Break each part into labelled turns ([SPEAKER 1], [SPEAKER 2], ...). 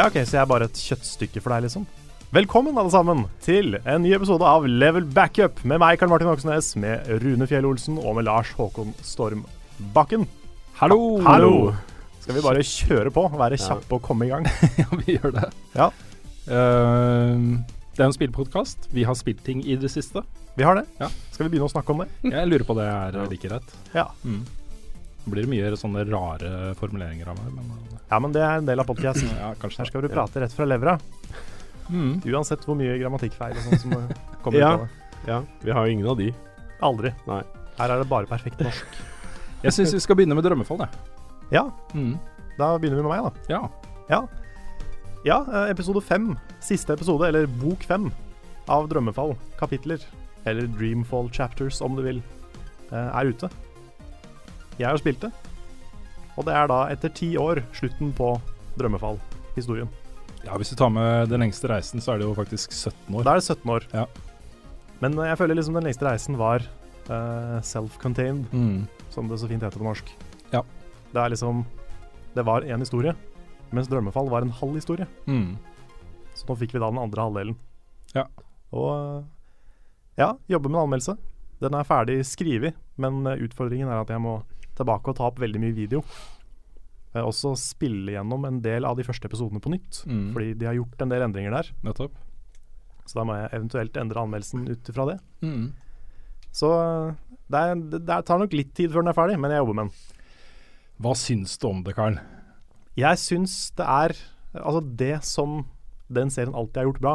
[SPEAKER 1] Ja, ok, Så jeg er bare et kjøttstykke for deg, liksom? Velkommen, alle sammen, til en ny episode av Level Backup med meg, Karl Martin Oksnes, med Rune Fjell Olsen og med Lars Håkon Stormbakken.
[SPEAKER 2] Hallo!
[SPEAKER 1] Hallo! Skal vi bare kjøre på, være kjappe og komme i gang?
[SPEAKER 2] ja, vi gjør det.
[SPEAKER 1] Ja.
[SPEAKER 2] Uh, det er en spillpodkast. Vi har spilt ting i det siste.
[SPEAKER 1] Vi har det.
[SPEAKER 2] Ja.
[SPEAKER 1] Skal vi begynne å snakke om det?
[SPEAKER 2] Jeg lurer på det er like rett.
[SPEAKER 1] Ja.
[SPEAKER 2] Mm. Blir det mye sånne rare formuleringer av meg, men eh,
[SPEAKER 1] Ja, men det er en del av podkasten.
[SPEAKER 2] ja,
[SPEAKER 1] Her skal du prate rett fra levra,
[SPEAKER 2] Mm.
[SPEAKER 1] uansett hvor mye grammatikkfeil og sånt som kommer
[SPEAKER 3] Ja.
[SPEAKER 1] ut av det.
[SPEAKER 3] Ja, vi har jo ingen av de.
[SPEAKER 1] Aldri.
[SPEAKER 3] Nei.
[SPEAKER 1] Her er det bare perfekt norsk.
[SPEAKER 2] Jeg syns vi skal begynne med Drømmefall, jeg.
[SPEAKER 1] Ja,
[SPEAKER 2] Mm.
[SPEAKER 1] da begynner vi med meg, da.
[SPEAKER 2] Ja.
[SPEAKER 1] Ja. ja, eh, episode fem, siste episode, eller bok fem, av Drømmefall, kapitler, eller Dreamfall chapters, om du vil, eh, er ute. Jeg har spilt det, og det er da etter ti år slutten på Drømmefall-historien.
[SPEAKER 2] ja, hvis du tar med den lengste reisen, så er det jo faktisk 17 år.
[SPEAKER 1] Da er det 17 år.
[SPEAKER 2] Ja.
[SPEAKER 1] Men eh, jeg føler liksom den lengste reisen var uh, self-contained,
[SPEAKER 2] Mm.
[SPEAKER 1] som det så fint heter på norsk.
[SPEAKER 2] Ja.
[SPEAKER 1] Det er liksom Det var én historie, mens Drømmefall var en halv historie.
[SPEAKER 2] Mm.
[SPEAKER 1] Så nå fikk vi da den andre halvdelen.
[SPEAKER 2] Ja.
[SPEAKER 1] Og ja, jobber med en anmeldelse. Den er ferdig skrevet, men eh, utfordringen er at jeg må tilbake og ta opp veldig mye video. Eh, også spille gjennom en del av de første episodene på nytt,
[SPEAKER 2] Mm.
[SPEAKER 1] fordi de har gjort en del endringer der.
[SPEAKER 2] Nettopp.
[SPEAKER 1] Så da må jeg eventuelt endre anmeldelsen ut ifra det.
[SPEAKER 2] Mm.
[SPEAKER 1] Så eh, det, er, det, tar nok litt tid før den er ferdig, men jeg jobber med den.
[SPEAKER 2] Hva syns du om det, Karl?
[SPEAKER 1] Jeg syns det er Altså, det som den serien alltid har gjort bra,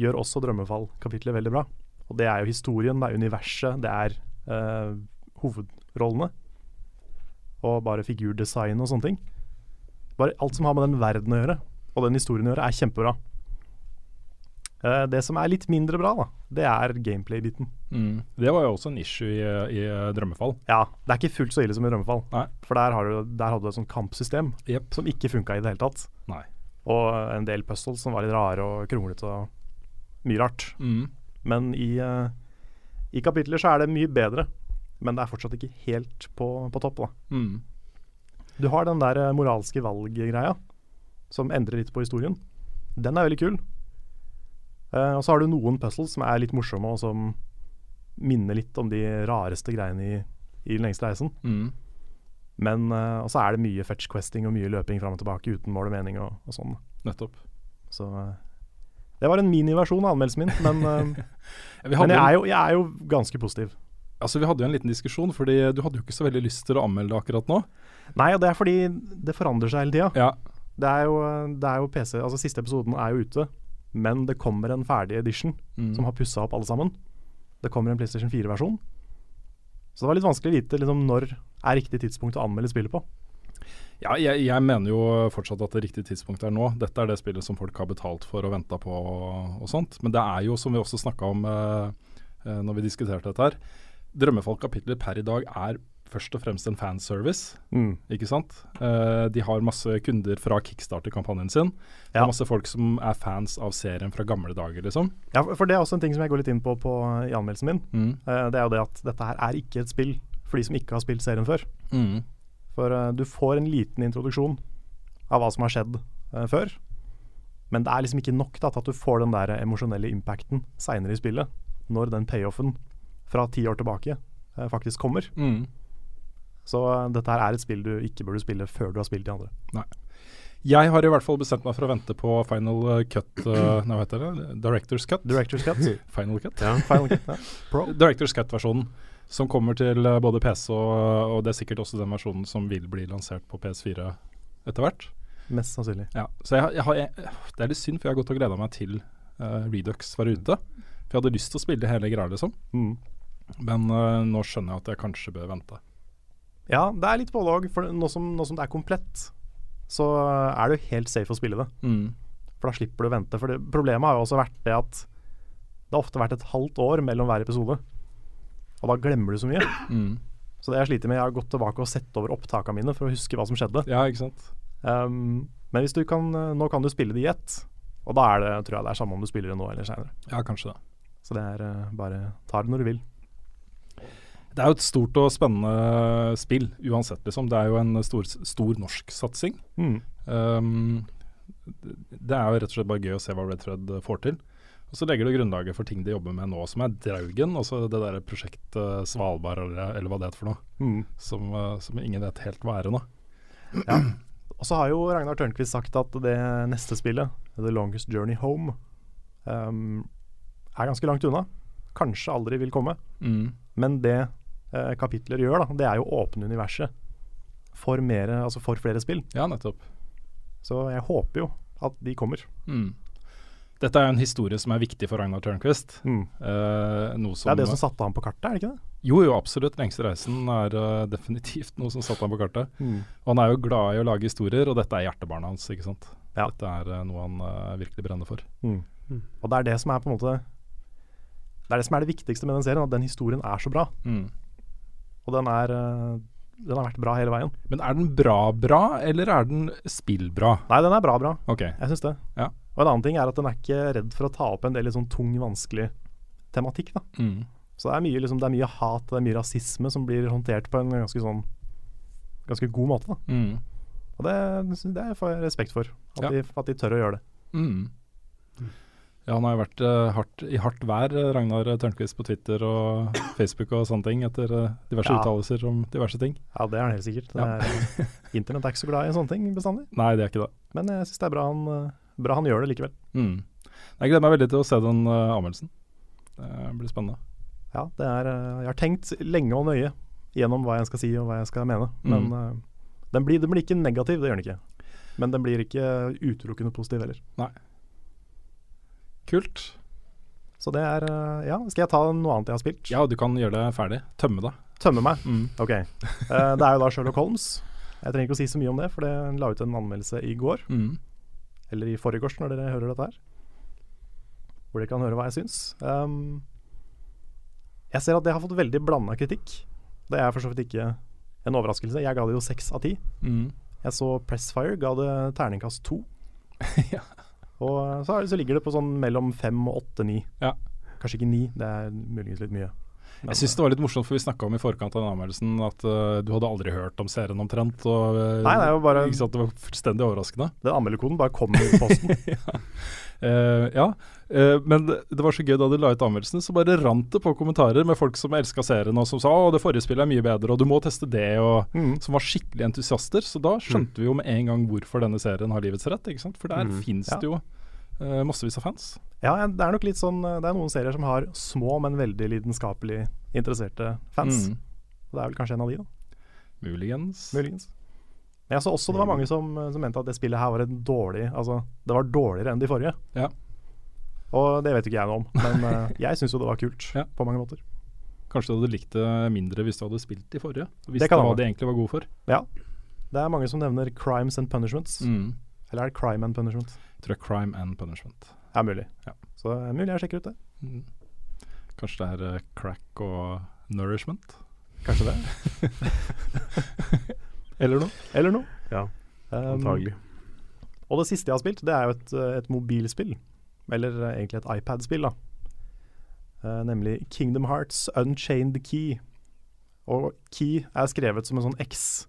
[SPEAKER 1] gjør også Drømmefall-kapitlet veldig bra. Og det er jo historien, det er universet, det er eh, hovedrollene. Og bare figurdesign og sånne ting. Bare alt som har med den verden å gjøre, og den historien å gjøre, er kjempebra. Eh, det som er litt mindre bra, da, det er gameplay-biten.
[SPEAKER 2] Mm. Det var jo også en issue i, i Drømmefall.
[SPEAKER 1] Ja, det er ikke fullt så ille som i Drømmefall.
[SPEAKER 2] Nei.
[SPEAKER 1] For der, har du, der hadde du et sånt kampsystem
[SPEAKER 2] yep.
[SPEAKER 1] som ikke funka i det hele tatt.
[SPEAKER 2] Nei.
[SPEAKER 1] Og en del puzzles som var litt rare og kronglete og mye rart.
[SPEAKER 2] Mm.
[SPEAKER 1] Men i, eh, i kapitler så er det mye bedre. Men det er fortsatt ikke helt på, på topp, da.
[SPEAKER 2] Mm.
[SPEAKER 1] Du har den der moralske moralske valggreia som endrer litt på historien. Den er veldig kul. Uh, og så har du noen puzzles som er litt morsomme, og som minner litt om de rareste greiene i, i Den lengste reisen.
[SPEAKER 2] Mm.
[SPEAKER 1] Men uh, Og så er det mye fetch questing og mye løping fram og tilbake uten mål og mening og, og sånn.
[SPEAKER 2] Nettopp.
[SPEAKER 1] Så uh, det var en miniversjon av anmeldelsen min, men, eh, men jeg, er jo, jeg er jo ganske positiv.
[SPEAKER 2] Altså, Vi hadde jo en liten diskusjon, fordi du hadde jo ikke så veldig lyst til å anmelde det akkurat nå.
[SPEAKER 1] Nei, og det er fordi det forandrer seg hele tida.
[SPEAKER 2] Ja,
[SPEAKER 1] Det, det er jo PC Altså Siste episoden er jo ute, men det kommer en ferdig edition
[SPEAKER 2] Mm.
[SPEAKER 1] som har pussa opp alle sammen. Det kommer en PlayStation 4-versjon. Så det var litt vanskelig å vite liksom, når er riktig tidspunkt å anmelde spillet på.
[SPEAKER 2] ja jeg, jeg mener jo fortsatt at det riktige tidspunktet er nå. Dette er det spillet som folk har betalt for og venta på og, og sånt. Men det er jo, som vi også snakka om eh, eh, når vi diskuterte dette her, Drømmefall kapitler per i dag er først og fremst en fanservice.
[SPEAKER 1] Mm.
[SPEAKER 2] Ikke sant? Eh, de har masse kunder fra kickstarter-kampanjen sin.
[SPEAKER 1] Ja.
[SPEAKER 2] masse folk som er fans av serien fra gamle dager, liksom.
[SPEAKER 1] Ja, for- det er også en ting som jeg går litt inn på, på i anmeldelsen min.
[SPEAKER 2] Mm.
[SPEAKER 1] Eh, det er jo det at dette her er ikke et spill for de som ikke har spilt serien før.
[SPEAKER 2] Mm.
[SPEAKER 1] For eh, du får en liten introduksjon av hva som har skjedd eh, før. Men det er liksom ikke nok da, til at du får den der emosjonelle impacten seinere i spillet. Når den payoffen fra ti år tilbake eh, faktisk kommer.
[SPEAKER 2] Mm.
[SPEAKER 1] Så eh, dette her er et spill du ikke burde spille før du har spilt de andre. Nei.
[SPEAKER 2] Jeg har i hvert fall bestemt meg for å vente på final uh, cut uh, hva heter det? Directors cut?
[SPEAKER 1] Director's Cut.
[SPEAKER 2] Final cut?
[SPEAKER 3] Ja.
[SPEAKER 1] Final Cut, ja. Pro.
[SPEAKER 2] Directors cut-versjonen. Som kommer til både PC og, og det er sikkert også den versjonen som vil bli lansert på PS4 etter hvert.
[SPEAKER 1] Mest sannsynlig.
[SPEAKER 2] Ja, så jeg, jeg har, jeg, Det er litt synd, for jeg har gått og gleda meg til uh, Redux var ute. For jeg hadde lyst til å spille hele greia, liksom.
[SPEAKER 1] Mm.
[SPEAKER 2] Men uh, nå skjønner jeg at jeg kanskje bør vente.
[SPEAKER 1] Ja, det er litt både òg. For nå som, nå som det er komplett, så er det jo helt safe å spille det.
[SPEAKER 2] Mm.
[SPEAKER 1] For da slipper du å vente. For det, problemet har jo også vært det at det har ofte vært et halvt år mellom hver episode. Og da glemmer du så mye.
[SPEAKER 2] Mm.
[SPEAKER 1] Så det jeg sliter med, jeg har gått tilbake og sett over opptakene mine for å huske hva som skjedde.
[SPEAKER 2] Ja, ikke sant.
[SPEAKER 1] Um, men hvis du kan, eh, nå kan du spille det i ett. Og da er det, tror jeg det er samme om du spiller det nå eller seinere.
[SPEAKER 2] Ja, kanskje det.
[SPEAKER 1] Så det er eh, bare ta det når du vil.
[SPEAKER 2] Det er jo et stort og spennende spill, uansett, liksom. Det er jo en stor, stor norsk satsing.
[SPEAKER 1] Mm.
[SPEAKER 2] Um, Det er jo rett og slett bare gøy å se hva Red Thread får til. Og så legger det grunnlaget for ting de jobber med nå, som er Draugen. Altså det der prosjektet Svalbard, eller, eller hva det heter for noe.
[SPEAKER 1] Mm.
[SPEAKER 2] Som, uh, som ingen vet helt hva er ennå.
[SPEAKER 1] Ja. Og så har jo Ragnar Tørnquist sagt at det neste spillet, The Longest Journey Home, um, er ganske langt unna. Kanskje aldri vil komme.
[SPEAKER 2] Mm.
[SPEAKER 1] Men det uh, kapitler gjør, da, det er jo å åpne universet for, mere, altså for flere spill.
[SPEAKER 2] Ja, nettopp.
[SPEAKER 1] Så jeg håper jo at de kommer.
[SPEAKER 2] Mm. Dette er jo en historie som er viktig for Ragnar Tørnquist.
[SPEAKER 1] Mm.
[SPEAKER 2] Uh,
[SPEAKER 1] det er det som satte ham på kartet, er det ikke det?
[SPEAKER 2] Jo, jo, absolutt. 'Lengste reisen' er uh, definitivt noe som satte ham på kartet.
[SPEAKER 1] Mm.
[SPEAKER 2] Og han er jo glad i å lage historier, og dette er hjertebarnet hans, ikke sant.
[SPEAKER 1] Ja.
[SPEAKER 2] Dette er uh, noe han virkelig brenner for.
[SPEAKER 1] Mm. Og det er det som er på en måte Det er det som er det viktigste med den serien, at den historien er så bra. Og den er den har vært bra hele veien.
[SPEAKER 2] Men er den bra-bra, eller er den spillbra?
[SPEAKER 1] Nei, den er bra-bra.
[SPEAKER 2] Okay.
[SPEAKER 1] Jeg syns det.
[SPEAKER 2] Ja.
[SPEAKER 1] Og en annen ting er at den er ikke redd for å ta opp en del sånn tung, vanskelig tematikk. da.
[SPEAKER 2] Mm.
[SPEAKER 1] Så det er, mye, liksom, det er mye hat det er mye rasisme som blir håndtert på en ganske sånn ganske god måte. da.
[SPEAKER 2] Mm.
[SPEAKER 1] Og det, det får jeg respekt for, at,
[SPEAKER 2] Ja.
[SPEAKER 1] de, at de tør å gjøre det.
[SPEAKER 2] Mm. Ja, han har jo vært uh, hardt, i hardt vær, eh, Ragnar Tørnquist, på Twitter og Facebook og sånne ting, etter uh, diverse
[SPEAKER 1] Ja.
[SPEAKER 2] uttalelser om diverse ting.
[SPEAKER 1] Ja, det er han helt sikkert. Det
[SPEAKER 2] Ja.
[SPEAKER 1] er, Internett er ikke så glad i sånne ting bestandig.
[SPEAKER 2] Nei, det er ikke det.
[SPEAKER 1] Men jeg syns det er bra han, bra han gjør det likevel.
[SPEAKER 2] Mm. Jeg gleder meg veldig til å se den uh, anmeldelsen. Det blir spennende.
[SPEAKER 1] Ja, det er, jeg har tenkt lenge og nøye gjennom hva jeg skal si og hva jeg skal mene. Men
[SPEAKER 2] Mm.
[SPEAKER 1] den, blir, den blir ikke negativ, det gjør den ikke. Men den blir ikke utelukkende positiv heller.
[SPEAKER 2] Kult.
[SPEAKER 1] Så det er eh, Ja, skal jeg ta noe annet jeg har spilt?
[SPEAKER 2] Ja, du kan gjøre det ferdig. Tømme deg.
[SPEAKER 1] Tømme meg.
[SPEAKER 2] Mm.
[SPEAKER 1] Ok. Eh, det er jo da Sherlock Holmes. Jeg trenger ikke å si så mye om det, for det la ut en anmeldelse i går.
[SPEAKER 2] Mm.
[SPEAKER 1] Eller i forgårs, når dere hører dette her. Hvor dere kan høre hva jeg syns. Um, jeg ser at det har fått veldig blanda kritikk. Det er for så vidt ikke en overraskelse. Jeg ga det jo seks av ti.
[SPEAKER 2] Mm.
[SPEAKER 1] Jeg så Pressfire, ga det terningkast to.
[SPEAKER 2] Ja.
[SPEAKER 1] Og så, er, så ligger det på sånn mellom fem og åtte, ni.
[SPEAKER 2] Ja.
[SPEAKER 1] Kanskje ikke ni, det er muligens litt mye. Men,
[SPEAKER 2] Jeg syns det var litt morsomt, for vi snakka om i forkant av den anmeldelsen at uh, du hadde aldri hørt om serien omtrent. Og, uh,
[SPEAKER 1] Nei, det er bare
[SPEAKER 2] sant, det var fullstendig overraskende.
[SPEAKER 1] Den anmelderkoden bare kom i posten.
[SPEAKER 2] Eh, ja, Uh, men det, var så gøy da du la ut anmeldelsen, så bare rant det på kommentarer med folk som elska serien, og som sa å, det forrige spillet er mye bedre, og du må teste det, og
[SPEAKER 1] Mm.
[SPEAKER 2] som var skikkelig entusiaster. Så da skjønte vi jo med en gang hvorfor denne serien har livets rett, ikke sant. For der
[SPEAKER 1] Mm.
[SPEAKER 2] finnes
[SPEAKER 1] Ja.
[SPEAKER 2] det jo eh, massevis av fans.
[SPEAKER 1] Ja, det er nok litt sånn Det er noen serier som har små, men veldig lidenskapelig interesserte fans.
[SPEAKER 2] Mm.
[SPEAKER 1] Det er vel kanskje en av de, da.
[SPEAKER 2] Muligens.
[SPEAKER 1] Muligens. Men jeg så også det var mange som, som mente at det spillet her var et dårlig Altså, det var dårligere enn de forrige.
[SPEAKER 2] Ja.
[SPEAKER 1] Og det vet ikke jeg noe om, men uh, jeg syns jo det var kult
[SPEAKER 2] Ja.
[SPEAKER 1] på mange måter.
[SPEAKER 2] Kanskje du hadde likt det mindre hvis du hadde spilt de forrige? Hvis Visste
[SPEAKER 1] Det kan
[SPEAKER 2] hva de egentlig var gode for. Ja.
[SPEAKER 1] Det er mange som nevner crimes and punishments.
[SPEAKER 2] Mm.
[SPEAKER 1] Eller er det crime and punishment?
[SPEAKER 2] Jeg tror det er Crime and Punishment.
[SPEAKER 1] Ja, mulig.
[SPEAKER 2] Ja.
[SPEAKER 1] Så det er mulig jeg sjekker ut det.
[SPEAKER 2] Mm. Kanskje det er eh, crack og nourishment?
[SPEAKER 1] Kanskje det.
[SPEAKER 2] Eller noe?
[SPEAKER 1] Eller noe.
[SPEAKER 3] Ja,
[SPEAKER 1] Um. Og det siste jeg har spilt, det er jo et, eh, et mobilspill. Eller eh, egentlig et iPad-spill, da. Uh, nemlig Kingdom Hearts Unchained Key. Og Key er skrevet som en sånn X.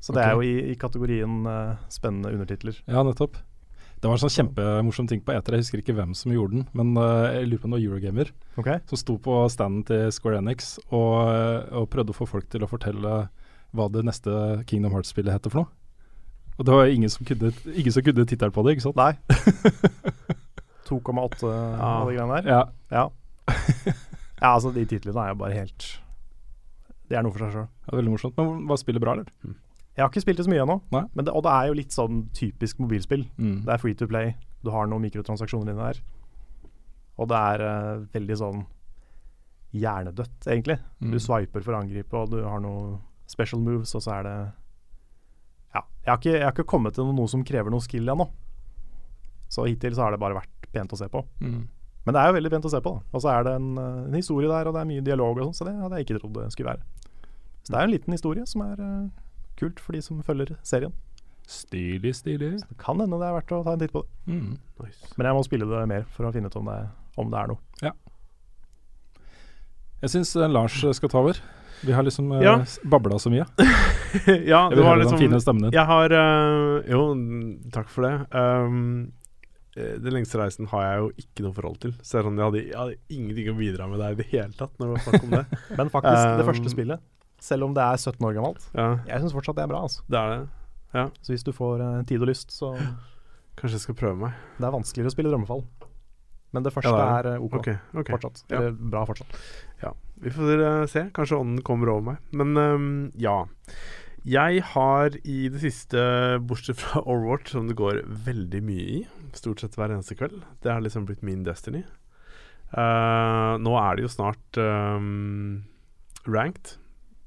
[SPEAKER 1] Så det
[SPEAKER 2] okay.
[SPEAKER 1] er jo i, i kategorien uh, spennende undertitler.
[SPEAKER 2] Ja, nettopp. Det var en sånn kjempemorsom ting på eter, jeg husker ikke hvem som gjorde den, men uh, jeg lurer på om det var Eurogamer
[SPEAKER 1] okay.
[SPEAKER 2] som sto på standen til Square Enix og, eh, og prøvde å få folk til å fortelle hva det neste Kingdom Hearts-spillet heter for noe. Og det var ingen som kunne, ingen som kunne tittelen på det, ikke sant?
[SPEAKER 1] Nei. 2,8 av de greiene der.
[SPEAKER 2] Ja.
[SPEAKER 1] Ja. ja, altså de titlene er jo bare helt Det er noe for seg sjøl.
[SPEAKER 2] det var veldig morsomt. Men var spillet bra, eller?
[SPEAKER 1] Jeg har ikke spilt det så mye ennå, men det, og det er jo litt sånn typisk mobilspill.
[SPEAKER 2] Mm.
[SPEAKER 1] Det er free to play, du har noen mikrotransaksjoner inni der. Og det er uh, veldig sånn hjernedødt, egentlig.
[SPEAKER 2] Mm.
[SPEAKER 1] Du swiper for å angripe, og du har noen special moves, og så er det Ja. Jeg har ikke, jeg har ikke kommet til noe som krever noe skill ennå. Så hittil så har det bare vært pent å se på.
[SPEAKER 2] Mm.
[SPEAKER 1] Men det er jo veldig pent å se på. da Og så er det en, en historie der, og det er mye dialog og sånn, så det hadde jeg ikke trodd det skulle være. Så det er jo en liten historie som er eh, kult for de som følger serien.
[SPEAKER 2] Stilig, stilig.
[SPEAKER 1] Så Det kan hende det er verdt å ta en titt på det.
[SPEAKER 2] Mm.
[SPEAKER 3] Nice.
[SPEAKER 1] Men jeg må spille det mer for å finne ut om det, om det er noe.
[SPEAKER 2] Jeg syns Lars skal ta over. Vi har liksom uh,
[SPEAKER 3] Ja.
[SPEAKER 2] babla så mye.
[SPEAKER 3] ja, det var liksom
[SPEAKER 2] fine stemmen din.
[SPEAKER 3] Jeg har uh, Jo, takk for det. Um, eh, den lengste reisen har jeg jo ikke noe forhold til. Så det jeg, hadde, jeg hadde ingenting å bidra med der i det hele tatt, når det var snakk om det.
[SPEAKER 1] Men faktisk, det
[SPEAKER 3] Um,
[SPEAKER 1] første spillet, selv om det er 17 år gammelt,
[SPEAKER 3] Ja,
[SPEAKER 1] jeg syns fortsatt det er bra. altså.
[SPEAKER 3] det er det.
[SPEAKER 1] Så hvis du får uh, tid og lyst, så
[SPEAKER 3] Kanskje jeg skal prøve meg.
[SPEAKER 1] Det er vanskeligere å spille Drømmefall. Men det første
[SPEAKER 3] Ja,
[SPEAKER 1] er
[SPEAKER 3] det
[SPEAKER 1] eh, OK
[SPEAKER 3] okay, okay.
[SPEAKER 1] fortsatt.
[SPEAKER 3] Ja.
[SPEAKER 1] Eller bra fortsatt.
[SPEAKER 3] Vi får uh, se. Kanskje ånden kommer over meg. Men um, ja. Jeg har i det siste, bortsett fra Overwatch, som det går veldig mye i, stort sett hver eneste kveld Det har liksom blitt min destiny. Uh, nå er det jo snart um, ranked.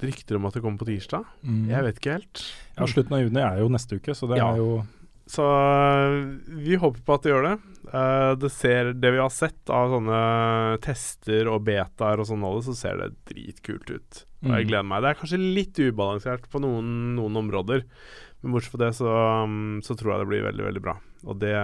[SPEAKER 3] Rykter om at det kommer på tirsdag.
[SPEAKER 2] Mm.
[SPEAKER 3] Jeg vet ikke helt.
[SPEAKER 2] Ja, Slutten av juni er jo neste uke, så det
[SPEAKER 3] Ja.
[SPEAKER 2] er jo
[SPEAKER 3] Så øh, vi håper på at det gjør det. Uh, det, ser, det vi har sett av sånne tester og betaer og sånn, så ser det dritkult ut. Og jeg
[SPEAKER 2] Mm.
[SPEAKER 3] gleder meg. Det er kanskje litt ubalansert på noen, noen områder, men bortsett fra det så, um, så tror jeg det blir veldig, veldig bra. Og det,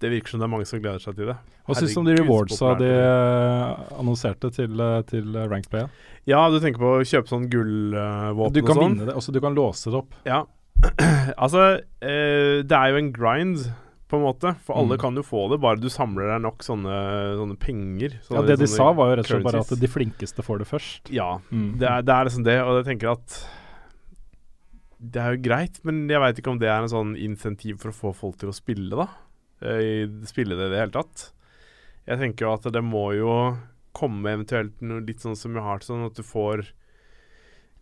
[SPEAKER 3] det virker som det er mange som gleder seg til det.
[SPEAKER 2] Hva syns du om de rewardsa de eh, annonserte til, eh, til Rankplay? Ranked Play?
[SPEAKER 3] Ja, du tenker på å kjøpe sånn gullvåpen
[SPEAKER 2] Du
[SPEAKER 3] og
[SPEAKER 2] kan
[SPEAKER 3] sånn?
[SPEAKER 2] vinne det, også du kan låse det opp.
[SPEAKER 3] Ja. altså, eh, det er jo en grind, på en måte. For alle
[SPEAKER 2] Mm.
[SPEAKER 3] kan jo få det, bare du samler deg nok sånne, sånne penger.
[SPEAKER 2] Ja, det de sa, var jo rett og slett bare at de flinkeste får det først.
[SPEAKER 3] Ja,
[SPEAKER 2] Mm.
[SPEAKER 3] det er, det er liksom det. Og jeg tenker at Det er jo greit, men jeg veit ikke om det er en sånn insentiv for å få folk til å spille, da. Eh, spille det i det hele tatt. Jeg tenker jo at det må jo komme eventuelt noe litt sånn som jeg har sånn at du får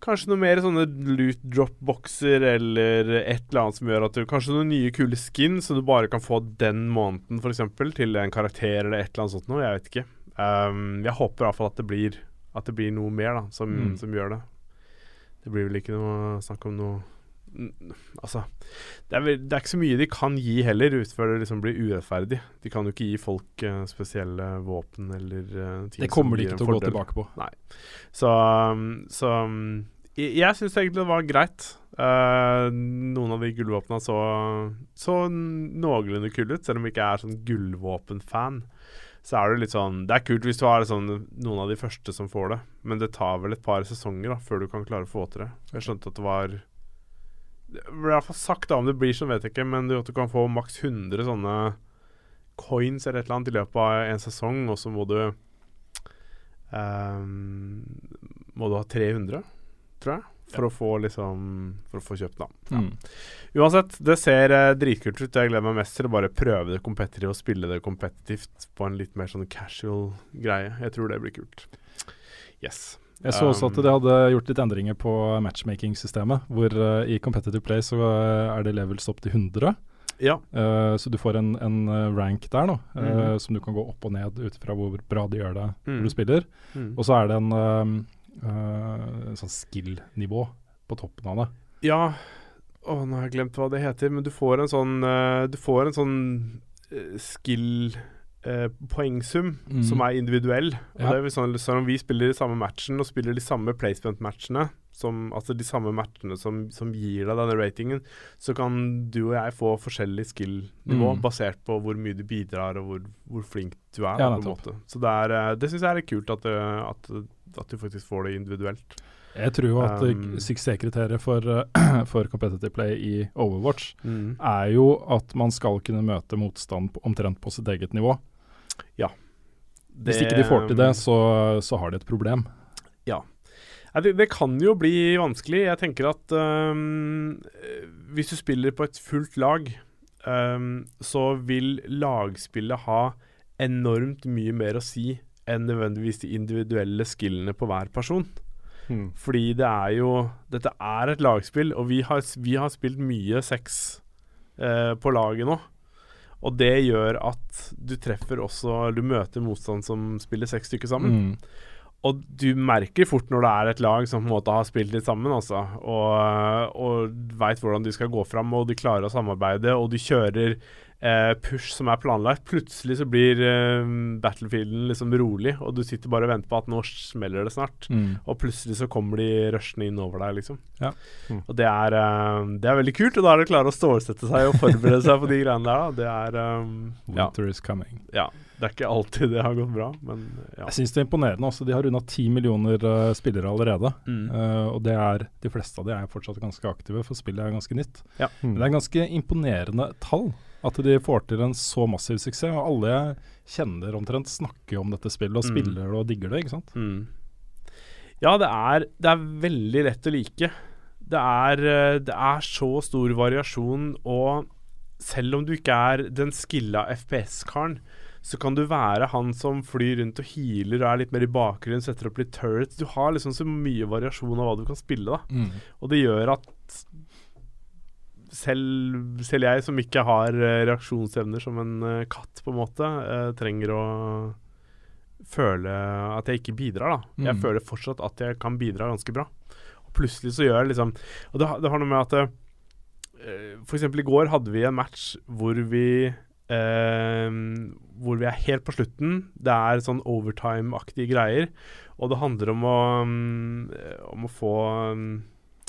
[SPEAKER 3] Kanskje noe mer sånne loot drop-bokser eller et eller annet som gjør at du Kanskje noen nye kule skin så du bare kan få den måneden, f.eks., til en karakter eller et eller annet sånt noe. Jeg vet ikke. Um, jeg håper i hvert fall at det blir At det blir noe mer da som,
[SPEAKER 2] Mm.
[SPEAKER 3] som gjør det. Det blir vel ikke noe snakk om noe Altså det er, det er ikke så mye de kan gi heller, ut før det liksom blir urettferdig. De kan jo ikke gi folk uh, spesielle våpen eller uh, ting
[SPEAKER 2] Det kommer de ikke til å gå tilbake på.
[SPEAKER 3] Så, um, så um, jeg, jeg syns egentlig det var greit. Uh, noen av de gullvåpna så, så noenlunde kule ut, selv om jeg ikke er sånn gullvåpen-fan. Så er det litt sånn Det er kult hvis du har sånn, noen av de første som får det, men det tar vel et par sesonger da før du kan klare å få til det. Jeg skjønte at det var Det i hvert fall sagt, da om det blir sånn, vet jeg ikke, men du, du kan få maks 100 sånne coins eller et eller annet i løpet av en sesong, og så må du um, må du ha 300, tror jeg, for å få liksom For å få kjøpt da.
[SPEAKER 2] Mm.
[SPEAKER 3] Uansett, det ser eh, dritkult ut. Jeg gleder meg mest til å bare prøve det competitive og spille det kompetitivt på en litt mer sånn casual greie. Jeg tror det blir kult. Yes.
[SPEAKER 2] Jeg så også at
[SPEAKER 3] Um,
[SPEAKER 2] de hadde gjort litt endringer på matchmaking-systemet. Hvor uh, i Competitive Play så eh, er det levels opp til 100.
[SPEAKER 3] Ja.
[SPEAKER 2] Uh, så du får en, en rank der, nå, uh,
[SPEAKER 3] mm.
[SPEAKER 2] som du kan gå opp og ned ut fra hvor bra de gjør det
[SPEAKER 3] Mm.
[SPEAKER 2] når du spiller.
[SPEAKER 3] Mm.
[SPEAKER 2] Og så er det en um, sånn skill-nivå på toppen av det.
[SPEAKER 3] Ja Å, nå har jeg glemt hva det heter, men du får en sånn Du får en sånn skill eh, poengsum
[SPEAKER 2] Mm.
[SPEAKER 3] som er individuell. Og
[SPEAKER 2] Ja.
[SPEAKER 3] det er sånn, sånn, om vi spiller de samme matchen og spiller de samme placement-matchene, altså de samme matchene som, som gir deg denne ratingen, så kan du og jeg få forskjellig skill-nivå
[SPEAKER 2] Mm.
[SPEAKER 3] basert på hvor mye du bidrar og hvor, hvor flink du er.
[SPEAKER 2] Ja,
[SPEAKER 3] da. Så det, er, eh, det syns jeg er kult at, det- at, at du faktisk får det individuelt.
[SPEAKER 2] Jeg tror jo at
[SPEAKER 3] Um,
[SPEAKER 2] um, suksesskriteriet for, for Competitive Play i Overwatch er jo at man skal kunne møte motstand omtrent på sitt eget nivå. Hvis ikke de får til det, så, så har de et problem.
[SPEAKER 3] Ja, det, det kan jo bli vanskelig. Jeg tenker at eh, hvis du spiller på et fullt lag, um, så vil lagspillet ha enormt mye mer å si enn nødvendigvis de individuelle skillene på hver person.
[SPEAKER 1] Hmm.
[SPEAKER 3] Fordi det er jo Dette er et lagspill, og vi har, vi har spilt mye sex uh, på laget nå. Og det gjør at du treffer også Du møter motstand som spiller seks stykker sammen.
[SPEAKER 2] Mm.
[SPEAKER 3] Og du merker fort når det er et lag som på en måte har spilt litt sammen, altså, og, og veit hvordan de skal gå fram, og de klarer å samarbeide, og de kjører push som er planlagt. Plutselig så blir eh, battlefielden liksom rolig, og du sitter bare og venter på at nå smeller det snart.
[SPEAKER 2] Mm.
[SPEAKER 3] Og plutselig så kommer de rushende inn over deg, liksom.
[SPEAKER 2] Ja.
[SPEAKER 1] Mm.
[SPEAKER 3] Og det er, eh, det er veldig kult, og da er det klare å stålsette seg og forberede seg på de greiene der. Da. Det er eh, ja,
[SPEAKER 2] Winter is coming.
[SPEAKER 3] ja. Det er ikke alltid det har gått bra, men ja.
[SPEAKER 2] Jeg syns det er imponerende. også. De har runda ti millioner uh, spillere allerede.
[SPEAKER 3] Mm.
[SPEAKER 2] Uh, og det er, de fleste av de er fortsatt ganske aktive, for spillet er ganske nytt.
[SPEAKER 3] Ja.
[SPEAKER 1] Mm.
[SPEAKER 2] Men det er ganske imponerende tall at de får til en så massiv suksess. Og alle jeg kjenner omtrent snakker om dette spillet og
[SPEAKER 3] Mm.
[SPEAKER 2] spiller det og digger det, ikke sant.
[SPEAKER 3] Mm. Ja, det er, det er veldig lett å like. Det er, eh, det er så stor variasjon, og selv om du ikke er den skilla FPS-karen, så kan du være han som flyr rundt og healer og er litt mer i bakgrunnen, setter opp litt turrets. Du har liksom så mye variasjon av hva du kan spille, da. Og det gjør at selv, selv jeg som ikke har eh, reaksjonsevner som en eh, katt, på en måte, eh, trenger å føle at jeg ikke bidrar, da. Jeg
[SPEAKER 2] Mm.
[SPEAKER 3] føler fortsatt at jeg kan bidra ganske bra. Og plutselig så gjør jeg liksom Og det, det har noe med at eksempel i går hadde vi en match hvor vi eh, Hvor vi er helt på slutten. Det er sånn overtime-aktige greier. Og det handler om å, mm, om å få mm,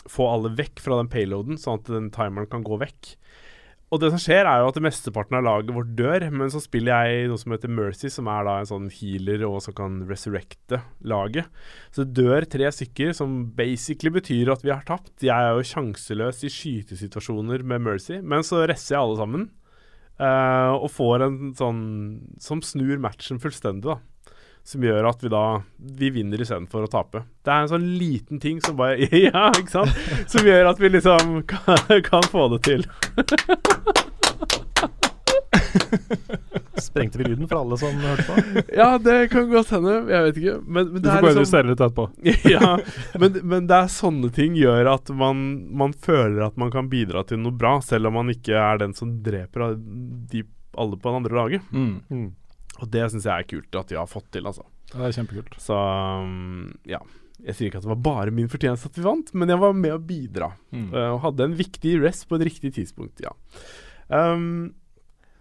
[SPEAKER 3] få alle vekk fra den payloaden, sånn at den timeren kan gå vekk. Og det som skjer, er jo at mesteparten av laget vårt dør, men så spiller jeg noe som heter Mercy, som er da en sånn healer og som kan resurrecte laget. Så det dør tre stykker, som basically betyr at vi har tapt. Jeg er jo sjanseløs i skytesituasjoner med Mercy, men så resser jeg alle sammen. Uh, og får en sånn som snur matchen fullstendig, da. Som gjør at vi da Vi vinner istedenfor å tape. Det er en sånn liten ting som bare Ja, ikke sant? Som gjør at vi liksom kan, kan få det til.
[SPEAKER 1] Sprengte vi lyden for alle som hørte på?
[SPEAKER 3] Ja, det kan godt hende. Jeg vet ikke. Men, men
[SPEAKER 2] Du får
[SPEAKER 3] er
[SPEAKER 2] gå inn og se litt etterpå.
[SPEAKER 3] ja, men, men det er sånne ting gjør at man, man føler at man kan bidra til noe bra, selv om man ikke er den som dreper de, alle på det andre laget.
[SPEAKER 2] Mm.
[SPEAKER 1] Mm.
[SPEAKER 3] Og det syns jeg er kult at de har fått til, altså.
[SPEAKER 2] Det er kjempekult.
[SPEAKER 3] Så um, ja. Jeg sier ikke at det var bare min fortjeneste at vi vant, men jeg var med å bidra.
[SPEAKER 2] Mm.
[SPEAKER 3] eh, og hadde en viktig rest på et riktig tidspunkt, ja. Um,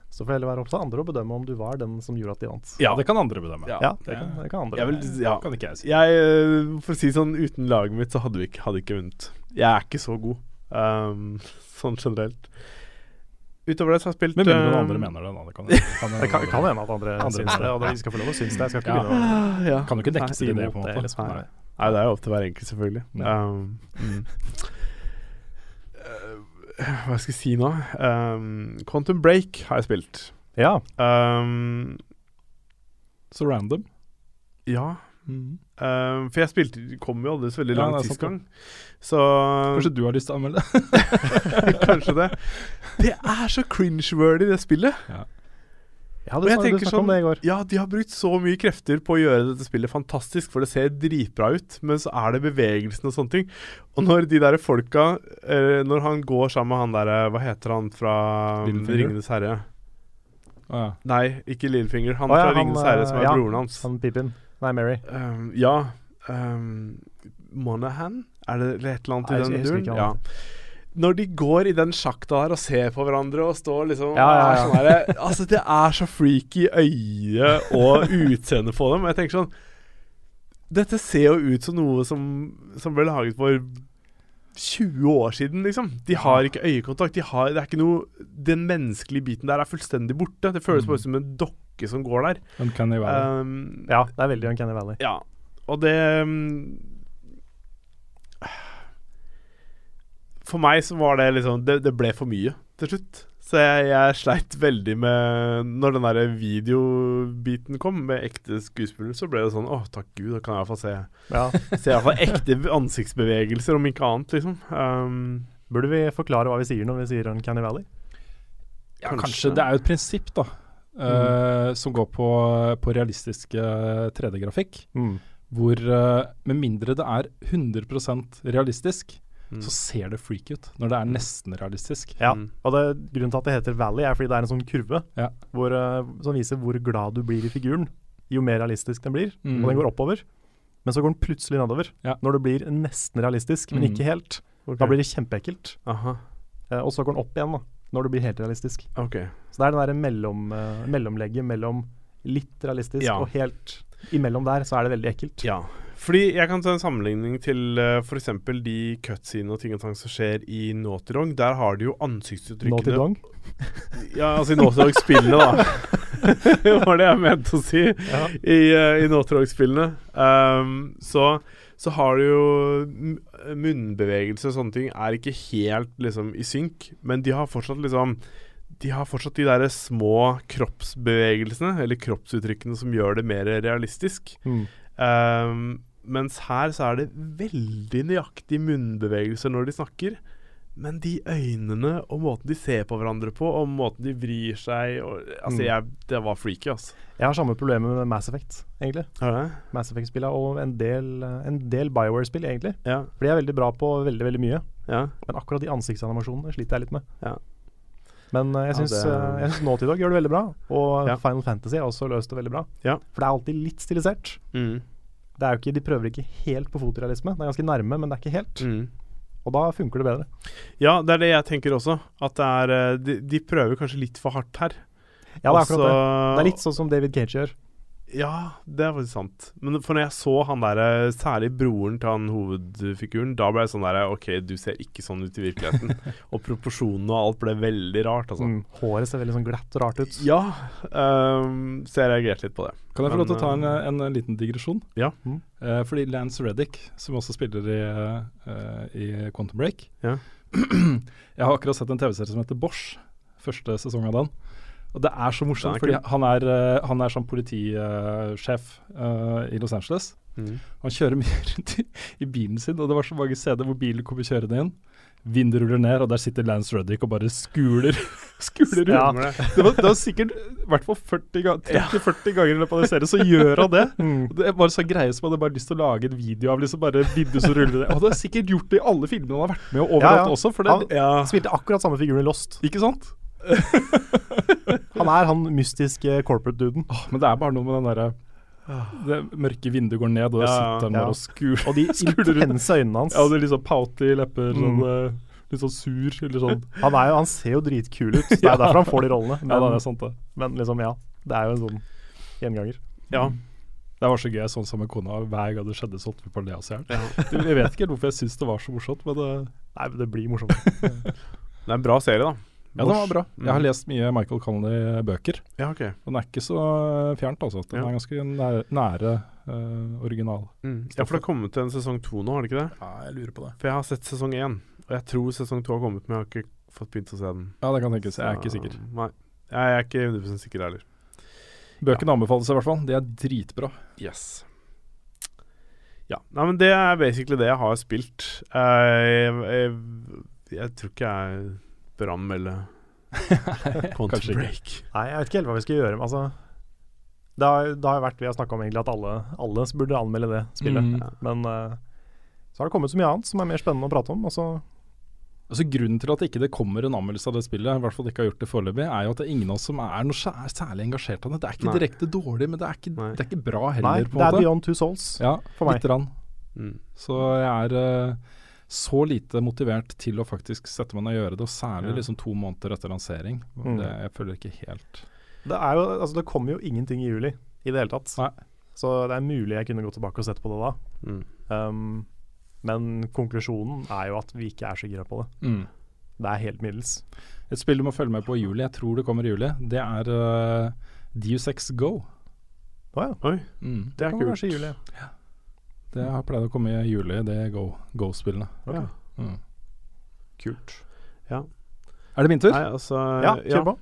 [SPEAKER 1] Så får det heller være opp til andre å bedømme om du var den som gjorde at de vant.
[SPEAKER 3] ja.
[SPEAKER 2] Det kan andre bedømme.
[SPEAKER 3] Ja.
[SPEAKER 1] Ja, det kan, det kan andre.
[SPEAKER 3] Jeg vil, ja.
[SPEAKER 2] kan ikke jeg si.
[SPEAKER 3] Jeg, eh, for å si sånn, uten laget mitt så hadde vi ikke, hadde ikke vunnet. Jeg er ikke så god, um, sånn generelt. Utover det så har jeg spilt
[SPEAKER 2] Men mindre noen
[SPEAKER 3] um,
[SPEAKER 2] andre mener det. Da. Det kan, kan,
[SPEAKER 1] Det kan, kan hende at andre,
[SPEAKER 2] Andre
[SPEAKER 1] syns det, og de skal få lov å synes det. Jeg skal ikke
[SPEAKER 2] Ja.
[SPEAKER 1] begynne å
[SPEAKER 3] Ah, ja.
[SPEAKER 2] kan du ikke nekte
[SPEAKER 1] si
[SPEAKER 2] det, på en måte.
[SPEAKER 1] Liksom.
[SPEAKER 3] Nei. Nei, det er jo opp til hver enkelt, selvfølgelig.
[SPEAKER 2] Ja.
[SPEAKER 3] Um, mm. Eh, hva skal jeg si nå? Um, Quantum Break har jeg spilt.
[SPEAKER 1] Ja.
[SPEAKER 3] Um,
[SPEAKER 2] Så random.
[SPEAKER 3] ja. Um, for jeg spilte kom jo aldri så veldig
[SPEAKER 2] Ja,
[SPEAKER 3] lang
[SPEAKER 2] det er sant,
[SPEAKER 3] tidsgang. Så
[SPEAKER 2] Kanskje du har lyst til å anmelde det?
[SPEAKER 3] Kanskje det. Det er så cringe-wordy, det spillet.
[SPEAKER 1] Ja,
[SPEAKER 3] Og
[SPEAKER 1] du,
[SPEAKER 3] jeg tenker sånn-
[SPEAKER 1] det.
[SPEAKER 3] Ja, de har brukt så mye krefter på å gjøre dette spillet fantastisk, for det ser dritbra ut, men så er det bevegelsen og sånne ting. Og når de der folka eh, Når han går sammen med han derre Hva heter han fra um? Ringenes herre?
[SPEAKER 2] Ah, ja.
[SPEAKER 3] Nei, ikke Lillefinger. Han
[SPEAKER 1] ah, ja,
[SPEAKER 3] fra Ringenes herre som er
[SPEAKER 1] eh, ja,
[SPEAKER 3] broren hans.
[SPEAKER 1] Han Pippin. Nei, Mary.
[SPEAKER 3] Um, ja um, Monahan? Er det et eller annet i den duren? Ja. Når de går i den sjakta der og ser på hverandre og står liksom
[SPEAKER 1] Ja, ja, ja.
[SPEAKER 3] Sånn der, Altså, det er så freaky øye og utseende på dem. Jeg tenker sånn Dette ser jo ut som noe som, som ble laget for 20 år siden, liksom. De har ikke øyekontakt. De har, det er ikke noe Den menneskelige biten der er fullstendig borte. Det føles
[SPEAKER 2] Mm.
[SPEAKER 3] bare som en dokke som går der.
[SPEAKER 2] Uncanny Valley.
[SPEAKER 3] Um,
[SPEAKER 1] Ja, det er veldig Uncanny Valley.
[SPEAKER 3] ja, og det um, For meg så var det liksom Det, det ble for mye til slutt. Så jeg, jeg sleit veldig med Når den der videobiten kom, med ekte skuespillere, så ble det sånn Å, takk Gud, da kan jeg iallfall se,
[SPEAKER 1] Ja.
[SPEAKER 3] se i hvert fall ekte ansiktsbevegelser, om ikke annet, liksom. Um,
[SPEAKER 1] Burde vi forklare hva vi sier når vi sier Uncanny Valley?
[SPEAKER 2] Ja,
[SPEAKER 3] kanskje.
[SPEAKER 2] kanskje. Det er jo et prinsipp, da. Eh, som går på, på realistisk eh, 3D-grafikk.
[SPEAKER 1] Mm.
[SPEAKER 2] Hvor eh, med mindre det er 100% realistisk,
[SPEAKER 3] mm.
[SPEAKER 2] så ser det freak ut. Når det er nesten realistisk.
[SPEAKER 1] Ja,
[SPEAKER 3] Mm.
[SPEAKER 1] og det, grunnen til at det heter Valley, er fordi det er en sånn kurve
[SPEAKER 2] Ja.
[SPEAKER 1] hvor, som viser hvor glad du blir i figuren. Jo mer realistisk den blir.
[SPEAKER 2] Mm.
[SPEAKER 1] Og den går oppover. Men så går den plutselig nedover.
[SPEAKER 2] Ja.
[SPEAKER 1] Når det blir nesten realistisk, men
[SPEAKER 2] Mm.
[SPEAKER 1] ikke helt.
[SPEAKER 3] Okay.
[SPEAKER 1] Da blir det kjempeekkelt.
[SPEAKER 3] Aha.
[SPEAKER 1] Eh, og så går den opp igjen da, når det blir helt realistisk.
[SPEAKER 3] Okay.
[SPEAKER 1] Så det er den derre mellom, uh, mellomlegget mellom litt realistisk
[SPEAKER 3] Ja.
[SPEAKER 1] og helt imellom der, så er det veldig ekkelt.
[SPEAKER 3] Ja. Fordi jeg kan ta en sammenligning til uh, f.eks. de cutscenene og ting og tang som skjer i Naughty Dog. Der har de jo ansiktsuttrykkene Naughty
[SPEAKER 1] Dog.
[SPEAKER 3] Ja, altså i Naughty Dog-spillene, da. det var det jeg mente å si
[SPEAKER 1] Ja.
[SPEAKER 3] i, uh, i Naughty-Dog-spillene. Um, så, så har du jo Munnbevegelse og sånne ting er ikke helt liksom i synk, men de har fortsatt liksom De har fortsatt de der små kroppsbevegelsene, eller kroppsuttrykkene, som gjør det mer realistisk.
[SPEAKER 1] Mm.
[SPEAKER 3] Um, mens her så er det veldig nøyaktige munnbevegelser når de snakker. Men de øynene og måten de ser på hverandre på, og måten de vrir seg og, Altså,
[SPEAKER 1] Mm.
[SPEAKER 3] jeg, det var freaky, altså.
[SPEAKER 1] Jeg har samme problemer med Mass Effect, egentlig.
[SPEAKER 3] Det?
[SPEAKER 1] Mass Effect-spillene og en del, en del Bioware-spill, egentlig.
[SPEAKER 3] Ja.
[SPEAKER 1] For de er veldig bra på veldig, veldig mye.
[SPEAKER 3] ja.
[SPEAKER 1] Men akkurat de ansiktsanimasjonene sliter jeg litt med.
[SPEAKER 3] Ja.
[SPEAKER 1] Men eh, jeg
[SPEAKER 3] Ja,
[SPEAKER 1] syns
[SPEAKER 3] det-
[SPEAKER 1] uh, synes Naughty Dog gjør det veldig bra. Og
[SPEAKER 3] Ja.
[SPEAKER 1] Final Fantasy har også løst det veldig bra.
[SPEAKER 3] Ja.
[SPEAKER 1] For det er alltid litt stilisert.
[SPEAKER 3] Mm.
[SPEAKER 1] Det er jo ikke, de prøver ikke helt på fotorealisme. Det er ganske nærme, men det er ikke helt.
[SPEAKER 3] Mm.
[SPEAKER 1] Og da funker det bedre.
[SPEAKER 3] Ja, det er det jeg tenker også. At det er eh, De, de prøver kanskje litt for hardt her.
[SPEAKER 1] Ja, det er akkurat
[SPEAKER 3] Også-
[SPEAKER 1] det. Det er litt sånn som David Cage gjør.
[SPEAKER 3] Ja, det er faktisk sant. Men for når jeg så han der, særlig broren til han hovedfiguren, da ble jeg sånn der OK, du ser ikke sånn ut i virkeligheten. og proporsjonene og alt ble veldig rart, altså.
[SPEAKER 1] Mm. Håret ser veldig sånn glatt og rart ut.
[SPEAKER 3] Ja, um, så jeg reagerte litt på det.
[SPEAKER 2] Kan jeg få lov til å ta en,
[SPEAKER 3] eh,
[SPEAKER 2] en, en liten digresjon?
[SPEAKER 3] Ja.
[SPEAKER 1] Mm.
[SPEAKER 2] Uh, fordi Lance Reddick, som også spiller i, uh, i Quantum Break
[SPEAKER 3] Ja.
[SPEAKER 2] Jeg har akkurat sett en TV-serie som heter Bosch. Første sesong av den. Og det er så morsomt,
[SPEAKER 3] er
[SPEAKER 2] fordi han er, eh, han er sånn politisjef uh, i Los Angeles. Han kjører mye rundt i, i bilen sin, og det var så mange steder hvor bilen kommer kjørende inn. Vinduet ruller ned, og der sitter Lance Reddick og bare skuler skuler.
[SPEAKER 1] Ja.
[SPEAKER 3] Det.
[SPEAKER 2] Var, det var sikkert i hvert fall 40 ga- 30-40 ganger i løpet av den serien, så gjør han det.
[SPEAKER 1] Mm.
[SPEAKER 2] Det var så greie som hadde bare lyst til å lage en video av liksom bare vinduet som ruller ned. Det har sikkert gjort det i alle filmene han har vært med og overalt
[SPEAKER 1] Ja, ja.
[SPEAKER 2] også. For det,
[SPEAKER 1] Han-
[SPEAKER 3] Ja.
[SPEAKER 1] Spilte akkurat samme figuren i Lost.
[SPEAKER 2] ikke sant?
[SPEAKER 1] Han er han mystiske corporate-duden.
[SPEAKER 2] Oh, men det er bare noe med den derre Det mørke vinduet går ned, og jeg
[SPEAKER 3] Ja,
[SPEAKER 2] sitter han
[SPEAKER 1] ja.
[SPEAKER 2] bare og skuler.
[SPEAKER 1] Og de intense øynene hans.
[SPEAKER 2] Ja, det er litt sånn pouty lepper,
[SPEAKER 1] Mm.
[SPEAKER 2] sånn, eh, litt sånn sur, eller sånn.
[SPEAKER 1] Han, er jo, han ser jo dritkul ut. Det er
[SPEAKER 2] Ja.
[SPEAKER 1] derfor han får de rollene. Men,
[SPEAKER 2] Ja, det er sant, det.
[SPEAKER 1] men liksom, ja. Det er jo en sånn gjenganger.
[SPEAKER 3] ja.
[SPEAKER 2] Det var så gøy. Sånn sammen med kona. Hver gang det skjedde, så holdt vi på å le oss i hjel. Jeg vet ikke helt hvorfor jeg syns det var så morsomt, men det,
[SPEAKER 1] Nei, men det blir morsomt.
[SPEAKER 3] Det er en bra serie, da.
[SPEAKER 2] Ja, det var bra. Jeg har
[SPEAKER 3] Mm.
[SPEAKER 2] lest mye Michael Connolly-bøker.
[SPEAKER 3] Ja, ok.
[SPEAKER 2] Den er ikke så fjernt, altså. Den
[SPEAKER 3] Ja.
[SPEAKER 2] er ganske nære, nære uh, original.
[SPEAKER 3] Mm. Ja, for det har kommet en sesong to nå, har det ikke det?
[SPEAKER 2] Ja, jeg lurer på det.
[SPEAKER 3] For jeg har sett sesong én, og jeg tror sesong to har kommet, men jeg har ikke fått begynt å se den.
[SPEAKER 2] Ja, det kan tenkes. Jeg er ikke sikker.
[SPEAKER 3] Nei. Jeg er ikke 100 sikker heller.
[SPEAKER 2] Bøkene anbefales i hvert fall. De er dritbra.
[SPEAKER 3] Yes. Ja. Nei, men det er basically det jeg har spilt. Uh, jeg, jeg, jeg tror ikke jeg bør eller Quantum Break.
[SPEAKER 1] Nei, jeg vet ikke helt hva vi skal gjøre. Men altså, det har, det har vært Vi har snakka om egentlig at alle, alle burde anmelde det spillet.
[SPEAKER 2] Mm.
[SPEAKER 1] Men uh, så har det kommet så mye annet som er mer spennende å prate om. Og så
[SPEAKER 2] Altså Grunnen til at ikke det kommer en anmeldelse av det spillet, i hvert fall ikke har gjort det foreløpig, er jo at det er ingen av oss som er noe sær, særlig engasjert av det. Det er ikke
[SPEAKER 3] Nei.
[SPEAKER 2] direkte dårlig, men det er ikke, det er ikke bra heller,
[SPEAKER 1] Nei,
[SPEAKER 2] på
[SPEAKER 1] det er
[SPEAKER 2] måte.
[SPEAKER 1] Beyond Two Souls
[SPEAKER 2] Ja,
[SPEAKER 1] for meg.
[SPEAKER 2] lite grann.
[SPEAKER 3] Mm.
[SPEAKER 2] Så jeg er eh, så lite motivert til å faktisk sette meg ned og gjøre det, og særlig
[SPEAKER 3] Ja.
[SPEAKER 2] liksom to måneder etter lansering.
[SPEAKER 1] Mm.
[SPEAKER 2] Det, jeg føler ikke helt
[SPEAKER 1] Det er jo, altså det kommer jo ingenting i juli i det hele tatt.
[SPEAKER 2] Nei.
[SPEAKER 1] Så det er mulig jeg kunne gått tilbake og sett på det da.
[SPEAKER 3] Mm.
[SPEAKER 1] Um, men konklusjonen er jo at vi ikke er så gira på det.
[SPEAKER 2] mm.
[SPEAKER 1] Det er helt middels.
[SPEAKER 2] Et spill du må følge med på i juli, jeg tror det kommer i juli, det er uh, Deus Go.
[SPEAKER 1] Å ja.
[SPEAKER 3] Oi,
[SPEAKER 2] Mm.
[SPEAKER 3] det er
[SPEAKER 1] Kommer
[SPEAKER 3] kult.
[SPEAKER 1] kanskje i juli.
[SPEAKER 2] Det har pleid å komme i juli, det er Go- Go-spillene.
[SPEAKER 1] Ok.
[SPEAKER 3] Ja.
[SPEAKER 2] Mm.
[SPEAKER 1] Kult.
[SPEAKER 2] Er det min tur?
[SPEAKER 3] Nei, altså
[SPEAKER 1] Ja, kjør på.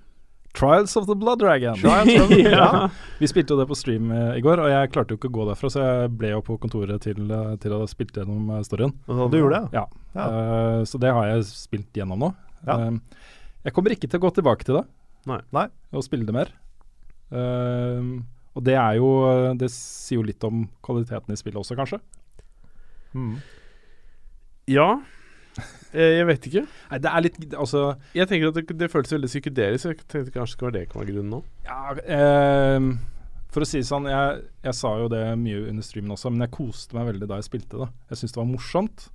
[SPEAKER 2] Trials of the Blood Dragon.
[SPEAKER 1] Of the-
[SPEAKER 3] ja.
[SPEAKER 2] Vi spilte jo det på stream eh, i går, og jeg klarte jo ikke å gå derfra, så jeg ble jo på kontoret til, eh, til å spille spilt gjennom eh, storyen.
[SPEAKER 1] Og du gjorde det?
[SPEAKER 2] Ja.
[SPEAKER 1] Ja.
[SPEAKER 2] Uh, så det har jeg spilt gjennom nå.
[SPEAKER 1] Ja.
[SPEAKER 2] Uh, jeg kommer ikke til å gå tilbake til det
[SPEAKER 3] Nei.
[SPEAKER 1] Nei.
[SPEAKER 2] og spille det mer. Eh, og det er jo Det sier jo litt om kvaliteten i spillet også, kanskje.
[SPEAKER 1] Mm.
[SPEAKER 3] Ja. Eh, Jeg vet ikke.
[SPEAKER 2] Nei, det er litt Altså
[SPEAKER 3] Jeg tenker at det, det føles veldig psykedelisk. så Jeg tenkte kanskje det kan være grunnen nå.
[SPEAKER 2] Ja, eh, for å si det sånn, jeg, jeg sa jo det mye under streamen også, men jeg koste meg veldig da jeg spilte det. Jeg syntes det var morsomt.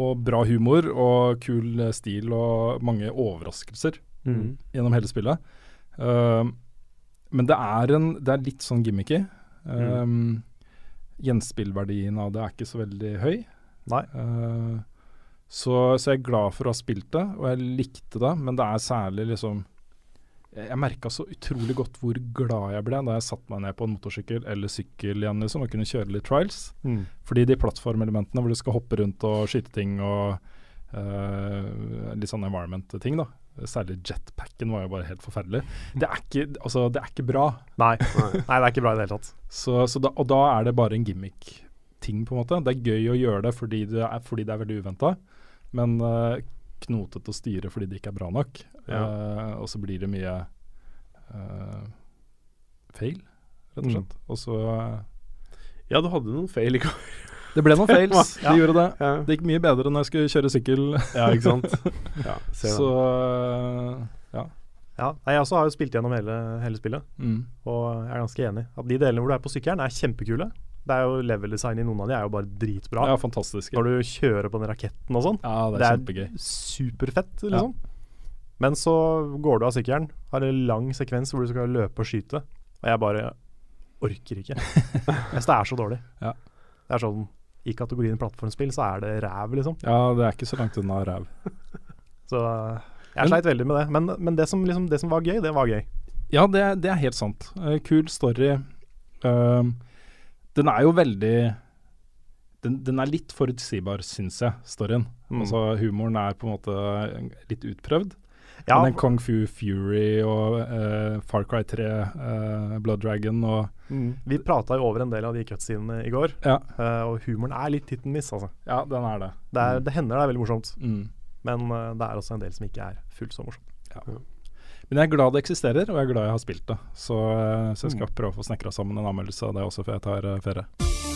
[SPEAKER 2] Og bra humor og kul eh, stil og mange overraskelser
[SPEAKER 3] Mm.
[SPEAKER 2] gjennom hele spillet. Eh, men det er, en, det er litt sånn gimmicky. Eh, Gjenspillverdien av det er ikke så veldig høy.
[SPEAKER 1] Nei.
[SPEAKER 2] Uh, så, så jeg er glad for å ha spilt det, og jeg likte det, men det er særlig liksom Jeg, jeg merka så utrolig godt hvor glad jeg ble da jeg satte meg ned på en motorsykkel eller sykkel igjen liksom, og kunne kjøre litt trials.
[SPEAKER 1] Mm.
[SPEAKER 2] Fordi de plattformelementene hvor du skal hoppe rundt og skyte ting og uh, litt sånn environment-ting, da. Særlig jetpacken var jo bare helt forferdelig. Det er ikke, altså, det er ikke bra.
[SPEAKER 1] Nei. Nei, det er ikke bra i det hele tatt.
[SPEAKER 2] Så, så da, og da er det bare en gimmick-ting, på en måte. Det er gøy å gjøre det fordi det er, fordi det er veldig uventa, men uh, knotete å styre fordi det ikke er bra nok.
[SPEAKER 3] Ja.
[SPEAKER 2] Uh, og så blir det mye uh, feil, rett og
[SPEAKER 1] Mm.
[SPEAKER 2] Og så uh,
[SPEAKER 3] Ja, du hadde noen feil i går.
[SPEAKER 2] Det ble noen fails,
[SPEAKER 3] Ja.
[SPEAKER 2] de gjorde det.
[SPEAKER 3] Ja,
[SPEAKER 2] Det gikk mye bedre når jeg skulle kjøre sykkel.
[SPEAKER 3] ja ikke sant? Ja,
[SPEAKER 2] Så eh, ja.
[SPEAKER 1] Ja, Jeg også har jo spilt gjennom hele, hele spillet,
[SPEAKER 2] Mm.
[SPEAKER 1] og jeg er ganske enig. At De delene hvor du er på sykkelen, er kjempekule. Det er jo Level-design i noen av de er jo bare dritbra.
[SPEAKER 2] ja, fantastisk.
[SPEAKER 1] Når du kjører på den raketten og sånn.
[SPEAKER 2] Ja, det er,
[SPEAKER 1] Det er superfett, liksom. Men så går du av sykkelen, har en lang sekvens hvor du skal løpe og skyte, og jeg bare orker ikke. Jeg det er så dårlig.
[SPEAKER 2] Ja.
[SPEAKER 1] Det er sånn I kategorien plattformspill så er det ræv, liksom.
[SPEAKER 2] Ja, det er ikke så langt unna ræv.
[SPEAKER 1] Så jeg sleit veldig med det. Men, men det, som, liksom, det som var gøy, det var gøy.
[SPEAKER 2] Ja, det, det er helt sant. Uh, kul story. Uh, den er jo veldig den, den er litt forutsigbar, syns jeg, storyen.
[SPEAKER 1] Mm.
[SPEAKER 2] Altså Humoren er på en måte litt utprøvd.
[SPEAKER 1] Ja,
[SPEAKER 2] Men den Kung Fu Fury og uh, Far Cry 3, uh, Blood Dragon og
[SPEAKER 1] mm, vi prata jo over en del av de cutscenene i går,
[SPEAKER 2] Ja,
[SPEAKER 1] uh, og humoren er litt hit and miss, altså.
[SPEAKER 2] ja den er det.
[SPEAKER 1] Det, er, det hender det er veldig morsomt,
[SPEAKER 2] Mm.
[SPEAKER 1] men eh, det er også en del som ikke er fullt så morsomt.
[SPEAKER 2] Men jeg er glad det eksisterer, og jeg er glad jeg har spilt det. Så, eh, så jeg skal
[SPEAKER 1] Mm.
[SPEAKER 2] prøve å få snekra sammen en anmeldelse av det også før jeg tar eh, ferie.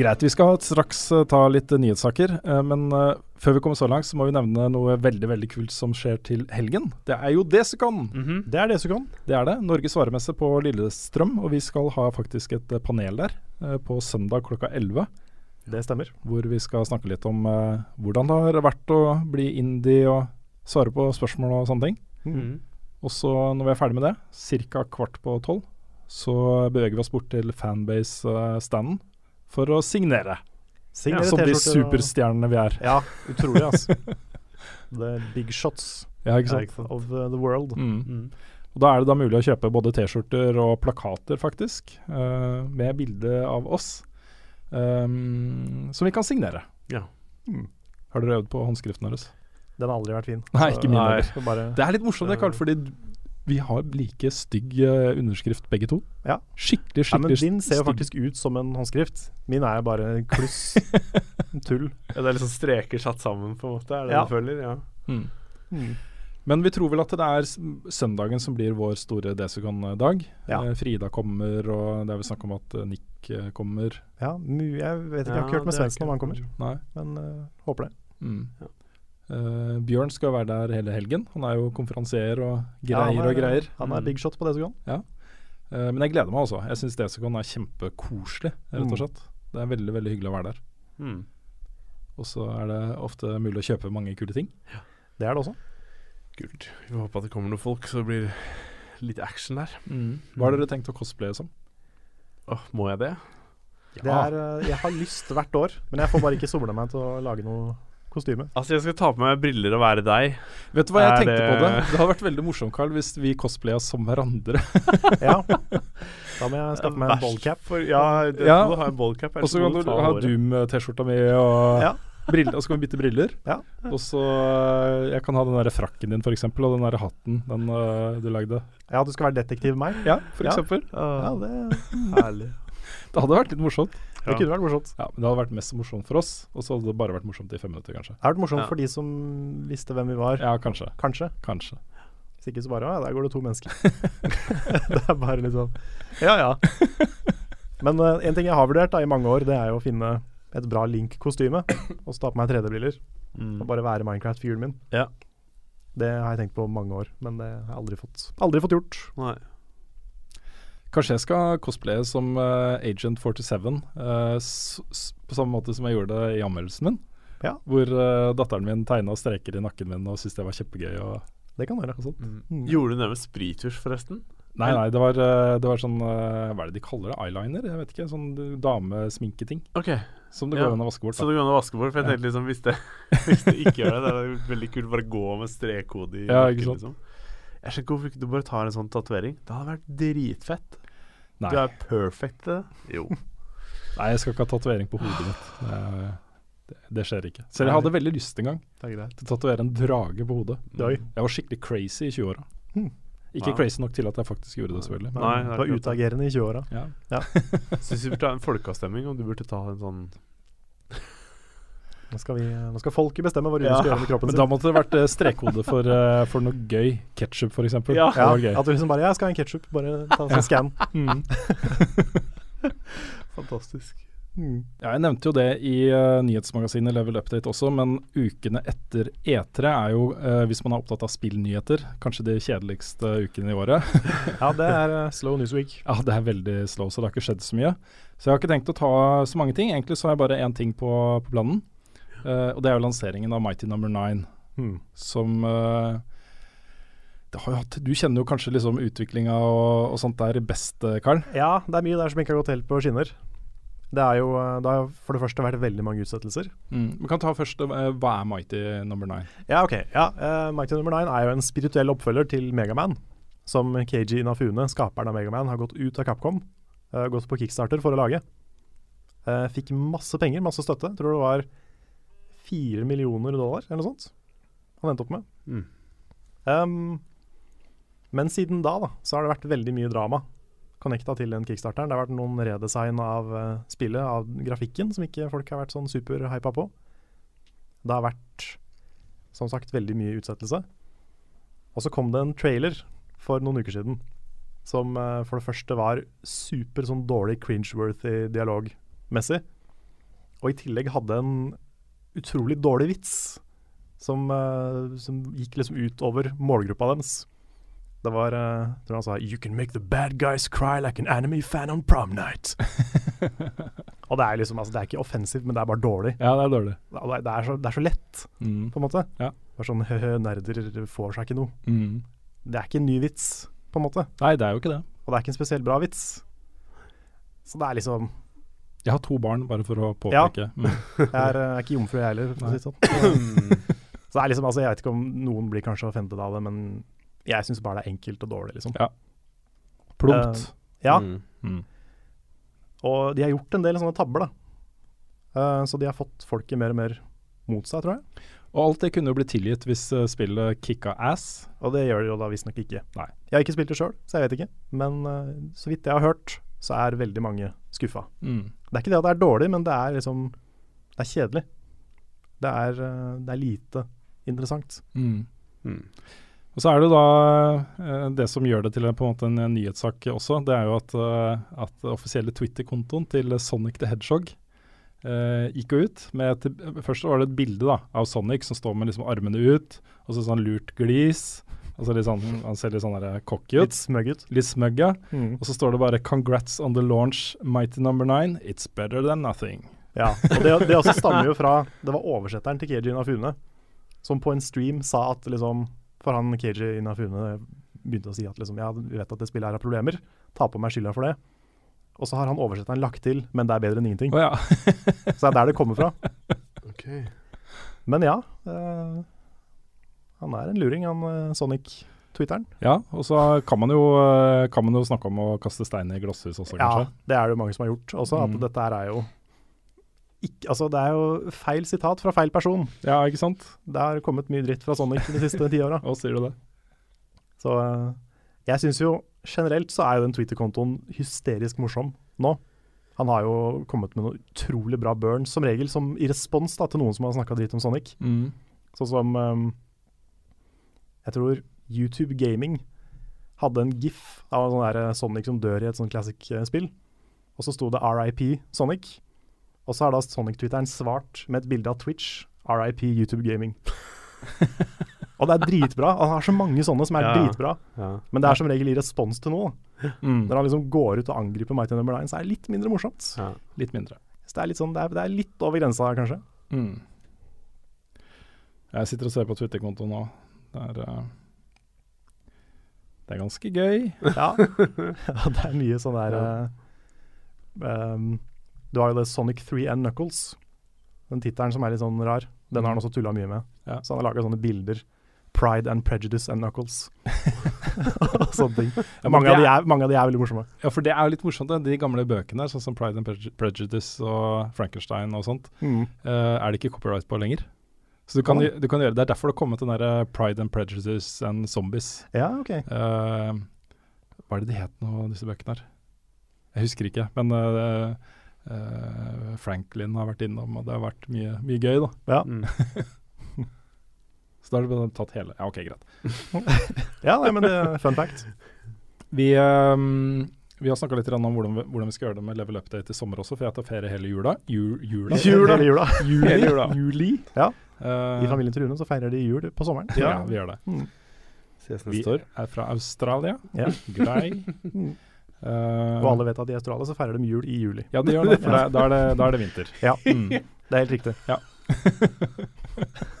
[SPEAKER 2] Greit, vi skal straks eh, ta litt nyhetssaker, eh, men eh, før vi kommer så langt, så må vi nevne noe veldig veldig kult som skjer til helgen. Det er jo Desicon!
[SPEAKER 3] -hmm.
[SPEAKER 1] Det er det som kan.
[SPEAKER 2] Det er det. Norges varemesse på Lillestrøm, og vi skal ha faktisk et panel der på søndag klokka 11.
[SPEAKER 1] Det stemmer.
[SPEAKER 2] hvor vi skal snakke litt om hvordan det har vært å bli indie og svare på spørsmål og sånne ting.
[SPEAKER 3] Mhm.
[SPEAKER 2] Og så når vi er ferdig med det, ca. kvart på tolv, så beveger vi oss bort til fanbase-standen for å signere.
[SPEAKER 1] Signere
[SPEAKER 2] som de superstjernene vi er.
[SPEAKER 1] Ja, utrolig, altså. The big shots
[SPEAKER 2] Ja,
[SPEAKER 1] of uh, the world.
[SPEAKER 2] Mm.
[SPEAKER 3] Mm.
[SPEAKER 2] Og Da er det da mulig å kjøpe både T-skjorter og plakater, faktisk, uh, med bilde av oss, um, som vi kan signere.
[SPEAKER 3] Ja.
[SPEAKER 1] Mm.
[SPEAKER 2] Har dere øvd på håndskriften deres?
[SPEAKER 1] Den har aldri vært fin.
[SPEAKER 2] Nei, ikke min heller. Det er litt morsomt, det, Karl, fordi vi har like stygg eh, underskrift begge to.
[SPEAKER 1] Ja.
[SPEAKER 2] Skikkelig, skikkelig stygg.
[SPEAKER 1] ja, men din ser jo faktisk ut som en håndskrift. Min er bare en kluss. en tull.
[SPEAKER 3] Ja, det er liksom streker satt sammen, på en måte. Er det
[SPEAKER 1] Ja.
[SPEAKER 3] du føler? Ja.
[SPEAKER 2] Mm.
[SPEAKER 1] Mm.
[SPEAKER 2] Men vi tror vel at det er søndagen som blir vår store Desicon-dag.
[SPEAKER 1] Ja.
[SPEAKER 2] Eh, Frida kommer, og det er vel snakk om at eh, Nick kommer.
[SPEAKER 1] Ja, jeg vet ikke, jeg har ikke hørt med
[SPEAKER 3] det
[SPEAKER 1] Svendsen om han kommer,
[SPEAKER 2] Nei.
[SPEAKER 1] men uh, håper det.
[SPEAKER 2] Mm.
[SPEAKER 3] Ja.
[SPEAKER 2] Eh, Bjørn skal være der hele helgen. Han er jo konferansier og
[SPEAKER 1] Ja,
[SPEAKER 2] greier
[SPEAKER 1] er-
[SPEAKER 2] og greier.
[SPEAKER 1] Han er
[SPEAKER 3] Mm.
[SPEAKER 1] big shot på det Ja.
[SPEAKER 2] Eh, men jeg gleder meg også. Jeg syns Desicon er kjempekoselig, rett
[SPEAKER 1] Mm.
[SPEAKER 2] og slett. Det er veldig veldig hyggelig å være der.
[SPEAKER 3] Mm.
[SPEAKER 2] Og så er det ofte mulig å kjøpe mange kule ting.
[SPEAKER 1] Det er det også.
[SPEAKER 3] Kult. Vi får håpe at det kommer noen folk, så det blir litt action der.
[SPEAKER 2] Hva har dere tenkt å cosplaye som?
[SPEAKER 3] Åh, må jeg det?
[SPEAKER 1] Det er, uh, jeg har lyst hvert år, men jeg får bare ikke somla meg til å lage noe kostyme.
[SPEAKER 3] Altså, jeg skal ta på meg briller og være deg.
[SPEAKER 2] Vet du hva jeg
[SPEAKER 3] Er
[SPEAKER 2] tenkte
[SPEAKER 3] det-
[SPEAKER 2] på det? Det hadde vært veldig morsomt, Carl, hvis vi cosplaya som hverandre.
[SPEAKER 1] Ja. Da må jeg skaffe meg en ballcap.
[SPEAKER 3] Ja, det,
[SPEAKER 2] Ja.
[SPEAKER 3] må du ha en ballcap.
[SPEAKER 2] Og så kan du ha Doom-T-skjorta mi og
[SPEAKER 1] Ja.
[SPEAKER 2] briller, og så kan vi bytte briller.
[SPEAKER 1] Ja.
[SPEAKER 2] Og så øh, Jeg kan ha den der frakken din, f.eks., og den der hatten den uh, du lagde.
[SPEAKER 1] Ja, du skal være detektiv meg.
[SPEAKER 2] Ja, for
[SPEAKER 1] Ja.
[SPEAKER 2] eksempel.
[SPEAKER 1] Ja, det, er
[SPEAKER 3] Herlig.
[SPEAKER 2] Det hadde vært litt morsomt.
[SPEAKER 1] Det kunne vært morsomt.
[SPEAKER 2] Ja, Men det hadde vært mest morsomt for oss, og så hadde det bare vært morsomt i fem minutter, kanskje.
[SPEAKER 1] Det hadde vært morsomt
[SPEAKER 3] Ja.
[SPEAKER 1] for de som visste hvem vi var.
[SPEAKER 2] Ja, kanskje.
[SPEAKER 1] Kanskje.
[SPEAKER 2] Kanskje.
[SPEAKER 1] Hvis ikke så bare Ja, der går det to mennesker. det er bare litt sånn Ja, ja. Men uh, en ting jeg har vurdert da i mange år, det er jo å finne et bra Link-kostyme. Og så ta på meg 3D-briller
[SPEAKER 3] Mm.
[SPEAKER 1] og bare være Minecraft-figuren min.
[SPEAKER 3] Ja.
[SPEAKER 1] Det har jeg tenkt på mange år, men det har jeg aldri fått, aldri fått gjort.
[SPEAKER 3] Nei.
[SPEAKER 2] Kanskje jeg skal cosplaye som uh, Agent 47, uh, s s på samme måte som jeg gjorde det i anmeldelsen min.
[SPEAKER 1] Ja.
[SPEAKER 2] Hvor uh, datteren min tegna streker i nakken min og syntes det var kjempegøy. Og,
[SPEAKER 1] Det kan være.
[SPEAKER 2] og sånt.
[SPEAKER 3] Mm.
[SPEAKER 1] Mm.
[SPEAKER 3] Gjorde du det med sprittusj, forresten?
[SPEAKER 2] Nei, nei, det var, eh, det var sånn eh, Hva er det de kaller det? Eyeliner? Jeg vet ikke. Sånn damesminketing.
[SPEAKER 3] Okay.
[SPEAKER 2] Som det
[SPEAKER 3] Ja.
[SPEAKER 2] går an å vaske bort.
[SPEAKER 3] Så det går an å vaske bort? For jeg
[SPEAKER 2] Ja.
[SPEAKER 3] tenkte liksom hvis det, hvis det ikke gjør det, det er veldig kult bare gå med strekkode i
[SPEAKER 2] Ja,
[SPEAKER 3] nakken,
[SPEAKER 2] ikke sant.
[SPEAKER 3] liksom. Jeg skjønner ikke hvorfor ikke du bare tar en sånn tatovering. Det hadde vært dritfett.
[SPEAKER 2] Nei.
[SPEAKER 3] Du er perfect til det. Jo.
[SPEAKER 2] nei, jeg skal ikke ha tatovering på hodet mitt. Det, det, det skjer ikke. Selv jeg hadde veldig lyst en gang
[SPEAKER 1] Det er greit.
[SPEAKER 2] til å tatovere en drage på hodet.
[SPEAKER 1] Døy.
[SPEAKER 2] Jeg var skikkelig crazy i 20-åra.
[SPEAKER 1] Hmm.
[SPEAKER 2] Ikke
[SPEAKER 3] ja.
[SPEAKER 2] crazy nok til at jeg faktisk gjorde det, selvfølgelig. Men,
[SPEAKER 3] Nei,
[SPEAKER 1] Du
[SPEAKER 3] det
[SPEAKER 1] var utagerende i 20-åra.
[SPEAKER 2] ja.
[SPEAKER 3] Syns vi burde ta en folkeavstemning om du burde ta en sånn
[SPEAKER 1] Nå skal, vi, nå skal folket bestemme hva Rune
[SPEAKER 3] Ja,
[SPEAKER 1] skal gjøre med kroppen sin.
[SPEAKER 2] Men da måtte det vært eh, strekkode for, uh, for noe gøy. Ketchup, f.eks.
[SPEAKER 3] Ja.
[SPEAKER 2] ja. gøy.
[SPEAKER 1] At du liksom bare 'Jeg skal ha en ketsjup', bare ta en sånn scan.
[SPEAKER 2] Mm.
[SPEAKER 3] Fantastisk.
[SPEAKER 2] Ja, jeg nevnte jo det i uh, nyhetsmagasinet Level Update også, men ukene etter E3 er jo, uh, hvis man er opptatt av spillnyheter, kanskje de kjedeligste ukene i året.
[SPEAKER 1] Ja, det er uh, slow news week.
[SPEAKER 2] ja, det er veldig slow, så det har ikke skjedd så mye. Så jeg har ikke tenkt å ta så mange ting. Egentlig så har jeg bare én ting på, på planen, eh, og det er jo lanseringen av Mighty Number Nine,
[SPEAKER 1] mm.
[SPEAKER 2] som uh, det har jo hatt, Du kjenner jo kanskje liksom utviklinga og, og sånt der best, eh, Karl?
[SPEAKER 1] Ja, det er mye der som ikke har gått helt på skinner. Det er jo Det har for det første vært veldig mange utsettelser.
[SPEAKER 2] Mm. Vi kan ta først Hva er Mighty Number Nine?
[SPEAKER 1] Ja, ok. Ja, uh, Mighty Number 9 er jo en spirituell oppfølger til Megaman. Som KG Inafune, skaperen av Megaman, har gått ut av Capcom. Uh, gått på kickstarter for å lage. Uh, fikk masse penger, masse støtte. Tror det var fire millioner dollar eller noe sånt han endte opp med.
[SPEAKER 3] Mm.
[SPEAKER 1] Um, men siden da, da så har det vært veldig mye drama connecta til den kickstarteren. Det har vært noen redesign av uh, spillet, av grafikken, som ikke folk har vært sånn superhypa på. Det har vært, som sagt, veldig mye utsettelse. Og så kom det en trailer for noen uker siden som uh, for det første var super sånn dårlig cringe-worthy dialogmessig. Og i tillegg hadde en utrolig dårlig vits som, eh, som gikk liksom utover målgruppa deres. Det var uh, tror han sa You can make the bad guys cry like an anime fan on prom night. og det er liksom altså, Det er ikke offensivt, men det er bare dårlig.
[SPEAKER 2] Ja, det er dårlig.
[SPEAKER 1] Det er, det er, så, det er så lett,
[SPEAKER 2] Mm.
[SPEAKER 1] på en måte.
[SPEAKER 2] Ja.
[SPEAKER 1] Er sånn hø-hø, nerder får seg ikke noe.
[SPEAKER 2] Mm.
[SPEAKER 1] Det er ikke en ny vits, på en måte.
[SPEAKER 2] Nei, det er jo ikke det.
[SPEAKER 1] Og det er ikke en spesielt bra vits. Så det er liksom
[SPEAKER 2] Jeg har to barn, bare for å påpeke. Mm.
[SPEAKER 1] Jeg er, jeg er ikke jomfru, jeg heller, for å si det sånn. Så det er liksom, altså, jeg vet ikke om noen blir kanskje offentet av det, men jeg syns bare det er enkelt og dårlig, liksom.
[SPEAKER 2] Plumpt.
[SPEAKER 1] Ja,
[SPEAKER 3] Mm.
[SPEAKER 2] Mm.
[SPEAKER 1] og de har gjort en del sånne tabber, da. Uh, så de har fått folket mer og mer mot seg, tror jeg.
[SPEAKER 2] Og alt det kunne jo blitt tilgitt hvis uh, spillet kicka ass.
[SPEAKER 1] Og det gjør de jo da visstnok ikke.
[SPEAKER 2] Nei.
[SPEAKER 1] Jeg har ikke spilt det sjøl, så jeg vet ikke. Men uh, så vidt jeg har hørt, så er veldig mange skuffa.
[SPEAKER 2] Mm.
[SPEAKER 1] Det er ikke det at det er dårlig, men det er liksom Det er kjedelig. Det er, eh, det er lite interessant.
[SPEAKER 2] Mm.
[SPEAKER 3] Mm.
[SPEAKER 2] Og så er det da eh, det som gjør det til en, på en måte en, en nyhetssak også, det er jo at, eh, at offisielle Twitter-kontoen til Sonic the Hedgehog eh, gikk jo ut med et, Først var det et bilde da, av Sonic som står med liksom armene ut, og så sånn lurt glis. Altså litt sånn, Han ser litt sånn der cocky
[SPEAKER 1] Litt
[SPEAKER 2] ut.
[SPEAKER 1] smøgg ut.
[SPEAKER 2] Litt smøgg, ja.
[SPEAKER 1] Mm.
[SPEAKER 2] Og så står det bare 'Congrats on the launch, Mighty Number Nine. It's better than nothing'.
[SPEAKER 1] Ja, og det, det også stammer jo fra Det var oversetteren til Keiji Inafune som på en stream sa at liksom For han Keiji Inafune begynte å si at liksom Ja, vi vet at det spillet her har problemer, ta på meg skylda for det. Og så har han oversetteren lagt til 'men det er bedre enn ingenting'.
[SPEAKER 2] Oh, ja.
[SPEAKER 1] Så det er der det kommer fra.
[SPEAKER 3] Okay.
[SPEAKER 1] Men ja. eh, han er en luring, han eh, Sonic-twitteren.
[SPEAKER 2] ja. Og så kan man, jo, eh, kan man jo snakke om å kaste stein i glasshus også,
[SPEAKER 1] Ja,
[SPEAKER 2] kanskje.
[SPEAKER 1] det er det jo mange som har gjort også. At
[SPEAKER 2] Mm.
[SPEAKER 1] dette her er jo ikke, Altså, det er jo feil sitat fra feil person.
[SPEAKER 2] Ja, ikke sant?
[SPEAKER 1] Det har kommet mye dritt fra Sonic de siste ti åra.
[SPEAKER 2] Å, sier du det?
[SPEAKER 1] Så eh, jeg syns jo generelt så er jo den Twitter-kontoen hysterisk morsom nå. Han har jo kommet med noe utrolig bra burn, som regel som i respons da, til noen som har snakka dritt om Sonic.
[SPEAKER 2] Mm.
[SPEAKER 1] Sånn som eh, Jeg tror YouTube Gaming hadde en gif av en sånn der Sonic som dør i et sånn classic-spill. Og så sto det RIP Sonic. Og så har da Sonic-twitteren svart med et bilde av Twitch. RIP YouTube Gaming. og det er dritbra. Han har så mange sånne som er
[SPEAKER 3] Ja.
[SPEAKER 1] dritbra.
[SPEAKER 3] Ja.
[SPEAKER 1] Men det er som regel i respons til noe.
[SPEAKER 2] Mm.
[SPEAKER 1] Når han liksom går ut og angriper Mighty Number 9, så er det litt mindre morsomt.
[SPEAKER 3] Ja.
[SPEAKER 2] Litt mindre.
[SPEAKER 1] Så det er litt sånn, det er, det er litt over grensa, kanskje.
[SPEAKER 2] Mm. Jeg sitter og ser på Twitter-kontoen nå. Det er, eh, Det er ganske gøy.
[SPEAKER 1] Ja. ja, det er mye sånn der
[SPEAKER 3] Ja.
[SPEAKER 1] eh, um, Du har jo det Sonic 3 and Knuckles. Den tittelen som er litt sånn rar. Den har han også tulla mye med.
[SPEAKER 2] Ja.
[SPEAKER 1] Så han har laga sånne bilder. Pride and Prejudice and Knuckles. og sånne ting.
[SPEAKER 2] Ja,
[SPEAKER 1] mange, av de
[SPEAKER 2] er-
[SPEAKER 1] er, mange av de er veldig morsomme.
[SPEAKER 2] Ja, for det er jo litt morsomt, det. de gamle bøkene, sånn som Pride and Prejudice og Frankenstein og sånt,
[SPEAKER 1] Mm.
[SPEAKER 2] uh, er det ikke copyright på lenger. Så du kan, du kan gjøre Det er derfor det har kommet den derre Pride and Prejudices and Zombies.
[SPEAKER 1] Ja, OK.
[SPEAKER 2] Uh, hva er det de het nå, disse bøkene her? Jeg husker ikke, men uh, uh, Franklin har vært innom, og det har vært mye, mye gøy, da.
[SPEAKER 1] Ja,
[SPEAKER 3] Mm.
[SPEAKER 2] Så da har du tatt hele Ja, OK, greit.
[SPEAKER 1] ja nei, men det er fun fact.
[SPEAKER 2] Vi, ehm, vi har snakka litt om hvordan vi, hvordan vi skal gjøre det med level update i sommer også, for jeg tar ferie hele jula. Jul, jula?
[SPEAKER 3] Jula.
[SPEAKER 1] Hele jula.
[SPEAKER 2] Juli?
[SPEAKER 3] Hele jula.
[SPEAKER 2] Juli?
[SPEAKER 1] Ja.
[SPEAKER 2] Eh,
[SPEAKER 1] I familien til Rune så feirer de jul på sommeren.
[SPEAKER 2] ja.
[SPEAKER 3] Ja.
[SPEAKER 2] vi gjør det.
[SPEAKER 1] Mm.
[SPEAKER 3] Ses
[SPEAKER 2] Vi
[SPEAKER 3] neste år.
[SPEAKER 2] er fra Australia.
[SPEAKER 1] Ja.
[SPEAKER 2] Grei.
[SPEAKER 1] Mm.
[SPEAKER 2] Eh,
[SPEAKER 1] Og alle vet at i Australia så feirer de jul i juli.
[SPEAKER 2] Ja, de gjør det, for
[SPEAKER 1] Ja.
[SPEAKER 2] da, er det, da er det vinter.
[SPEAKER 1] Ja,
[SPEAKER 2] Mm.
[SPEAKER 1] det er helt riktig.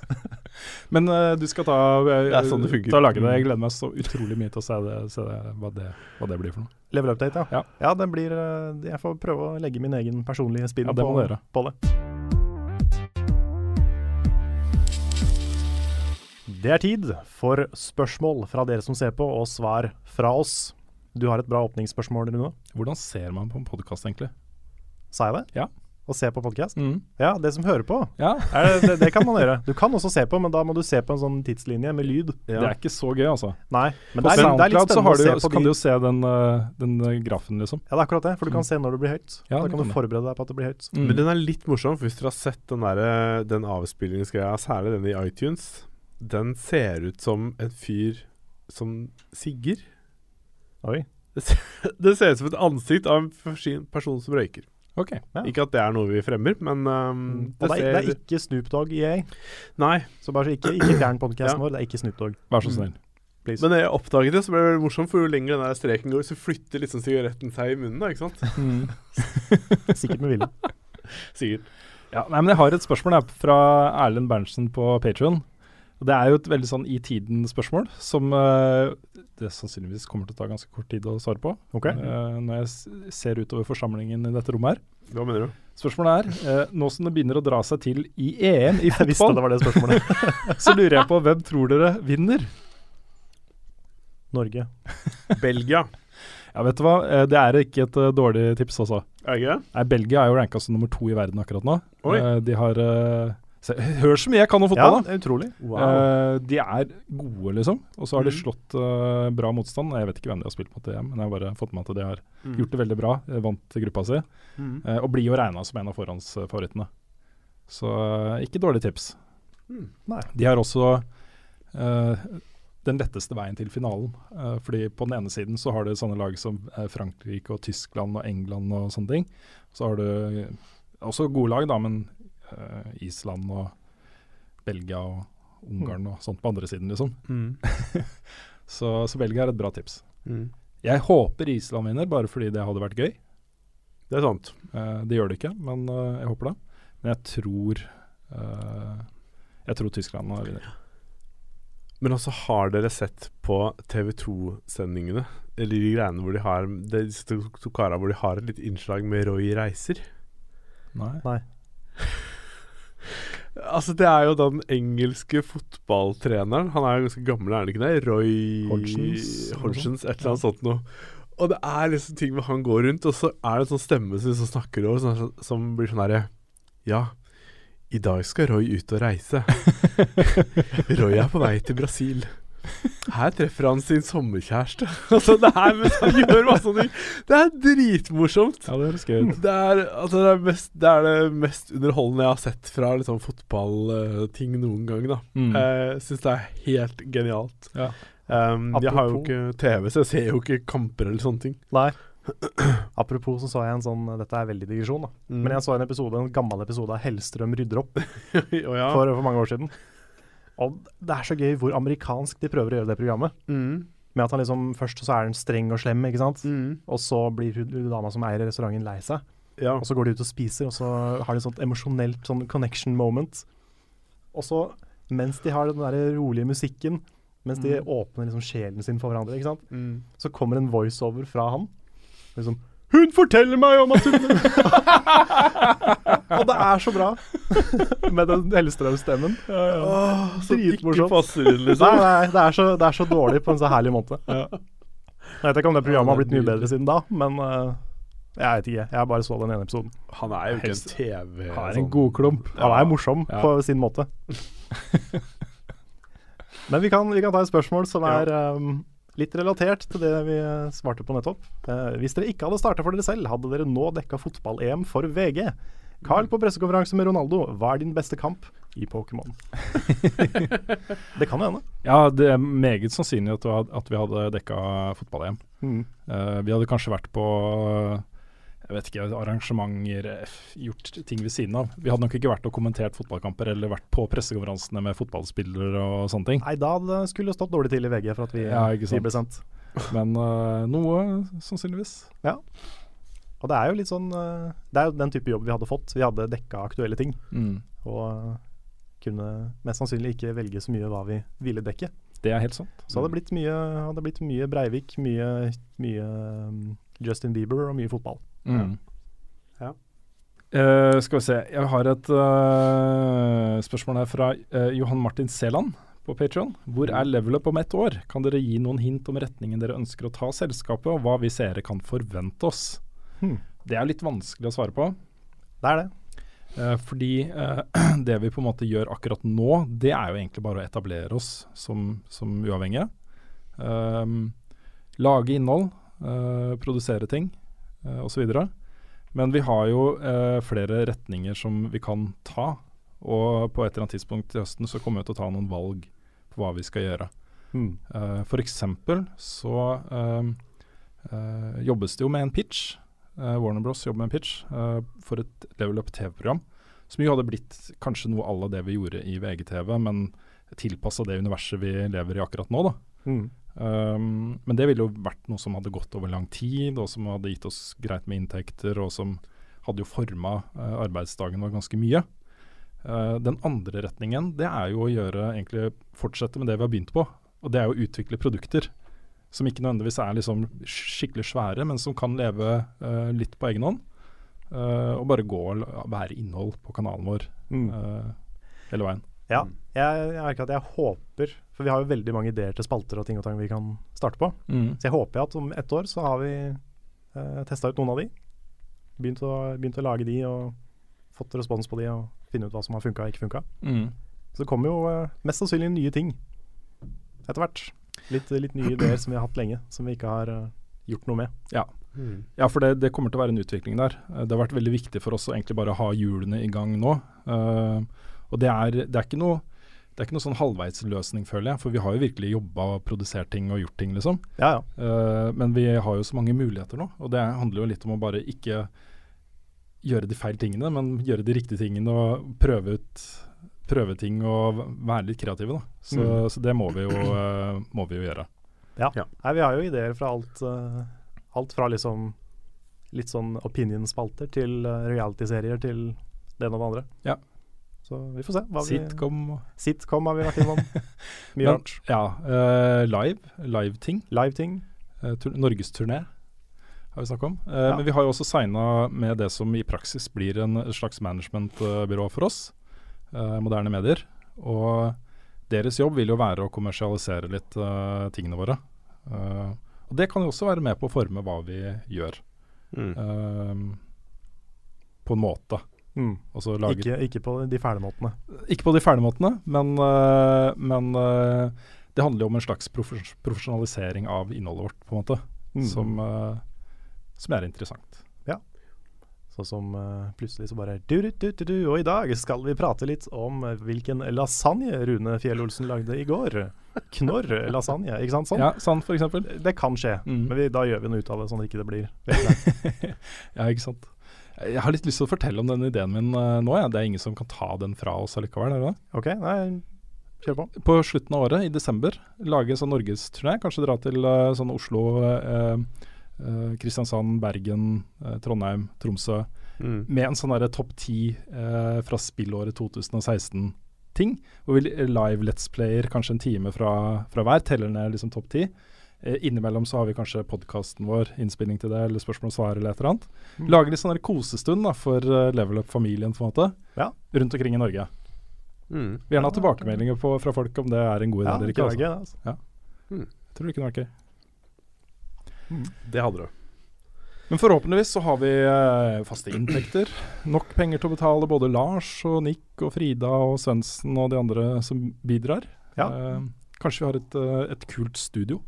[SPEAKER 2] Men uh, du skal ta, uh,
[SPEAKER 3] Det sånn det
[SPEAKER 2] ta lage det. Jeg gleder meg så utrolig mye til å se, det, se det, hva, det, hva det blir for noe.
[SPEAKER 1] Level update, ja.
[SPEAKER 2] Ja.
[SPEAKER 1] det blir uh, Jeg får prøve å legge min egen personlige spinn
[SPEAKER 2] Ja,
[SPEAKER 1] på, på det. Det er tid for spørsmål fra dere som ser på, og svar fra oss. Du har et bra åpningsspørsmål, Rune.
[SPEAKER 2] Hvordan ser man på en podkast, egentlig?
[SPEAKER 1] Sa jeg det?
[SPEAKER 2] Ja.
[SPEAKER 1] Å se på podkast?
[SPEAKER 2] Mm.
[SPEAKER 1] Ja, det som hører på.
[SPEAKER 2] Ja,
[SPEAKER 1] Er det, det, det kan man gjøre. Du kan også se på, men da må du se på en sånn tidslinje med lyd.
[SPEAKER 2] Det er ikke så gøy, altså.
[SPEAKER 1] Nei, men
[SPEAKER 2] På
[SPEAKER 1] det er, det er litt
[SPEAKER 2] SoundCloud så, du, så
[SPEAKER 1] kan
[SPEAKER 2] kan du jo se den, eh, den eh, grafen, liksom.
[SPEAKER 1] Ja, det er akkurat det, for du kan se når det blir høyt.
[SPEAKER 2] Ja,
[SPEAKER 1] da kan du
[SPEAKER 2] kan du.
[SPEAKER 1] forberede deg på at det blir høyt.
[SPEAKER 2] Mm.
[SPEAKER 3] Men den er litt morsom, for hvis dere har sett den, der, den avspillingsgreia, særlig den i iTunes, den ser ut som en fyr som sigger.
[SPEAKER 1] Oi.
[SPEAKER 3] Det ser ut som et ansikt av en person som røyker.
[SPEAKER 2] Ok.
[SPEAKER 1] Ja.
[SPEAKER 3] Ikke at det er noe vi fremmer, men um,
[SPEAKER 1] Og det, er, det er ikke Snoop Dogg i EA,
[SPEAKER 3] Nei.
[SPEAKER 1] så bare så ikke, ikke fjern podkasten
[SPEAKER 3] Ja.
[SPEAKER 1] vår. Det er ikke Snoop Dogg.
[SPEAKER 2] Vær så
[SPEAKER 3] Mm.
[SPEAKER 2] snill.
[SPEAKER 1] Please.
[SPEAKER 3] Men da jeg oppdaget det, så ble det veldig morsomt, for jo lenger den der streken går, så flytter liksom sigaretten seg i munnen, da, ikke sant?
[SPEAKER 1] Sikkert med vilje.
[SPEAKER 3] Sikkert.
[SPEAKER 2] Ja, nei, men jeg har et spørsmål her fra Erlend Berntsen på Patrion. Det er jo et veldig sånn i tiden-spørsmål, som uh, det sannsynligvis kommer til å ta ganske kort tid å svare på.
[SPEAKER 1] Ok.
[SPEAKER 2] Uh, når jeg ser utover forsamlingen i dette rommet her.
[SPEAKER 3] Hva mener du?
[SPEAKER 2] Spørsmålet er, uh, nå som det begynner å dra seg til i EM i
[SPEAKER 1] Jeg visste
[SPEAKER 2] fotball,
[SPEAKER 1] det var det spørsmålet.
[SPEAKER 2] så lurer jeg på hvem tror dere vinner?
[SPEAKER 1] Norge.
[SPEAKER 3] Belgia.
[SPEAKER 2] Ja, vet du hva, det er ikke et dårlig tips, altså.
[SPEAKER 3] Er det?
[SPEAKER 2] Nei, Belgia er jo ranka som nummer to i verden akkurat nå.
[SPEAKER 3] Oi.
[SPEAKER 2] De har se, Hør så mye jeg kan om fotball,
[SPEAKER 1] Ja,
[SPEAKER 2] da!
[SPEAKER 1] utrolig.
[SPEAKER 2] Eh, de er gode, liksom. Og så har de
[SPEAKER 3] Mhm.
[SPEAKER 2] slått uh, bra motstand. Jeg vet ikke hvem de har spilt mot, det, men jeg har bare fått med at de har
[SPEAKER 3] Mm.
[SPEAKER 2] gjort det veldig bra. eh, Vant gruppa si.
[SPEAKER 3] Mm.
[SPEAKER 2] Uh, og blir jo regna som en av forhåndsfavorittene. Så ikke dårlig tips.
[SPEAKER 3] Mm.
[SPEAKER 2] De har også den letteste veien til finalen. Uh, fordi på den ene siden så har du sånne lag som Frankrike og Tyskland og England og sånne ting. Så har du også gode lag, da, men Island og Belgia og Ungarn og sånt på andre siden, liksom.
[SPEAKER 3] Mm.
[SPEAKER 2] Så, så Belgia er et bra tips.
[SPEAKER 3] Mm.
[SPEAKER 2] Jeg håper Island vinner, bare fordi det hadde vært gøy.
[SPEAKER 3] Det er sant.
[SPEAKER 2] Uh, det gjør det ikke, men uh, jeg håper det. Men jeg tror uh, Jeg tror Tyskland vinner.
[SPEAKER 3] Men også har dere sett på TV2-sendingene, eller de greiene hvor de har det- er to, to kara hvor de har et lite innslag med Roy Reiser?
[SPEAKER 2] Nei.
[SPEAKER 3] Altså, det er jo den engelske fotballtreneren. Han er jo ganske gammel, er han ikke det? Roy
[SPEAKER 2] Hodgsons,
[SPEAKER 3] Hodgsons, et eller annet sånt noe. Og det er liksom ting hvor han går rundt, og så er det en sånn stemme som, som snakker over, som, som blir sånn herre Ja, i dag skal Roy ut og reise. Roy er på vei til Brasil. Her treffer han sin sommerkjæreste. altså, det er mens han gjør masse ting. Det er dritmorsomt.
[SPEAKER 2] Ja, det høres gøy ut.
[SPEAKER 3] Det er, altså, det, er mest, det er det mest underholdende jeg har sett fra liksom, fotballting noen gang. da
[SPEAKER 2] Mm.
[SPEAKER 3] Jeg syns det er helt genialt.
[SPEAKER 2] Ja.
[SPEAKER 3] Um, jeg har jo ikke TV, så jeg ser jo ikke kamper eller sånne ting.
[SPEAKER 1] Nei. Apropos så så jeg en sånn Dette er veldig digresjon, da.
[SPEAKER 3] Mm.
[SPEAKER 1] Men jeg så en episode, en gammel episode av Hellstrøm rydder opp
[SPEAKER 3] oh, ja.
[SPEAKER 1] for, for mange år siden. Og det er så gøy hvor amerikansk de prøver å gjøre det programmet.
[SPEAKER 3] mm.
[SPEAKER 1] Med at han liksom Først så er han streng og slem, ikke sant.
[SPEAKER 3] Mm.
[SPEAKER 1] Og så blir hun, dama som eier restauranten, lei seg.
[SPEAKER 3] Ja.
[SPEAKER 1] Og så går de ut og spiser, og så har de et sånt emosjonelt sånn connection moment. Og så, mens de har den der rolige musikken, mens de åpner liksom sjelen sin for hverandre. ikke sant?
[SPEAKER 3] Mm.
[SPEAKER 1] Så kommer en voiceover fra han. Liksom Hun forteller meg om at hun Og det er så bra! Med den Hellstrøm-stemmen.
[SPEAKER 3] Åh, som ikke
[SPEAKER 1] Dritmorsomt.
[SPEAKER 3] passer inn,
[SPEAKER 1] Nei,
[SPEAKER 3] liksom.
[SPEAKER 1] nei, det er, så, det er så dårlig på en så herlig måte. Jeg vet ikke om det programmet har blitt mye bedre siden da, men uh, jeg vet ikke. Jeg bare så den ene episoden.
[SPEAKER 3] Han er jo ikke en TV
[SPEAKER 2] Han er
[SPEAKER 3] sånn-
[SPEAKER 2] en godklump.
[SPEAKER 1] Han er morsom
[SPEAKER 2] Ja.
[SPEAKER 1] på sin måte. Men vi kan, vi kan ta et spørsmål som er um, litt relatert til det vi svarte på nettopp. Eh, hvis dere ikke hadde starta for dere selv, hadde dere nå dekka fotball-EM for VG. Carl på pressekonferanse med Ronaldo, hva er din beste kamp i Pokémon? det kan jo hende.
[SPEAKER 2] Ja, det er meget sannsynlig at, at vi hadde dekka fotball-EM.
[SPEAKER 1] Mm.
[SPEAKER 2] Eh, vi hadde kanskje vært på jeg vet ikke, arrangementer, eh, gjort ting ved siden av. Vi hadde nok ikke vært og kommentert fotballkamper eller vært på pressekonferansene med fotballspillere og sånne ting.
[SPEAKER 1] Nei, da skulle det stått dårlig til i VG for at vi,
[SPEAKER 2] Ja, ikke
[SPEAKER 1] vi ble sendt.
[SPEAKER 2] Men uh, noe, sannsynligvis. Ja.
[SPEAKER 1] Og det er jo litt sånn eh, Det er jo den type jobb vi hadde fått. Vi hadde dekka aktuelle ting.
[SPEAKER 2] Mm.
[SPEAKER 1] Og kunne mest sannsynlig ikke velge så mye hva vi ville dekke.
[SPEAKER 2] Det er helt sant.
[SPEAKER 1] Så hadde det blitt mye, hadde blitt mye Breivik, mye, mye um, Justin Bieber og mye fotball.
[SPEAKER 2] Mm.
[SPEAKER 3] Ja.
[SPEAKER 2] Uh, skal vi se, jeg har et uh, spørsmål her fra uh, Johan Martin Seland på Patreon. Hvor er levelet om ett år? Kan dere gi noen hint om retningen dere ønsker å ta selskapet, og hva vi seere kan forvente oss?
[SPEAKER 1] Hmm.
[SPEAKER 2] Det er litt vanskelig å svare på.
[SPEAKER 1] Det er det.
[SPEAKER 2] Eh, fordi det vi på en måte gjør akkurat nå, det er jo egentlig bare å etablere oss som, som uavhengige. Um, lage innhold, produsere ting uh, osv. Men vi har jo eh, flere retninger som vi kan ta. Og på et eller annet tidspunkt i høsten så kommer vi til å ta noen valg på hva vi skal gjøre.
[SPEAKER 1] Mm.
[SPEAKER 2] Uh, eksempel så eh, jobbes det jo med en pitch. Eh, Warner Bros jobber med en pitch eh, for et Level Up TV-program. Som jo hadde blitt kanskje noe à la det vi gjorde i VGTV, men tilpassa det universet vi lever i akkurat nå. da.
[SPEAKER 1] Mm.
[SPEAKER 2] Um, men det ville jo vært noe som hadde gått over lang tid, og som hadde gitt oss greit med inntekter, og som hadde jo forma uh, arbeidsdagen vår ganske mye. Uh, den andre retningen, det er jo å gjøre egentlig fortsette med det vi har begynt på. Og det er jo å utvikle produkter som ikke nødvendigvis er liksom skikkelig svære, men som kan leve uh, litt på egen hånd. Og bare gå og være innhold på kanalen vår
[SPEAKER 1] Mm.
[SPEAKER 2] hele veien.
[SPEAKER 1] Ja. Jeg, jeg merker at jeg håper For vi har jo veldig mange ideer til spalter og ting og tang vi kan starte på. Så jeg håper at om ett år så har vi eh, testa ut noen av de. Begynt å, begynt å lage de og fått respons på de og finne ut hva som har funka og ikke funka.
[SPEAKER 2] Mm.
[SPEAKER 1] Så det kommer jo eh, mest sannsynlig nye ting etter hvert. Litt, litt nye ideer som vi har hatt lenge, som vi ikke har uh, gjort noe med.
[SPEAKER 2] Ja.
[SPEAKER 3] Mm.
[SPEAKER 2] Ja, for det, det kommer til å være en utvikling der. Eh, Det har vært veldig viktig for oss å egentlig bare ha hjulene i gang nå. Uh, og det er, det er ikke noe det er ikke noe sånn halvveisløsning, føler jeg. For vi har jo virkelig jobba og produsert ting og gjort ting, liksom.
[SPEAKER 1] Ja, ja.
[SPEAKER 2] Uh, men vi har jo så mange muligheter nå. Og det handler jo litt om å bare ikke gjøre de feil tingene, men gjøre de riktige tingene og prøve ut prøve ting og være litt kreative. Da. Så,
[SPEAKER 1] Mm.
[SPEAKER 2] så det må vi jo, uh, må vi jo gjøre.
[SPEAKER 1] Ja.
[SPEAKER 3] Ja.
[SPEAKER 1] Nei, vi har jo ideer fra alt, uh, alt fra liksom litt sånn opinion-spalter til uh, reality-serier til det ene og det andre.
[SPEAKER 2] Ja.
[SPEAKER 1] Så vi får se. Hva vi,
[SPEAKER 2] Sitcom Vi,
[SPEAKER 1] Sitcom har vi vært innom. Mye rart.
[SPEAKER 2] Ja. Uh, live. Live-ting.
[SPEAKER 1] Live-ting.
[SPEAKER 2] Uh, Norgesturné har vi snakket om. Uh,
[SPEAKER 1] Ja.
[SPEAKER 2] Men vi har jo også signa med det som i praksis blir en slags managementbyrå for oss. eh, moderne medier. Og deres jobb vil jo være å kommersialisere litt eh, tingene våre. Eh, og det kan jo også være med på å forme hva vi gjør,
[SPEAKER 3] Mm.
[SPEAKER 2] eh, på en måte.
[SPEAKER 1] Mm. Ikke, ikke på de fæle måtene.
[SPEAKER 2] Ikke på de fæle måtene, men, øh, men øh, det handler jo om en slags profes profesjonalisering av innholdet vårt, på en måte.
[SPEAKER 1] Mm.
[SPEAKER 2] Som, øh, som er interessant. Ja.
[SPEAKER 1] Sånn som eh, plutselig så bare du, du, du, du, Og i dag skal vi prate litt om eh, hvilken lasagne Rune Fjell-Olsen lagde i går. Knorr lasagne, ikke sant? Sånn.
[SPEAKER 2] Ja, sånn for eksempel.
[SPEAKER 1] Det kan skje,
[SPEAKER 2] Mm.
[SPEAKER 1] men vi, da gjør vi noe ut av det, sånn at ikke det blir.
[SPEAKER 2] Ja, ikke sant. Jeg har litt lyst til å fortelle om den ideen min øh, nå. Ja. Det er ingen som kan ta den fra oss allikevel. Er det det?
[SPEAKER 1] OK, nei, kjør på.
[SPEAKER 2] På slutten av året, i desember, lage en sånn norgesturné. Kanskje dra til øh, sånn Oslo, øh, øh, Kristiansand, Bergen, øh, Trondheim, Tromsø.
[SPEAKER 3] Mm.
[SPEAKER 2] med en sånn topp ti eh, fra spillåret 2016-tema. ting. Hvor vi live Let's Player kanskje en time fra, fra hver, teller ned liksom topp ti. Eh, innimellom så har vi kanskje podkasten vår, innspilling til det, eller spørsmål og svar eller et eller annet.
[SPEAKER 1] Mm.
[SPEAKER 2] Lager litt sånn kosestund da, for eh, Level Up-familien, på en måte.
[SPEAKER 1] Ja.
[SPEAKER 2] Rundt omkring i Norge.
[SPEAKER 3] Mm.
[SPEAKER 2] Vi gjerne ha tilbakemeldinger på, fra folk om det er en god idé
[SPEAKER 1] Ja,
[SPEAKER 2] eller ikke.
[SPEAKER 1] var
[SPEAKER 2] Altså.
[SPEAKER 1] gøy, det, altså.
[SPEAKER 2] Jeg tror det kunne vært gøy.
[SPEAKER 3] Det hadde du.
[SPEAKER 2] Men forhåpentligvis så har vi eh, faste inntekter. Nok penger til å betale både Lars og Nick og Frida og Svendsen og de andre som bidrar.
[SPEAKER 1] Ja.
[SPEAKER 2] Eh, kanskje vi har et, eh, et kult studio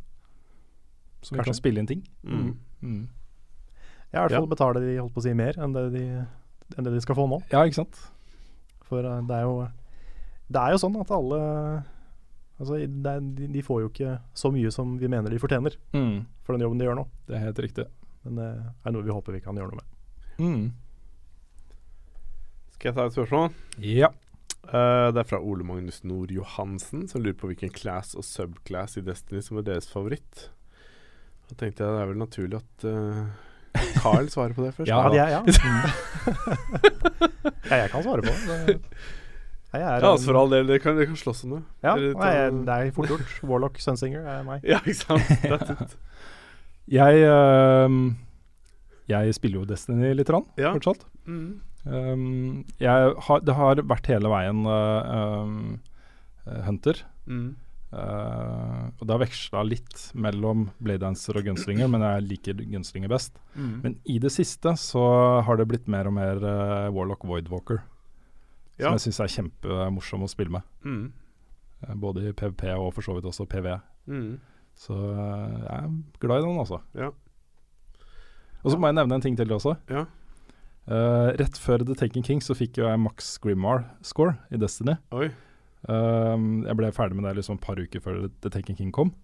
[SPEAKER 1] Kanskje.
[SPEAKER 2] kan spille inn ting.
[SPEAKER 3] Mm.
[SPEAKER 2] Mm.
[SPEAKER 1] Ja, I hvert
[SPEAKER 3] Ja.
[SPEAKER 1] fall betaler de holdt på å si mer enn det de, enn det de skal få nå.
[SPEAKER 2] Ja, ikke sant.
[SPEAKER 1] For eh, det er jo Det er jo sånn at alle Altså, det er, de, de får jo ikke så mye som vi mener de fortjener
[SPEAKER 2] Mm.
[SPEAKER 1] for den jobben de gjør nå.
[SPEAKER 2] Det er helt riktig.
[SPEAKER 1] Men det er noe vi håper vi kan gjøre noe med.
[SPEAKER 2] Mm.
[SPEAKER 3] Skal jeg ta et spørsmål?
[SPEAKER 2] Ja.
[SPEAKER 3] Uh, det er fra Ole Magnus Nord Johansen, som lurer på hvilken class og subclass i Destiny som er deres favoritt. Da tenkte jeg det er vel naturlig at uh, Carl svarer på det først.
[SPEAKER 2] Ja,
[SPEAKER 1] Ja, er, ja. ja, jeg kan svare på det. Nei, Jeg er,
[SPEAKER 3] ja altså for all del, dere kan, dere kan slåss om det.
[SPEAKER 1] ja, nei, det er fort gjort. Warlock Sunsinger er meg.
[SPEAKER 3] Ja, ikke sant? That's it.
[SPEAKER 2] Jeg, uh, jeg spiller jo Destiny litt rann,
[SPEAKER 3] Ja.
[SPEAKER 2] fortsatt.
[SPEAKER 3] Mm.
[SPEAKER 2] Um, jeg har, det har vært hele veien uh, um, eh, Hunter.
[SPEAKER 3] Mm.
[SPEAKER 2] Eh, og det har veksla litt mellom Bladedancer og Gunslinger, men jeg liker Gunslinger best.
[SPEAKER 3] Mm.
[SPEAKER 2] Men i det siste så har det blitt mer og mer uh, Warlock Voidwalker.
[SPEAKER 3] ja.
[SPEAKER 2] Som jeg syns er kjempemorsom å spille med.
[SPEAKER 3] Mm.
[SPEAKER 2] Uh, både i PVP og for så vidt også PV.
[SPEAKER 3] Mm.
[SPEAKER 2] Så jeg er glad i den, altså.
[SPEAKER 3] Ja.
[SPEAKER 2] Og så må jeg nevne en ting til det også.
[SPEAKER 3] Ja.
[SPEAKER 2] Rett før The Taken King så fikk jo jeg Max Grimmar-score i Destiny.
[SPEAKER 3] Oi.
[SPEAKER 2] Um, jeg ble ferdig med det liksom et par uker før The Taken King kom.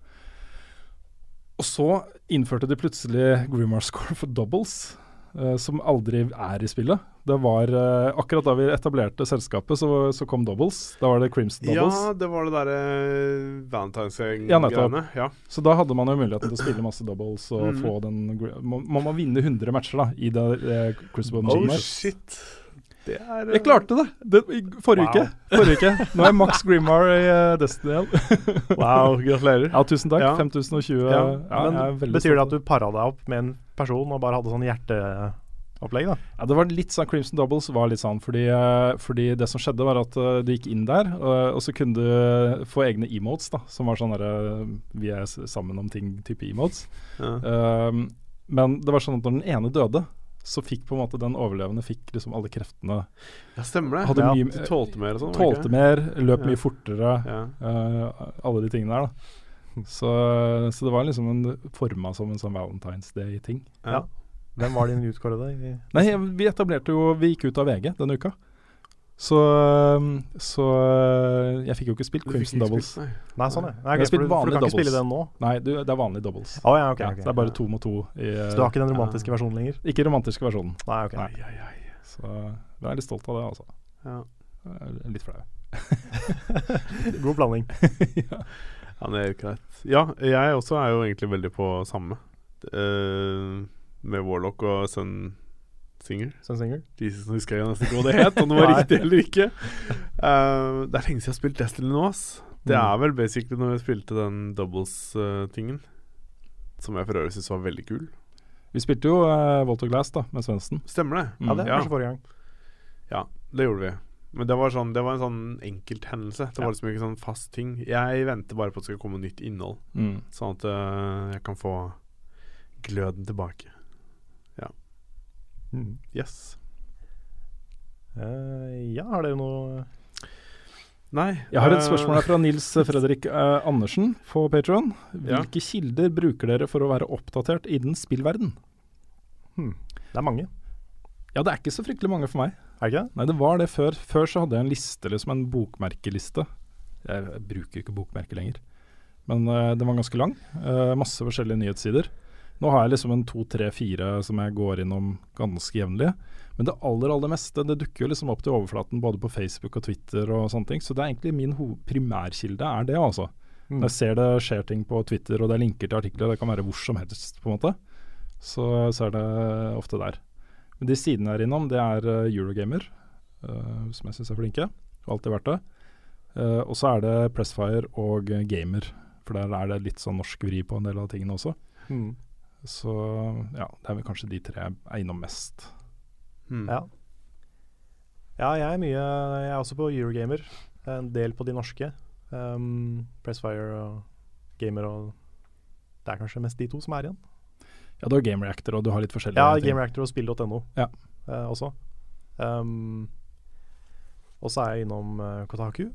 [SPEAKER 2] Og så innførte de plutselig Grimmar Score for doubles, uh, som aldri er i spillet. Det var uh, Akkurat da vi etablerte selskapet, så, så kom doubles. Da var det Crimson doubles.
[SPEAKER 3] Ja, det var det derre
[SPEAKER 2] uh.
[SPEAKER 3] Valentine's-greiene. Ja,
[SPEAKER 2] Så da hadde man jo muligheten til å spille masse doubles og
[SPEAKER 3] mm.
[SPEAKER 2] få den må, man vinne 100 matcher da i det eh, Crucible
[SPEAKER 3] Oh shit. Det er
[SPEAKER 2] Jeg klarte det! det i forrige
[SPEAKER 1] Wow.
[SPEAKER 2] uke. Forrige uke. Nå er Max Grimmar i uh, Destiny igjen.
[SPEAKER 3] Wow, gratulerer.
[SPEAKER 2] Ja, tusen takk.
[SPEAKER 3] Ja.
[SPEAKER 2] 5020.
[SPEAKER 3] Ja,
[SPEAKER 2] Ja,
[SPEAKER 1] betyr det at du para deg opp med en person og bare hadde sånn hjerteopplegg, da?
[SPEAKER 2] Ja, det var litt sånn Crimson Doubles var litt sånn, fordi, eh, fordi det som skjedde var at eh, du gikk inn der, og, og så kunne du få egne emotes, da, som var sånn derre Vi er sammen om ting-type emotes.
[SPEAKER 3] Ja.
[SPEAKER 2] Um, men det var sånn at når den ene døde, så fikk på en måte den overlevende fikk liksom alle kreftene.
[SPEAKER 3] ja, stemmer det.
[SPEAKER 2] Hadde
[SPEAKER 1] Ja,
[SPEAKER 2] mye,
[SPEAKER 3] Du tålte mer og sånn?
[SPEAKER 2] tålte
[SPEAKER 3] ikke?
[SPEAKER 2] mer, løp
[SPEAKER 3] Ja.
[SPEAKER 2] mye fortere.
[SPEAKER 3] Ja.
[SPEAKER 2] eh, alle de tingene der, da. Så, så det var liksom en forma som en sånn Valentine's Day-ting.
[SPEAKER 3] Ja.
[SPEAKER 1] Hvem var din utkårede? i-
[SPEAKER 2] Nei, vi etablerte jo Vi gikk ut av VG denne uka. Så, så øh, jeg fikk jo ikke spilt Crimson
[SPEAKER 3] ikke
[SPEAKER 2] Doubles.
[SPEAKER 3] spilt, nei.
[SPEAKER 1] Nei, sånn, ja. Nei,
[SPEAKER 2] Jeg har spilt
[SPEAKER 1] for, du- for
[SPEAKER 2] vanlig
[SPEAKER 1] du kan ikke spille den nå?
[SPEAKER 2] Nei, du, det er vanlig doubles.
[SPEAKER 1] Oh, ja, okay,
[SPEAKER 2] ja,
[SPEAKER 1] okay,
[SPEAKER 2] så det er bare to mot to. I,
[SPEAKER 1] Så du har ikke den
[SPEAKER 2] ja.
[SPEAKER 1] romantiske versjonen lenger?
[SPEAKER 2] Ikke romantiske versjonen.
[SPEAKER 1] Nei, ok.
[SPEAKER 2] Nei.
[SPEAKER 3] Ai, ai, ai.
[SPEAKER 2] Så jeg er litt stolt av det, altså.
[SPEAKER 3] Ja.
[SPEAKER 2] Jeg Litt flau.
[SPEAKER 1] God blanding.
[SPEAKER 2] ja.
[SPEAKER 3] ja, det er greit. Ja, jeg også er jo egentlig veldig på samme. Uh, med Warlock og Sun Singer.
[SPEAKER 1] Sunsinger.
[SPEAKER 3] Jesus, nå husker jeg nesten ikke hva det het, om det var riktig eller ikke. Uh, det er lenge siden jeg har spilt Destiny nå, ass. Det
[SPEAKER 1] Mm.
[SPEAKER 3] er vel basically når jeg spilte den doubles-tingen. som jeg for øvrig syns var veldig kul.
[SPEAKER 2] Vi spilte jo uh, Volt of Glass da, med Svendsen.
[SPEAKER 3] Stemmer det?
[SPEAKER 1] Ja, det var
[SPEAKER 3] Ja.
[SPEAKER 1] forrige gang.
[SPEAKER 3] Ja, det gjorde vi. Men det var, sånn, det var en sånn enkelthendelse. Det
[SPEAKER 1] Ja.
[SPEAKER 3] var liksom ikke sånn fast ting. Jeg venter bare på at det skal komme nytt innhold,
[SPEAKER 2] Mm.
[SPEAKER 3] sånn at uh, jeg kan få gløden tilbake.
[SPEAKER 1] Mm.
[SPEAKER 3] Yes.
[SPEAKER 1] Uh, ja, har dere noe
[SPEAKER 3] Nei
[SPEAKER 2] Jeg har et spørsmål her fra Nils Fredrik uh, Andersen på Patron.
[SPEAKER 3] Ja.
[SPEAKER 2] Hvilke kilder bruker dere for å være oppdatert innen spillverden?
[SPEAKER 1] Det er mange,
[SPEAKER 2] Ja, det er ikke så fryktelig mange for meg.
[SPEAKER 1] er ikke det?
[SPEAKER 2] Nei, det var det før. Før så hadde jeg en liste, liksom en bokmerkeliste. Jeg, jeg bruker ikke bokmerke lenger. Men uh, den var ganske lang. Uh, masse forskjellige nyhetssider. Nå har jeg liksom en to, tre, fire som jeg går innom ganske jevnlig. Men det aller aller meste det dukker jo liksom opp til overflaten både på Facebook og Twitter og sånne ting. Så det er egentlig min primærkilde er det, altså.
[SPEAKER 1] Mm.
[SPEAKER 2] Når jeg ser det skjer ting på Twitter, og det er linker til artikler, det kan være hvor som helst, på en måte, så, så er det ofte der. Men de sidene jeg er innom, det er eh, Eurogamer, uh, som jeg syns er flinke. Og alltid vært det. Uh, og så er det Pressfire og Gamer, for der er det litt sånn norsk vri på en del av tingene også.
[SPEAKER 1] Mm.
[SPEAKER 2] Så ja, det er vel kanskje de tre jeg er innom mest.
[SPEAKER 3] Hmm.
[SPEAKER 1] Ja. ja, jeg er mye Jeg er også på Eurogamer. En del på de norske. Um, Pressfire og Gamer og Det er kanskje mest de to som er igjen.
[SPEAKER 2] Ja, du har Game Reactor, og du har litt forskjellige
[SPEAKER 1] Ja,
[SPEAKER 2] ting.
[SPEAKER 1] Game Reactor og spill.no
[SPEAKER 2] Ja.
[SPEAKER 1] uh, også. Um, og så er jeg innom uh, Kotaku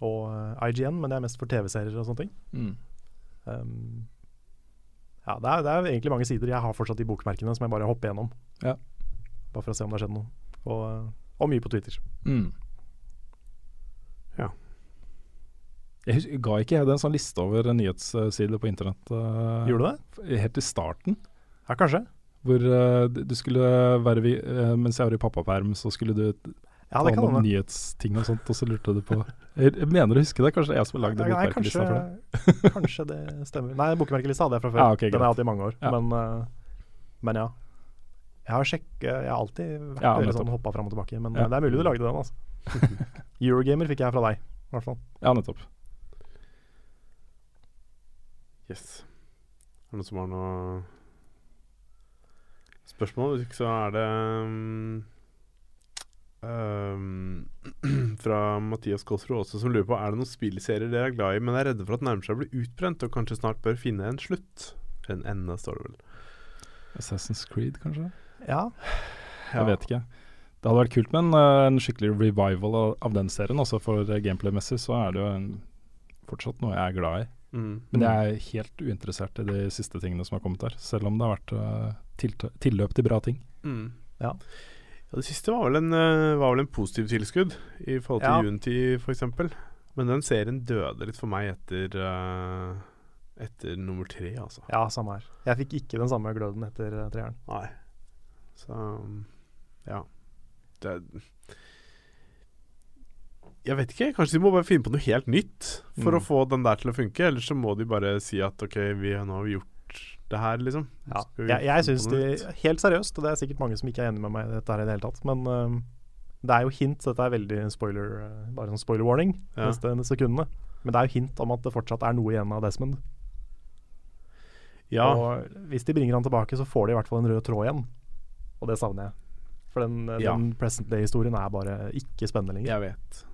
[SPEAKER 1] og uh, IGN, men det er mest for TV-serier og sånne ting.
[SPEAKER 2] Mm.
[SPEAKER 1] Um, ja, det er, det er egentlig mange sider. Jeg har fortsatt de bokmerkene som jeg bare hopper gjennom.
[SPEAKER 2] Ja.
[SPEAKER 1] Bare for å se om det har skjedd noe. Og, eh, og mye på Twitter.
[SPEAKER 2] Mm.
[SPEAKER 3] Ja.
[SPEAKER 2] Jeg husker, ga ikke jeg det en sånn liste over nyhetssider på internett Uh,
[SPEAKER 1] Gjorde du det?
[SPEAKER 2] helt i starten?
[SPEAKER 1] Ja, kanskje.
[SPEAKER 2] Hvor uh, du skulle være vi, uh, Mens jeg var i pappaperm, så skulle du
[SPEAKER 1] Ja, det kan
[SPEAKER 2] noen nyhetsting og sånt, og så lurte du på Jeg, mener å huske det, kanskje det er jeg som har lagd
[SPEAKER 1] nei,
[SPEAKER 2] bokmerkelista for det?
[SPEAKER 1] kanskje det stemmer. Nei, bokmerkelista hadde jeg fra før.
[SPEAKER 2] Ja, okay,
[SPEAKER 1] Den har jeg hatt i mange år.
[SPEAKER 2] Ja.
[SPEAKER 1] Men, eh, men ja. Jeg har sjekket Jeg har alltid vært
[SPEAKER 2] Ja,
[SPEAKER 1] veldig sånn hoppa fram og tilbake. Men
[SPEAKER 2] Ja.
[SPEAKER 1] eh, det er mulig du lagde den, altså. Eurogamer fikk jeg fra deg, i hvert fall.
[SPEAKER 2] Ja, nettopp.
[SPEAKER 3] Yes. Er det noen som har noe spørsmål? Hvis ikke så er det um, um, Fra Mathias Kolsrud også, som lurer på Er det noen spillserier dere er glad i, men er redde for at nærmer seg å bli utbrent og kanskje snart bør finne en slutt? En ende, står det vel.
[SPEAKER 2] Assassin's Creed, kanskje?
[SPEAKER 1] Ja.
[SPEAKER 2] Jeg vet ikke. Det hadde vært kult med en, eh, en skikkelig revival av, av den serien. Også for eh, gameplay-messig så er det jo en, fortsatt noe jeg er glad i.
[SPEAKER 3] Mm.
[SPEAKER 2] Men jeg er helt uinteressert i de siste tingene som har kommet der. Selv om det har vært uh, tilløp til bra ting.
[SPEAKER 3] Mm.
[SPEAKER 1] Ja.
[SPEAKER 3] Ja, Det siste var vel en, eh, var vel en positiv tilskudd i forhold til
[SPEAKER 1] Ja.
[SPEAKER 3] Unity f.eks. Men den serien døde litt for meg etter eh, Etter nummer tre, altså.
[SPEAKER 1] ja, samme her. Jeg fikk ikke den samme gløden etter eh, treeren.
[SPEAKER 3] Nei. Så um, ja. Det Jeg vet ikke. Kanskje de må bare finne på noe helt nytt for
[SPEAKER 1] Mm.
[SPEAKER 3] å få den der til å funke. Eller så må de bare si at OK, vi, nå har vi gjort det her, liksom.
[SPEAKER 1] Ja. Jeg, jeg syns de? Helt seriøst, og det er sikkert mange som ikke er enig med meg i dette her i det hele tatt, men eh, det er jo hint Dette er veldig spoiler eh, Bare sånn spoiler warning
[SPEAKER 3] Ja.
[SPEAKER 1] neste sekundene. Men det er jo hint om at det fortsatt er noe igjen av Desmond.
[SPEAKER 3] Ja.
[SPEAKER 1] Og hvis de bringer han tilbake, så får de i hvert fall en rød tråd igjen. Og det savner jeg. For den, eh,
[SPEAKER 3] Ja.
[SPEAKER 1] den present day-historien er bare ikke spennende lenger.
[SPEAKER 3] Jeg vet.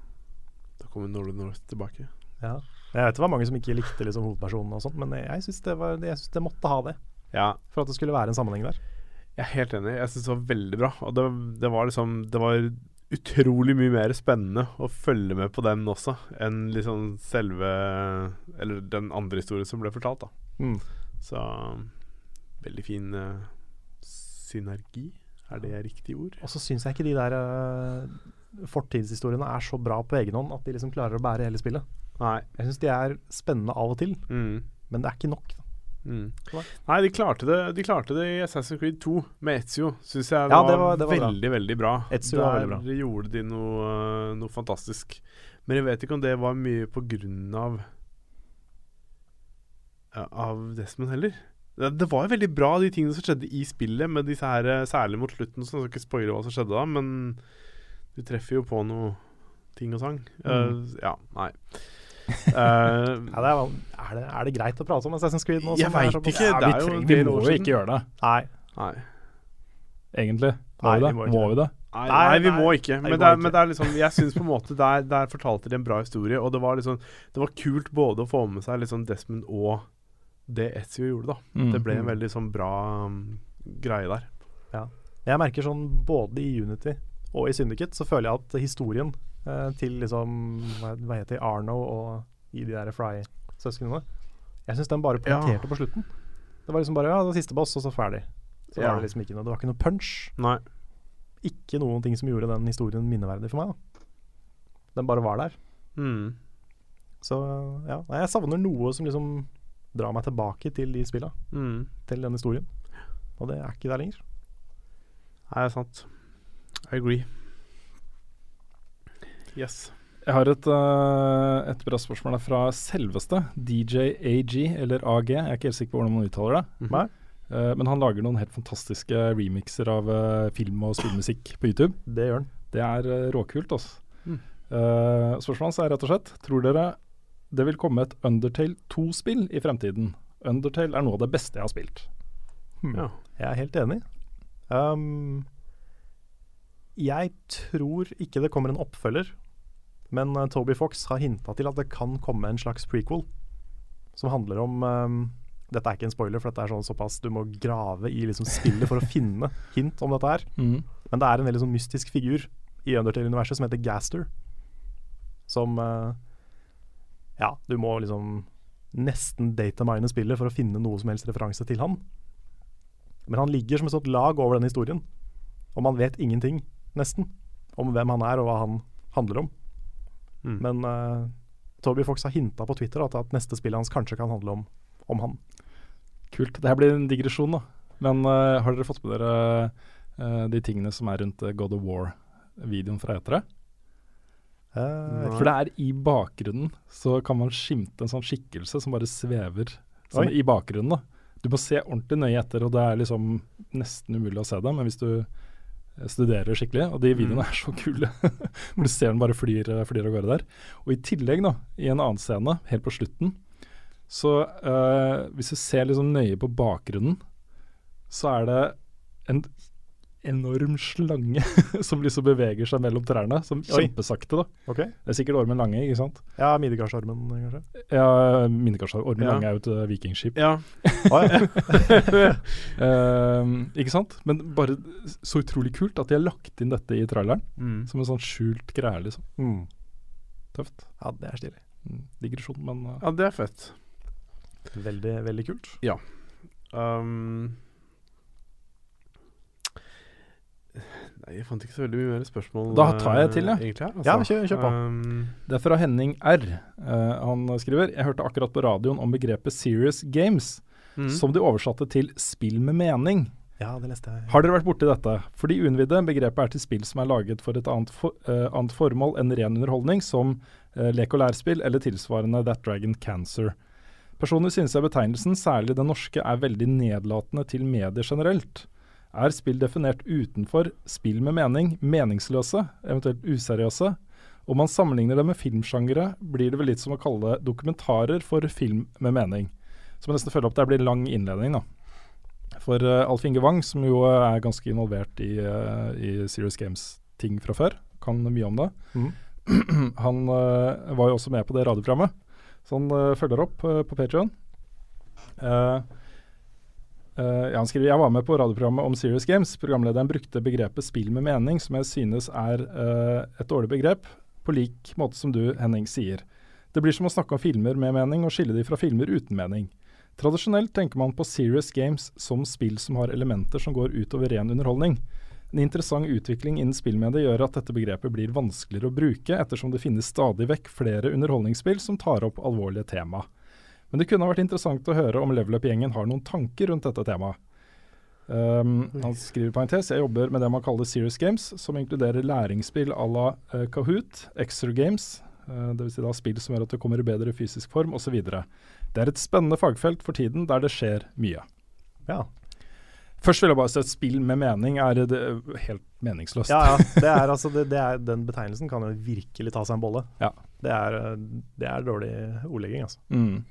[SPEAKER 3] Da kommer Northern North tilbake.
[SPEAKER 1] Ja. Jeg vet det var mange som ikke likte liksom, hovedpersonen og sånt, men jeg syns det, det måtte ha det.
[SPEAKER 3] Ja,
[SPEAKER 1] For at det skulle være en sammenheng der.
[SPEAKER 3] jeg er helt enig. Jeg syns det var veldig bra. Og det, det var liksom Det var utrolig mye mer spennende å følge med på den også, enn liksom selve Eller den andre historien som ble fortalt, da.
[SPEAKER 1] Mm.
[SPEAKER 3] Så veldig fin uh, synergi. Er det riktig ord?
[SPEAKER 1] Og så syns jeg ikke de der eh, fortidshistoriene er så bra på egen hånd at de liksom klarer å bære hele spillet.
[SPEAKER 3] Nei.
[SPEAKER 1] Jeg syns de er spennende av og til,
[SPEAKER 3] Mm.
[SPEAKER 1] men det er ikke nok.
[SPEAKER 3] Mm. Nei, de klarte, det, de klarte det i Assassin's Creed 2 med Ezio. Syns jeg
[SPEAKER 1] Ja, det var- det var bra.
[SPEAKER 3] veldig, veldig bra.
[SPEAKER 1] Ezio var
[SPEAKER 3] Der
[SPEAKER 1] veldig bra.
[SPEAKER 3] gjorde de noe, noe fantastisk. Men jeg vet ikke om det var mye på grunn av Av Desmond heller. Det, det var jo veldig bra, de tingene som skjedde i spillet, med disse her, eh, særlig mot slutten. Så jeg skal ikke spoile hva som skjedde da, men du treffer jo på noe ting og sang.
[SPEAKER 1] Mm.
[SPEAKER 3] Uh, ja, nei. Uh,
[SPEAKER 1] Ja, det er, er, det, er det greit å prate om Assassin's Creed nå?
[SPEAKER 3] Jeg vet ikke.
[SPEAKER 2] Ja,
[SPEAKER 3] det
[SPEAKER 2] vi,
[SPEAKER 3] er jo
[SPEAKER 2] trenger, vi må jo ikke gjøre det,
[SPEAKER 1] Nei.
[SPEAKER 3] nei.
[SPEAKER 2] egentlig. Må
[SPEAKER 1] Nei,
[SPEAKER 2] vi det?
[SPEAKER 1] vi må
[SPEAKER 2] Må vi det?
[SPEAKER 3] Nei,
[SPEAKER 1] Nei,
[SPEAKER 3] vi må ikke. Men, det er, men det er liksom Jeg syns på en måte der, der fortalte de en bra historie, og det var liksom Det var kult både å få med seg liksom Desmond og det Ezio gjorde, da.
[SPEAKER 2] Mm.
[SPEAKER 3] Det ble en
[SPEAKER 1] Mm.
[SPEAKER 3] veldig sånn bra um, greie der.
[SPEAKER 1] Jeg merker sånn både i Unity og i Syndiket, så føler jeg at historien eh, til liksom hva, heter Arno og i de der Fry-søsknene Jeg syns den bare
[SPEAKER 3] Ja.
[SPEAKER 1] på slutten. Det var liksom bare ja, det var siste boss, og så ferdig. Så
[SPEAKER 3] Ja.
[SPEAKER 1] var det liksom ikke noe Det var ikke noe punch.
[SPEAKER 3] Nei.
[SPEAKER 1] Ikke noen ting som gjorde den historien minneverdig for meg. da Den bare var der.
[SPEAKER 3] Mm.
[SPEAKER 1] Så ja, nei, jeg savner noe som liksom drar meg tilbake til de spilla,
[SPEAKER 3] Mm.
[SPEAKER 1] til den historien. Og det er ikke der lenger.
[SPEAKER 3] Nei, det er sant. I agree. Yes.
[SPEAKER 2] Jeg har et, uh, et bra spørsmål fra selveste DJ AG, eller AG. Jeg er ikke helt sikker på hvordan man uttaler det.
[SPEAKER 3] Mm
[SPEAKER 1] -hmm.
[SPEAKER 2] uh, men han lager noen helt fantastiske remixer av uh, film og spillmusikk på YouTube.
[SPEAKER 1] Det gjør han.
[SPEAKER 2] Det er eh, råkult, altså.
[SPEAKER 3] Mm.
[SPEAKER 2] Uh, spørsmålet hans er rett og slett Tror dere det vil komme et Undertale 2-spill i fremtiden? Undertale er noe av det beste jeg har spilt.
[SPEAKER 1] Hmm.
[SPEAKER 3] Ja.
[SPEAKER 1] Jeg er helt enig. Um, jeg tror ikke det kommer en oppfølger, men uh, Toby Fox har hinta til at det kan komme en slags prequel som handler om um, Dette er ikke en spoiler, for dette er sånn såpass du må grave i liksom spillet for å finne hint om dette her.
[SPEAKER 2] Mm.
[SPEAKER 1] Men det er en veldig sånn mystisk figur i Undertale-universet som heter Gaster. Som uh, Ja, du må liksom nesten datamine spillet for å finne noe som helst referanse til han. Men han ligger som et sånt lag over denne historien. Og man vet ingenting, nesten, om hvem han er og hva han handler om.
[SPEAKER 3] Mm.
[SPEAKER 1] Men uh, Toby Fox har hinta på Twitter at, at neste spillet hans kanskje kan handle om, om han.
[SPEAKER 2] Kult. Det her blir en digresjon, da. Men uh, har dere fått med dere uh, de tingene som er rundt God of War-videoen fra E3?
[SPEAKER 1] Uh,
[SPEAKER 2] For det er i bakgrunnen så kan man skimte en sånn skikkelse som bare svever sånn i bakgrunnen. da. Du må se ordentlig nøye etter, og det er liksom nesten umulig å se det. Men hvis du studerer skikkelig, og de videoene er så kule Hvor du ser den bare flyr, eh, flyr av gårde der. Og i tillegg, da, i en annen scene, helt på slutten, så eh, hvis du ser liksom nøye på bakgrunnen, så er det en enorm slange som liksom beveger seg mellom trærne, som kjempesakte, da.
[SPEAKER 1] Okay.
[SPEAKER 2] Det er sikkert Ormen Lange, ikke sant?
[SPEAKER 1] Ja, Midgardsormen, kanskje.
[SPEAKER 2] Ja, Midgardsormen Ormen
[SPEAKER 3] Ja.
[SPEAKER 2] Lange er jo et uh, vikingskip.
[SPEAKER 3] ja.
[SPEAKER 1] Ah, ja.
[SPEAKER 2] uh, ikke sant? Men bare så utrolig kult at de har lagt inn dette i traileren.
[SPEAKER 3] Mm.
[SPEAKER 2] Som en sånn skjult greie, liksom.
[SPEAKER 1] Mm.
[SPEAKER 2] Tøft.
[SPEAKER 1] ja, det er stilig.
[SPEAKER 2] Mm. Digresjon, men uh,
[SPEAKER 3] ja, det er fett.
[SPEAKER 1] Veldig, veldig kult. Ja.
[SPEAKER 3] Um, nei, jeg fant ikke så veldig mye mer spørsmål.
[SPEAKER 2] Da tar jeg til,
[SPEAKER 3] ja.
[SPEAKER 2] jeg.
[SPEAKER 3] Egentlig, Altså.
[SPEAKER 1] Ja, kjør- kjør på.
[SPEAKER 3] Um,
[SPEAKER 2] Det er fra Henning R. Uh, han skriver Jeg hørte akkurat på radioen om begrepet 'serious games',
[SPEAKER 3] mm.
[SPEAKER 2] som de oversatte til 'spill med mening'.
[SPEAKER 1] Ja, det leste jeg.
[SPEAKER 2] Har dere vært borti dette? For de uinnvidde, begrepet er til spill som er laget for et annet, for, uh, annet formål enn ren underholdning, som uh, lek og lærspill eller tilsvarende That Dragon Cancer. Personlig synes jeg betegnelsen, særlig den norske, er veldig nedlatende til medier generelt. Er spill definert utenfor spill med mening, meningsløse, eventuelt useriøse? Om man sammenligner det med filmsjangere, blir det vel litt som å kalle det dokumentarer for film med mening. Så må nesten følge opp, det blir lang innledning, da. For uh, Alf Inge Wang, som jo uh, er ganske involvert i, uh, i Serious Games-ting fra før, kan mye om det.
[SPEAKER 1] Mm.
[SPEAKER 2] han uh, var jo også med på det radioprogrammet, så han følger opp på Patrion. Uh, uh, han skriver jeg var med på radioprogrammet om Serious Games. Programlederen brukte begrepet 'spill med mening', som jeg synes er uh, et dårlig begrep, på lik måte som du, Henning, sier. Det blir som å snakke om filmer med mening og skille de fra filmer uten mening. Tradisjonelt tenker man på serious games som spill som har elementer som går utover ren underholdning. En interessant utvikling innen spillmediet gjør at dette begrepet blir vanskeligere å bruke, ettersom det finnes stadig vekk flere underholdningsspill som tar opp alvorlige tema. Men det kunne ha vært interessant å høre om Level Up-gjengen har noen tanker rundt dette temaet. Um, han skriver i parentes jeg jobber med det man kaller serious games, som inkluderer læringsspill à la uh, Kahoot, extra games, uh, dvs. Si da spill som gjør at du kommer i bedre fysisk form, osv. Det er et spennende fagfelt for tiden der det skjer mye.
[SPEAKER 1] Ja.
[SPEAKER 2] Først vil jeg bare si at spill med mening er det, helt meningsløst.
[SPEAKER 1] Ja, ja. Det er, altså, det, det er, den betegnelsen kan jo virkelig ta seg en bolle.
[SPEAKER 2] Ja.
[SPEAKER 1] Det, er, eh, det er dårlig ordlegging, altså.
[SPEAKER 2] Mm.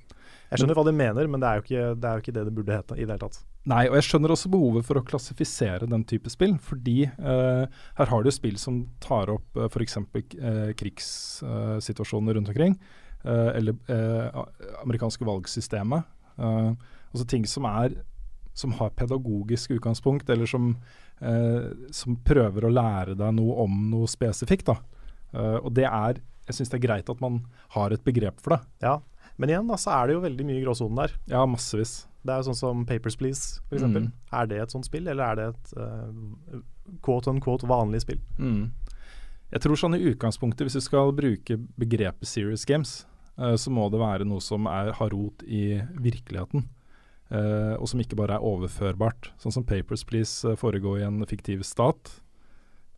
[SPEAKER 1] Jeg skjønner hva de mener, men det er, ikke, det er jo ikke det det burde hete i det hele tatt.
[SPEAKER 2] Nei, og jeg skjønner også behovet for å klassifisere den type spill, fordi uh, her har du spill som tar opp uh, f.eks. Uh, krigssituasjoner rundt omkring, eh, eller eh, amerikanske valgsystemet. Eh, altså ting som er som har pedagogisk utgangspunkt, eller som, eh, som prøver å lære deg noe om noe spesifikt. Da. Eh, og det er Jeg syns det er greit at man har et begrep for det.
[SPEAKER 1] Ja. Men igjen da, så er det jo veldig mye gråsonen der.
[SPEAKER 2] Ja, massevis.
[SPEAKER 1] Det er jo sånn som Papers, Please, f.eks.
[SPEAKER 2] Mm.
[SPEAKER 1] Er det et sånt spill, eller er det et uh, quote unquote vanlig spill?
[SPEAKER 2] Mm. Jeg tror sånn i utgangspunktet, hvis du skal bruke begrepet serious games, uh, så må det være noe som er, har rot i virkeligheten. Uh, og som ikke bare er overførbart. Sånn som Papers, Please foregår i en fiktiv stat.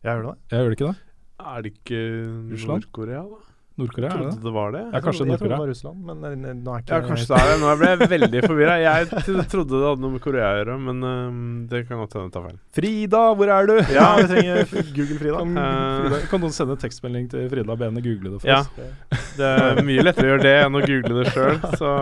[SPEAKER 1] Jeg gjør det.
[SPEAKER 2] Jeg gjør det ikke det?
[SPEAKER 3] Er det ikke
[SPEAKER 2] Russland?
[SPEAKER 3] Nord-Korea, da?
[SPEAKER 2] Nord-Korea, det
[SPEAKER 3] Trodde
[SPEAKER 2] det?
[SPEAKER 3] det var det.
[SPEAKER 2] Ja, kanskje
[SPEAKER 1] jeg trodde det
[SPEAKER 2] Nord-Korea.
[SPEAKER 1] var Russland, men eh, nå er ikke
[SPEAKER 3] Ja, kanskje det er det. Nå ble jeg veldig forvirra. Jeg trodde det hadde noe med Korea å gjøre, men øhm, det kan godt hende jeg tar feil.
[SPEAKER 2] Frida, hvor er du?
[SPEAKER 1] Ja, vi trenger Google Frida.
[SPEAKER 2] Kan,
[SPEAKER 3] Eh.
[SPEAKER 2] Frida, kan noen sende tekstmelding til Frida og be henne google det for
[SPEAKER 3] Ja.
[SPEAKER 2] oss?
[SPEAKER 3] Det er mye lettere å gjøre det enn å google det sjøl, så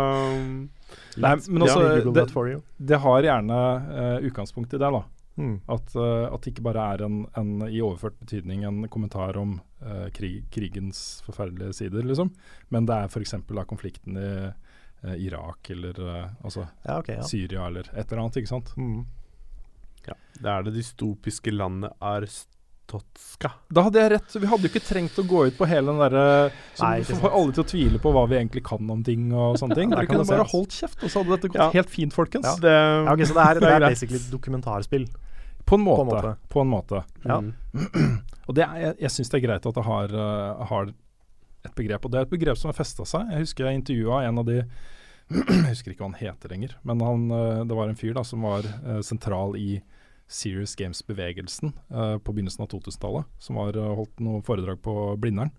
[SPEAKER 2] Nei, men også, det, det har gjerne uh, utgangspunkt i det, da.
[SPEAKER 1] Mm.
[SPEAKER 2] At, uh, at det ikke bare er en, en i overført betydning en kommentar om eh, krig, krigens forferdelige sider, liksom. Men det er f.eks. konflikten i uh, Irak eller eh, altså
[SPEAKER 1] Ja, okay, Ja.
[SPEAKER 2] Syria eller et eller annet, ikke sant.
[SPEAKER 1] Mm.
[SPEAKER 3] ja. Det er det dystopiske landet Arstotska.
[SPEAKER 2] Da hadde jeg rett. Vi hadde jo ikke trengt å gå ut på hele den derre som får alle til å tvile på hva vi egentlig kan om ting og sånne ting. Dere kunne bare holdt kjeft, og så hadde dette gått
[SPEAKER 3] Ja.
[SPEAKER 2] helt fint, folkens.
[SPEAKER 1] Ja.
[SPEAKER 3] Det,
[SPEAKER 1] Ja, okay, Så det er, det
[SPEAKER 3] Det er
[SPEAKER 1] er basically et dokumentarspill.
[SPEAKER 2] På en måte.
[SPEAKER 1] På en måte.
[SPEAKER 2] På en måte.
[SPEAKER 1] Ja.
[SPEAKER 3] Mm.
[SPEAKER 2] Og det er, jeg, jeg syns det er greit at det har, uh, har et begrep. Og det er et begrep som har festa seg. Jeg husker jeg intervjua en av de Jeg husker ikke hva han heter lenger, men han, uh, det var en fyr da som var uh, sentral i Serious Games-bevegelsen på begynnelsen av 2000-tallet. Som var holdt noe foredrag på Blindern.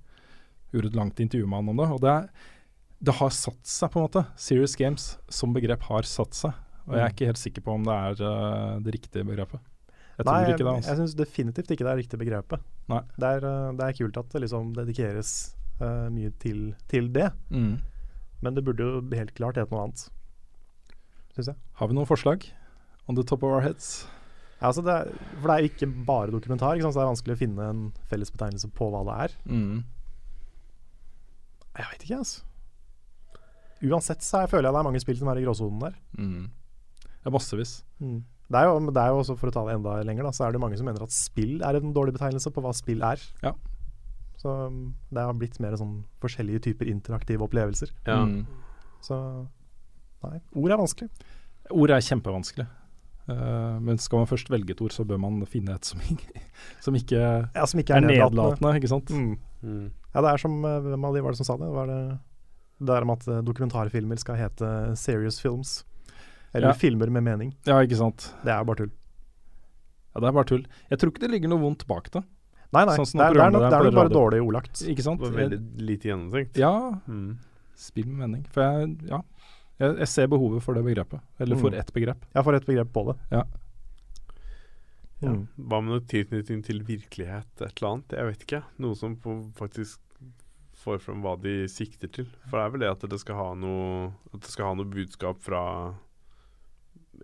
[SPEAKER 2] Gjorde et langt intervju med han om det. Og det, er, det har satt seg, på en måte. Serious Games som begrep har satt seg. Og jeg er ikke helt sikker på om det er det riktige begrepet. Jeg tror
[SPEAKER 1] Nei,
[SPEAKER 2] ikke det. Altså.
[SPEAKER 1] jeg syns definitivt ikke det er riktig begrepet.
[SPEAKER 2] Nei.
[SPEAKER 1] Det er, eh, det er kult at det liksom dedikeres uh, mye til, til det,
[SPEAKER 2] Mm.
[SPEAKER 1] men det burde jo helt klart hete noe annet. Syns jeg.
[SPEAKER 2] Har vi noen forslag? On the top of our heads?
[SPEAKER 1] Ja, altså det er, for det er ikke bare dokumentar, ikke så det er vanskelig å finne en felles betegnelse på hva det er.
[SPEAKER 2] Mm.
[SPEAKER 1] Jeg vet ikke, altså. Uansett så er, føler jeg det er mange spill som er i gråsonen der.
[SPEAKER 2] Mm. Ja, massevis.
[SPEAKER 1] Det er, jo, det er jo også, for å ta det enda lenger, da, så er det mange som mener at spill er en dårlig betegnelse på hva spill er.
[SPEAKER 2] Ja.
[SPEAKER 1] Så um, det har blitt mer sånn forskjellige typer interaktive opplevelser.
[SPEAKER 3] Ja.
[SPEAKER 2] Mm.
[SPEAKER 1] Så nei, ord er vanskelig.
[SPEAKER 2] Ord er kjempevanskelig. Uh, men skal man først velge et ord, så bør man finne et som, ikke- som ikke
[SPEAKER 1] Ja, som ikke
[SPEAKER 2] er
[SPEAKER 1] er nedlatende.
[SPEAKER 2] nedlatende, ikke sant?
[SPEAKER 1] Mm.
[SPEAKER 3] Mm.
[SPEAKER 1] Ja, det er som eh, Hvem av de var det som sa det? Var det det er om at eh, dokumentarfilmer skal hete serious films? Eller
[SPEAKER 2] Ja.
[SPEAKER 1] filmer med mening.
[SPEAKER 2] Ja, ikke sant.
[SPEAKER 1] Det er bare tull.
[SPEAKER 2] Ja, det er bare tull. Jeg tror ikke det ligger noe vondt bak det.
[SPEAKER 1] Nei, nei.
[SPEAKER 2] Sånn
[SPEAKER 1] det, er, det er nok, det er nok bare dårlig ordlagt.
[SPEAKER 2] Ikke sant?
[SPEAKER 3] Det var veldig lite gjennomtenkt.
[SPEAKER 2] Ja,
[SPEAKER 3] Mm.
[SPEAKER 2] spill med mening. For jeg, ja, jeg, jeg ser behovet for det begrepet. Eller for
[SPEAKER 1] Mm.
[SPEAKER 2] ett begrep.
[SPEAKER 1] Ja, for et begrep på det.
[SPEAKER 2] Ja.
[SPEAKER 3] Ja.
[SPEAKER 1] Mm.
[SPEAKER 3] Hva med noe tilknytning til virkelighet, et eller annet? Jeg vet ikke. Noe som på, faktisk får fram hva de sikter til. For det er vel det at det skal ha noe At det skal ha noe budskap fra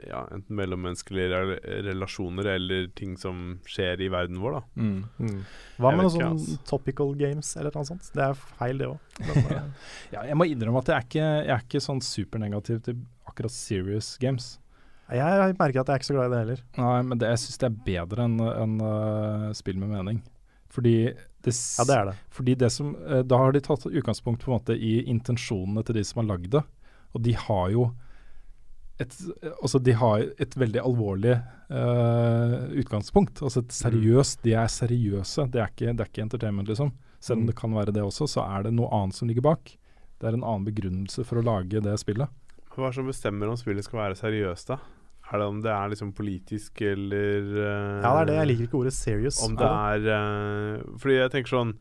[SPEAKER 3] ja, enten mellommenneskelige rel relasjoner eller ting som skjer i verden vår, da.
[SPEAKER 2] Mm.
[SPEAKER 1] Mm. Hva med
[SPEAKER 3] noen
[SPEAKER 1] sånn
[SPEAKER 3] altså.
[SPEAKER 1] topical games eller noe sånt? Det er feil, det òg.
[SPEAKER 2] Ja, jeg må innrømme at jeg er ikke, jeg er ikke sånn supernegativ til akkurat serious games.
[SPEAKER 1] jeg merker at jeg er ikke så glad i det heller.
[SPEAKER 2] Nei, men det, jeg syns det er bedre enn en, uh, spill med mening. Fordi det,
[SPEAKER 1] Ja, det er det.
[SPEAKER 2] fordi det som uh, Da har de tatt utgangspunkt på en måte i intensjonene til de som har lagd det. Og de har jo et, altså de har et veldig alvorlig uh, utgangspunkt. Altså et seriøst De er seriøse. Det er ikke, det er ikke entertainment, liksom. Selv om
[SPEAKER 1] Mm.
[SPEAKER 2] det kan være det også, så er det noe annet som ligger bak. Det er en annen begrunnelse for å lage det spillet.
[SPEAKER 3] Hva er det som bestemmer om spillet skal være seriøst, da? Er det om det er liksom politisk eller uh,
[SPEAKER 1] Ja, det er det. Jeg liker ikke ordet serious.
[SPEAKER 3] Om det er uh, Fordi jeg tenker sånn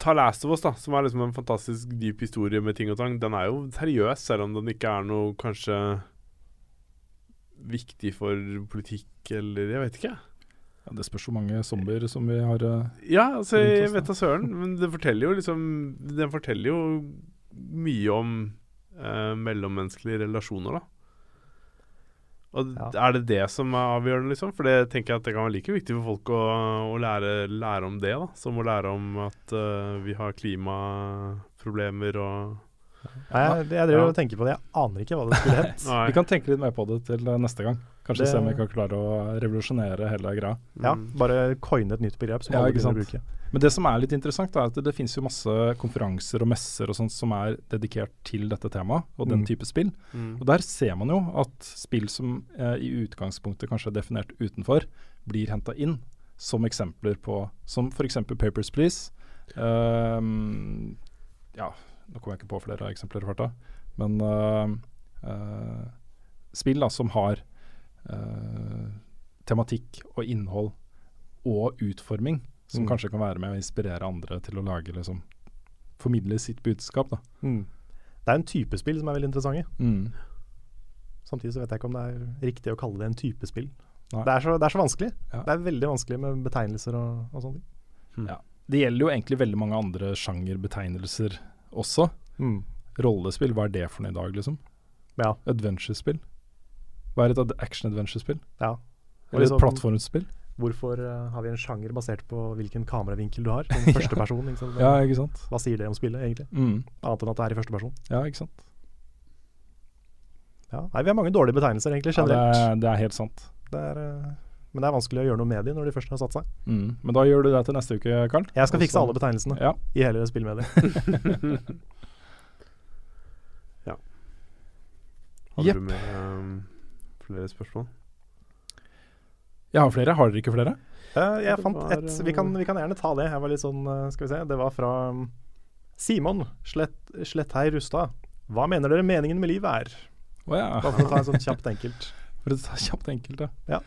[SPEAKER 3] Ta Last of Us, da, som er liksom en fantastisk dyp historie med ting og tang. Den er jo seriøs, selv om den ikke er noe kanskje viktig for politikk eller Jeg vet ikke.
[SPEAKER 2] Ja, det spørs hvor mange zombier som vi har eh,
[SPEAKER 3] Ja, altså, jeg vet da søren, men den forteller jo liksom Den forteller jo mye om eh, mellommenneskelige relasjoner, da. Og
[SPEAKER 1] Ja.
[SPEAKER 3] Er det det som er avgjørende, liksom? For det tenker jeg at det kan være like viktig for folk å, å lære, lære om det, da. Som å lære om at uh, vi har klimaproblemer og
[SPEAKER 1] Nei, jeg, jeg driver
[SPEAKER 3] Ja.
[SPEAKER 1] og tenker på det. Jeg aner ikke hva det skulle hett.
[SPEAKER 2] Vi kan tenke litt mer på det til neste gang. Kanskje
[SPEAKER 1] Det-
[SPEAKER 2] se om vi kan klare å revolusjonere hele greia.
[SPEAKER 1] Ja, bare coine et nytt begrep som
[SPEAKER 2] Ja,
[SPEAKER 1] alle begynner å bruke.
[SPEAKER 2] Men det som er litt interessant, er at det, det finnes jo masse konferanser og messer og sånt som er dedikert til dette temaet og den
[SPEAKER 1] Mm.
[SPEAKER 2] type spill.
[SPEAKER 3] Mm.
[SPEAKER 2] Og der ser man jo at spill som eh, i utgangspunktet kanskje er definert utenfor, blir henta inn som eksempler på Som f.eks. Papers Please. Um, ja, nå kommer jeg ikke på flere eksempler i farta, men uh, uh, spill da som har eh, tematikk og innhold og utforming som
[SPEAKER 1] Mm.
[SPEAKER 2] kanskje kan være med å inspirere andre til å lage liksom Formidle sitt budskap, da.
[SPEAKER 1] Mm. Det er en type spill som er veldig interessante.
[SPEAKER 2] Mm.
[SPEAKER 1] Samtidig så vet jeg ikke om det er riktig å kalle det en type spill. Det er, så, det er så vanskelig.
[SPEAKER 2] Ja.
[SPEAKER 1] Det er veldig vanskelig med betegnelser og, og sånne ting.
[SPEAKER 2] Ja. Det gjelder jo egentlig veldig mange andre sjangerbetegnelser også.
[SPEAKER 1] Mm.
[SPEAKER 2] Rollespill, hva er det for noe i dag, liksom?
[SPEAKER 1] Ja.
[SPEAKER 2] Adventure-spill. Hva er et action-adventure-spill?
[SPEAKER 1] ja.
[SPEAKER 2] Eller et
[SPEAKER 1] liksom-
[SPEAKER 2] plattformspill?
[SPEAKER 1] Hvorfor uh, har vi en sjanger basert på hvilken kameravinkel du har? Som første person, ikke sant?
[SPEAKER 2] Ja, ikke sant?
[SPEAKER 1] Hva sier det om spillet, egentlig?
[SPEAKER 2] Mm.
[SPEAKER 1] Annet enn at det er i første person.
[SPEAKER 2] Ja, ikke sant?
[SPEAKER 1] Ja. Nei, vi har mange dårlige betegnelser, egentlig,
[SPEAKER 2] Ja, det, er, det er helt sant.
[SPEAKER 1] det er, uh, men det er vanskelig å gjøre noe med de når de først har satt seg.
[SPEAKER 2] Mm. Men da gjør du det til neste uke, Karl.
[SPEAKER 1] Jeg skal
[SPEAKER 2] Også,
[SPEAKER 1] fikse alle betegnelsene
[SPEAKER 2] Ja.
[SPEAKER 1] i hele spillmediet.
[SPEAKER 3] Hadde
[SPEAKER 2] Jepp.
[SPEAKER 3] du med um, flere spørsmål?
[SPEAKER 2] Jeg har flere. Har dere ikke flere?
[SPEAKER 1] Uh, jeg
[SPEAKER 3] Det
[SPEAKER 1] fant
[SPEAKER 3] var,
[SPEAKER 1] et vi kan, vi kan gjerne ta det. Jeg var litt sånn, eh, skal vi se. Det var fra um, Simon Slett, Sletthei Rustad. Hva mener dere meningen med livet er?
[SPEAKER 2] Oh, ja.
[SPEAKER 1] Bare for å ta en sånn kjapt enkelt.
[SPEAKER 2] For å ta kjapt enkelt, ja.
[SPEAKER 1] Ja.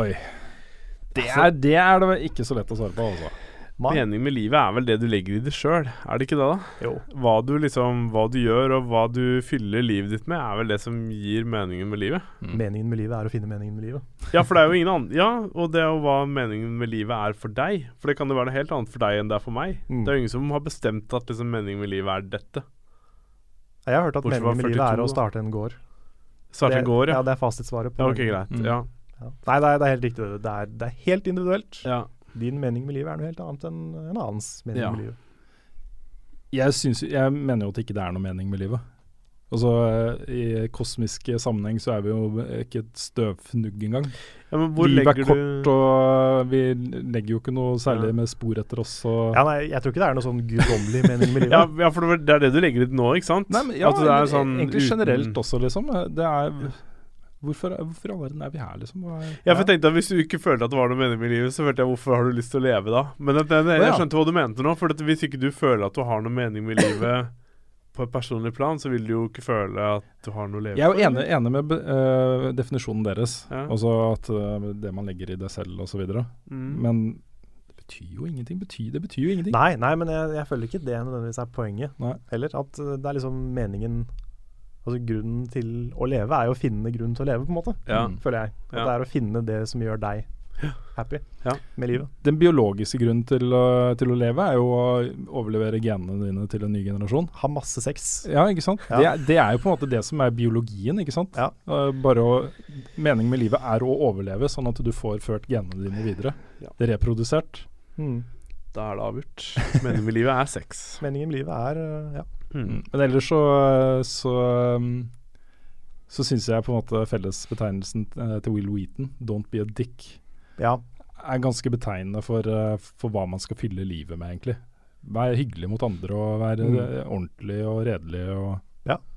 [SPEAKER 2] Oi. Det er, det er det ikke så lett å svare på, altså.
[SPEAKER 1] Ma?
[SPEAKER 3] Meningen med livet er vel det du legger i det sjøl, er det ikke det, da?
[SPEAKER 1] Jo.
[SPEAKER 3] Hva du liksom Hva du gjør og hva du fyller livet ditt med, er vel det som gir meningen med livet.
[SPEAKER 2] Mm.
[SPEAKER 1] Meningen med livet er å finne meningen med livet.
[SPEAKER 3] Ja, for det er jo ingen annen Ja, og det er jo hva meningen med livet er for deg. For det kan jo være noe helt annet for deg enn det er for meg.
[SPEAKER 1] Mm.
[SPEAKER 3] Det er jo ingen som har bestemt at liksom meningen med livet er dette.
[SPEAKER 1] Jeg har hørt at
[SPEAKER 3] Bortsett
[SPEAKER 1] meningen med livet er å starte en gård.
[SPEAKER 3] Starte en gård, ja.
[SPEAKER 1] Ja, det er fasitsvaret. på
[SPEAKER 3] ja ok, greit.
[SPEAKER 2] Mm.
[SPEAKER 3] Ja.
[SPEAKER 1] Ja. Nei, det er, det er helt riktig. Det er, det er helt individuelt.
[SPEAKER 3] ja.
[SPEAKER 1] Din mening med livet er noe helt annet enn en annens mening
[SPEAKER 2] Ja.
[SPEAKER 1] med livet.
[SPEAKER 2] Jeg, synes, jeg mener jo at ikke det er noe mening med livet. Altså, I kosmisk sammenheng så er vi jo ikke et støvfnugg engang.
[SPEAKER 3] ja men hvor
[SPEAKER 2] Livet er kort,
[SPEAKER 3] du
[SPEAKER 2] og vi legger jo ikke noe særlig
[SPEAKER 3] Ja.
[SPEAKER 2] med spor etter oss. Og
[SPEAKER 1] Ja, nei, jeg tror ikke det er noe sånn guddommelig mening med livet.
[SPEAKER 3] ja, ja, for det er det du legger ut nå, ikke sant?
[SPEAKER 2] Nei, men, ja,
[SPEAKER 3] er sånn
[SPEAKER 2] egentlig
[SPEAKER 3] uten-
[SPEAKER 2] generelt også, liksom. Det er Hvorfor, hvorfor verden er vi her, liksom? Hva er,
[SPEAKER 3] Ja, for jeg tenkte at Hvis du ikke følte at det var noe mening med livet, så følte jeg hvorfor har du lyst til å leve da? Men det, jeg
[SPEAKER 2] Å,
[SPEAKER 3] skjønte hva du mente nå. For at hvis ikke du føler at du har noe mening med livet på et personlig plan, så vil du jo ikke føle at du har noe å leve
[SPEAKER 2] Jeg er jo enig, enig med uh, definisjonen deres.
[SPEAKER 3] Ja.
[SPEAKER 2] Altså at uh, det man legger i det selv osv.
[SPEAKER 3] Mm.
[SPEAKER 2] Men det betyr jo ingenting. Betyr, det betyr jo ingenting.
[SPEAKER 1] Nei, nei, men jeg, jeg føler ikke det nødvendigvis er poenget
[SPEAKER 2] Nei.
[SPEAKER 1] heller. At uh, det er liksom meningen Altså grunnen til å leve er jo å finne grunn til å leve, på en måte.
[SPEAKER 3] Ja.
[SPEAKER 2] Mm.
[SPEAKER 1] Føler jeg. At
[SPEAKER 3] Ja.
[SPEAKER 1] det er å finne det som gjør deg happy
[SPEAKER 3] Ja.
[SPEAKER 1] med livet.
[SPEAKER 2] Den biologiske grunnen til, å- til å leve er jo å overlevere genene dine til en ny generasjon.
[SPEAKER 1] Ha masse sex.
[SPEAKER 2] Ja, ikke sant?
[SPEAKER 1] Ja.
[SPEAKER 2] Det, er- det er jo på en måte det som er biologien, ikke sant?
[SPEAKER 1] Ja.
[SPEAKER 2] Eh, Bare å, Meningen med livet er å overleve, sånn at du får ført genene dine videre.
[SPEAKER 3] Ja.
[SPEAKER 2] Reprodusert.
[SPEAKER 1] Mm.
[SPEAKER 3] Da er det avgjort. Meningen med livet er sex.
[SPEAKER 1] Meningen med livet er uh, ja.
[SPEAKER 3] Mm.
[SPEAKER 2] Men ellers så så, um, så syns jeg på en måte fellesbetegnelsen eh, til Will Wheaton, 'Don't be a dick',
[SPEAKER 1] ja.
[SPEAKER 2] er ganske betegnende for, eh, for hva man skal fylle livet med, egentlig. Vær hyggelig mot andre og være
[SPEAKER 1] Mm.
[SPEAKER 2] ordentlig og redelig. og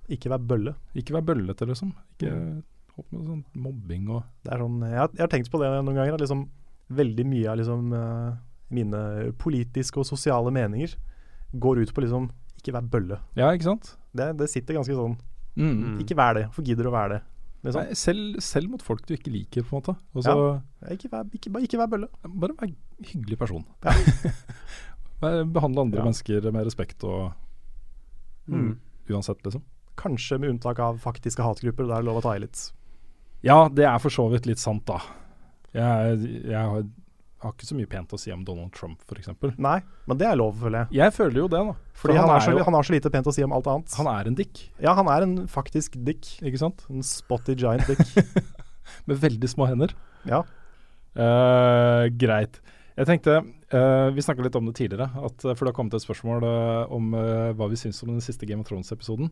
[SPEAKER 1] Ikke vær bølle.
[SPEAKER 2] Ikke være bøllete, liksom. Ikke
[SPEAKER 1] Mm.
[SPEAKER 2] hopp med sånn mobbing og
[SPEAKER 1] Det er sånn, jeg, har, jeg har tenkt på det noen ganger. Liksom veldig mye av liksom, eh, mine politiske og sosiale meninger går ut på liksom ikke vær bølle.
[SPEAKER 2] Ja, ikke sant?
[SPEAKER 1] Det, det sitter ganske sånn.
[SPEAKER 2] Mm.
[SPEAKER 3] Mm.
[SPEAKER 1] Ikke vær det. Hvorfor gidder du å være det? Liksom.
[SPEAKER 2] Nei, selv, selv mot folk du ikke liker, på en måte. Også, ja.
[SPEAKER 1] Ikke, vær, ikke, bare ikke vær bølle.
[SPEAKER 2] Bare vær hyggelig person.
[SPEAKER 1] Ja.
[SPEAKER 2] Behandle andre
[SPEAKER 1] Ja.
[SPEAKER 2] mennesker med respekt og
[SPEAKER 3] Mm.
[SPEAKER 2] uansett, liksom.
[SPEAKER 1] Kanskje med unntak av faktiske hatgrupper. Da er det lov å ta i litt.
[SPEAKER 2] Ja, det er for så vidt litt sant, da. Jeg, jeg har, ikke så mye pent å si om Donald Trump, f.eks.
[SPEAKER 1] Nei, men det er lov, føler jeg.
[SPEAKER 2] Jeg føler jo det, da.
[SPEAKER 1] Fordi han, er så,
[SPEAKER 2] jo,
[SPEAKER 1] han har så lite pent å si om alt annet.
[SPEAKER 2] han er en dick,
[SPEAKER 1] Ja, han er en faktisk dick.
[SPEAKER 2] ikke sant?
[SPEAKER 1] En spotty giant dick.
[SPEAKER 2] Med veldig små hender.
[SPEAKER 1] ja.
[SPEAKER 2] Uh, greit. Jeg tenkte, uh, Vi snakka litt om det tidligere, at, eh, for det har kommet et spørsmål uh, om hva vi syns om den siste Game of Thrones-episoden.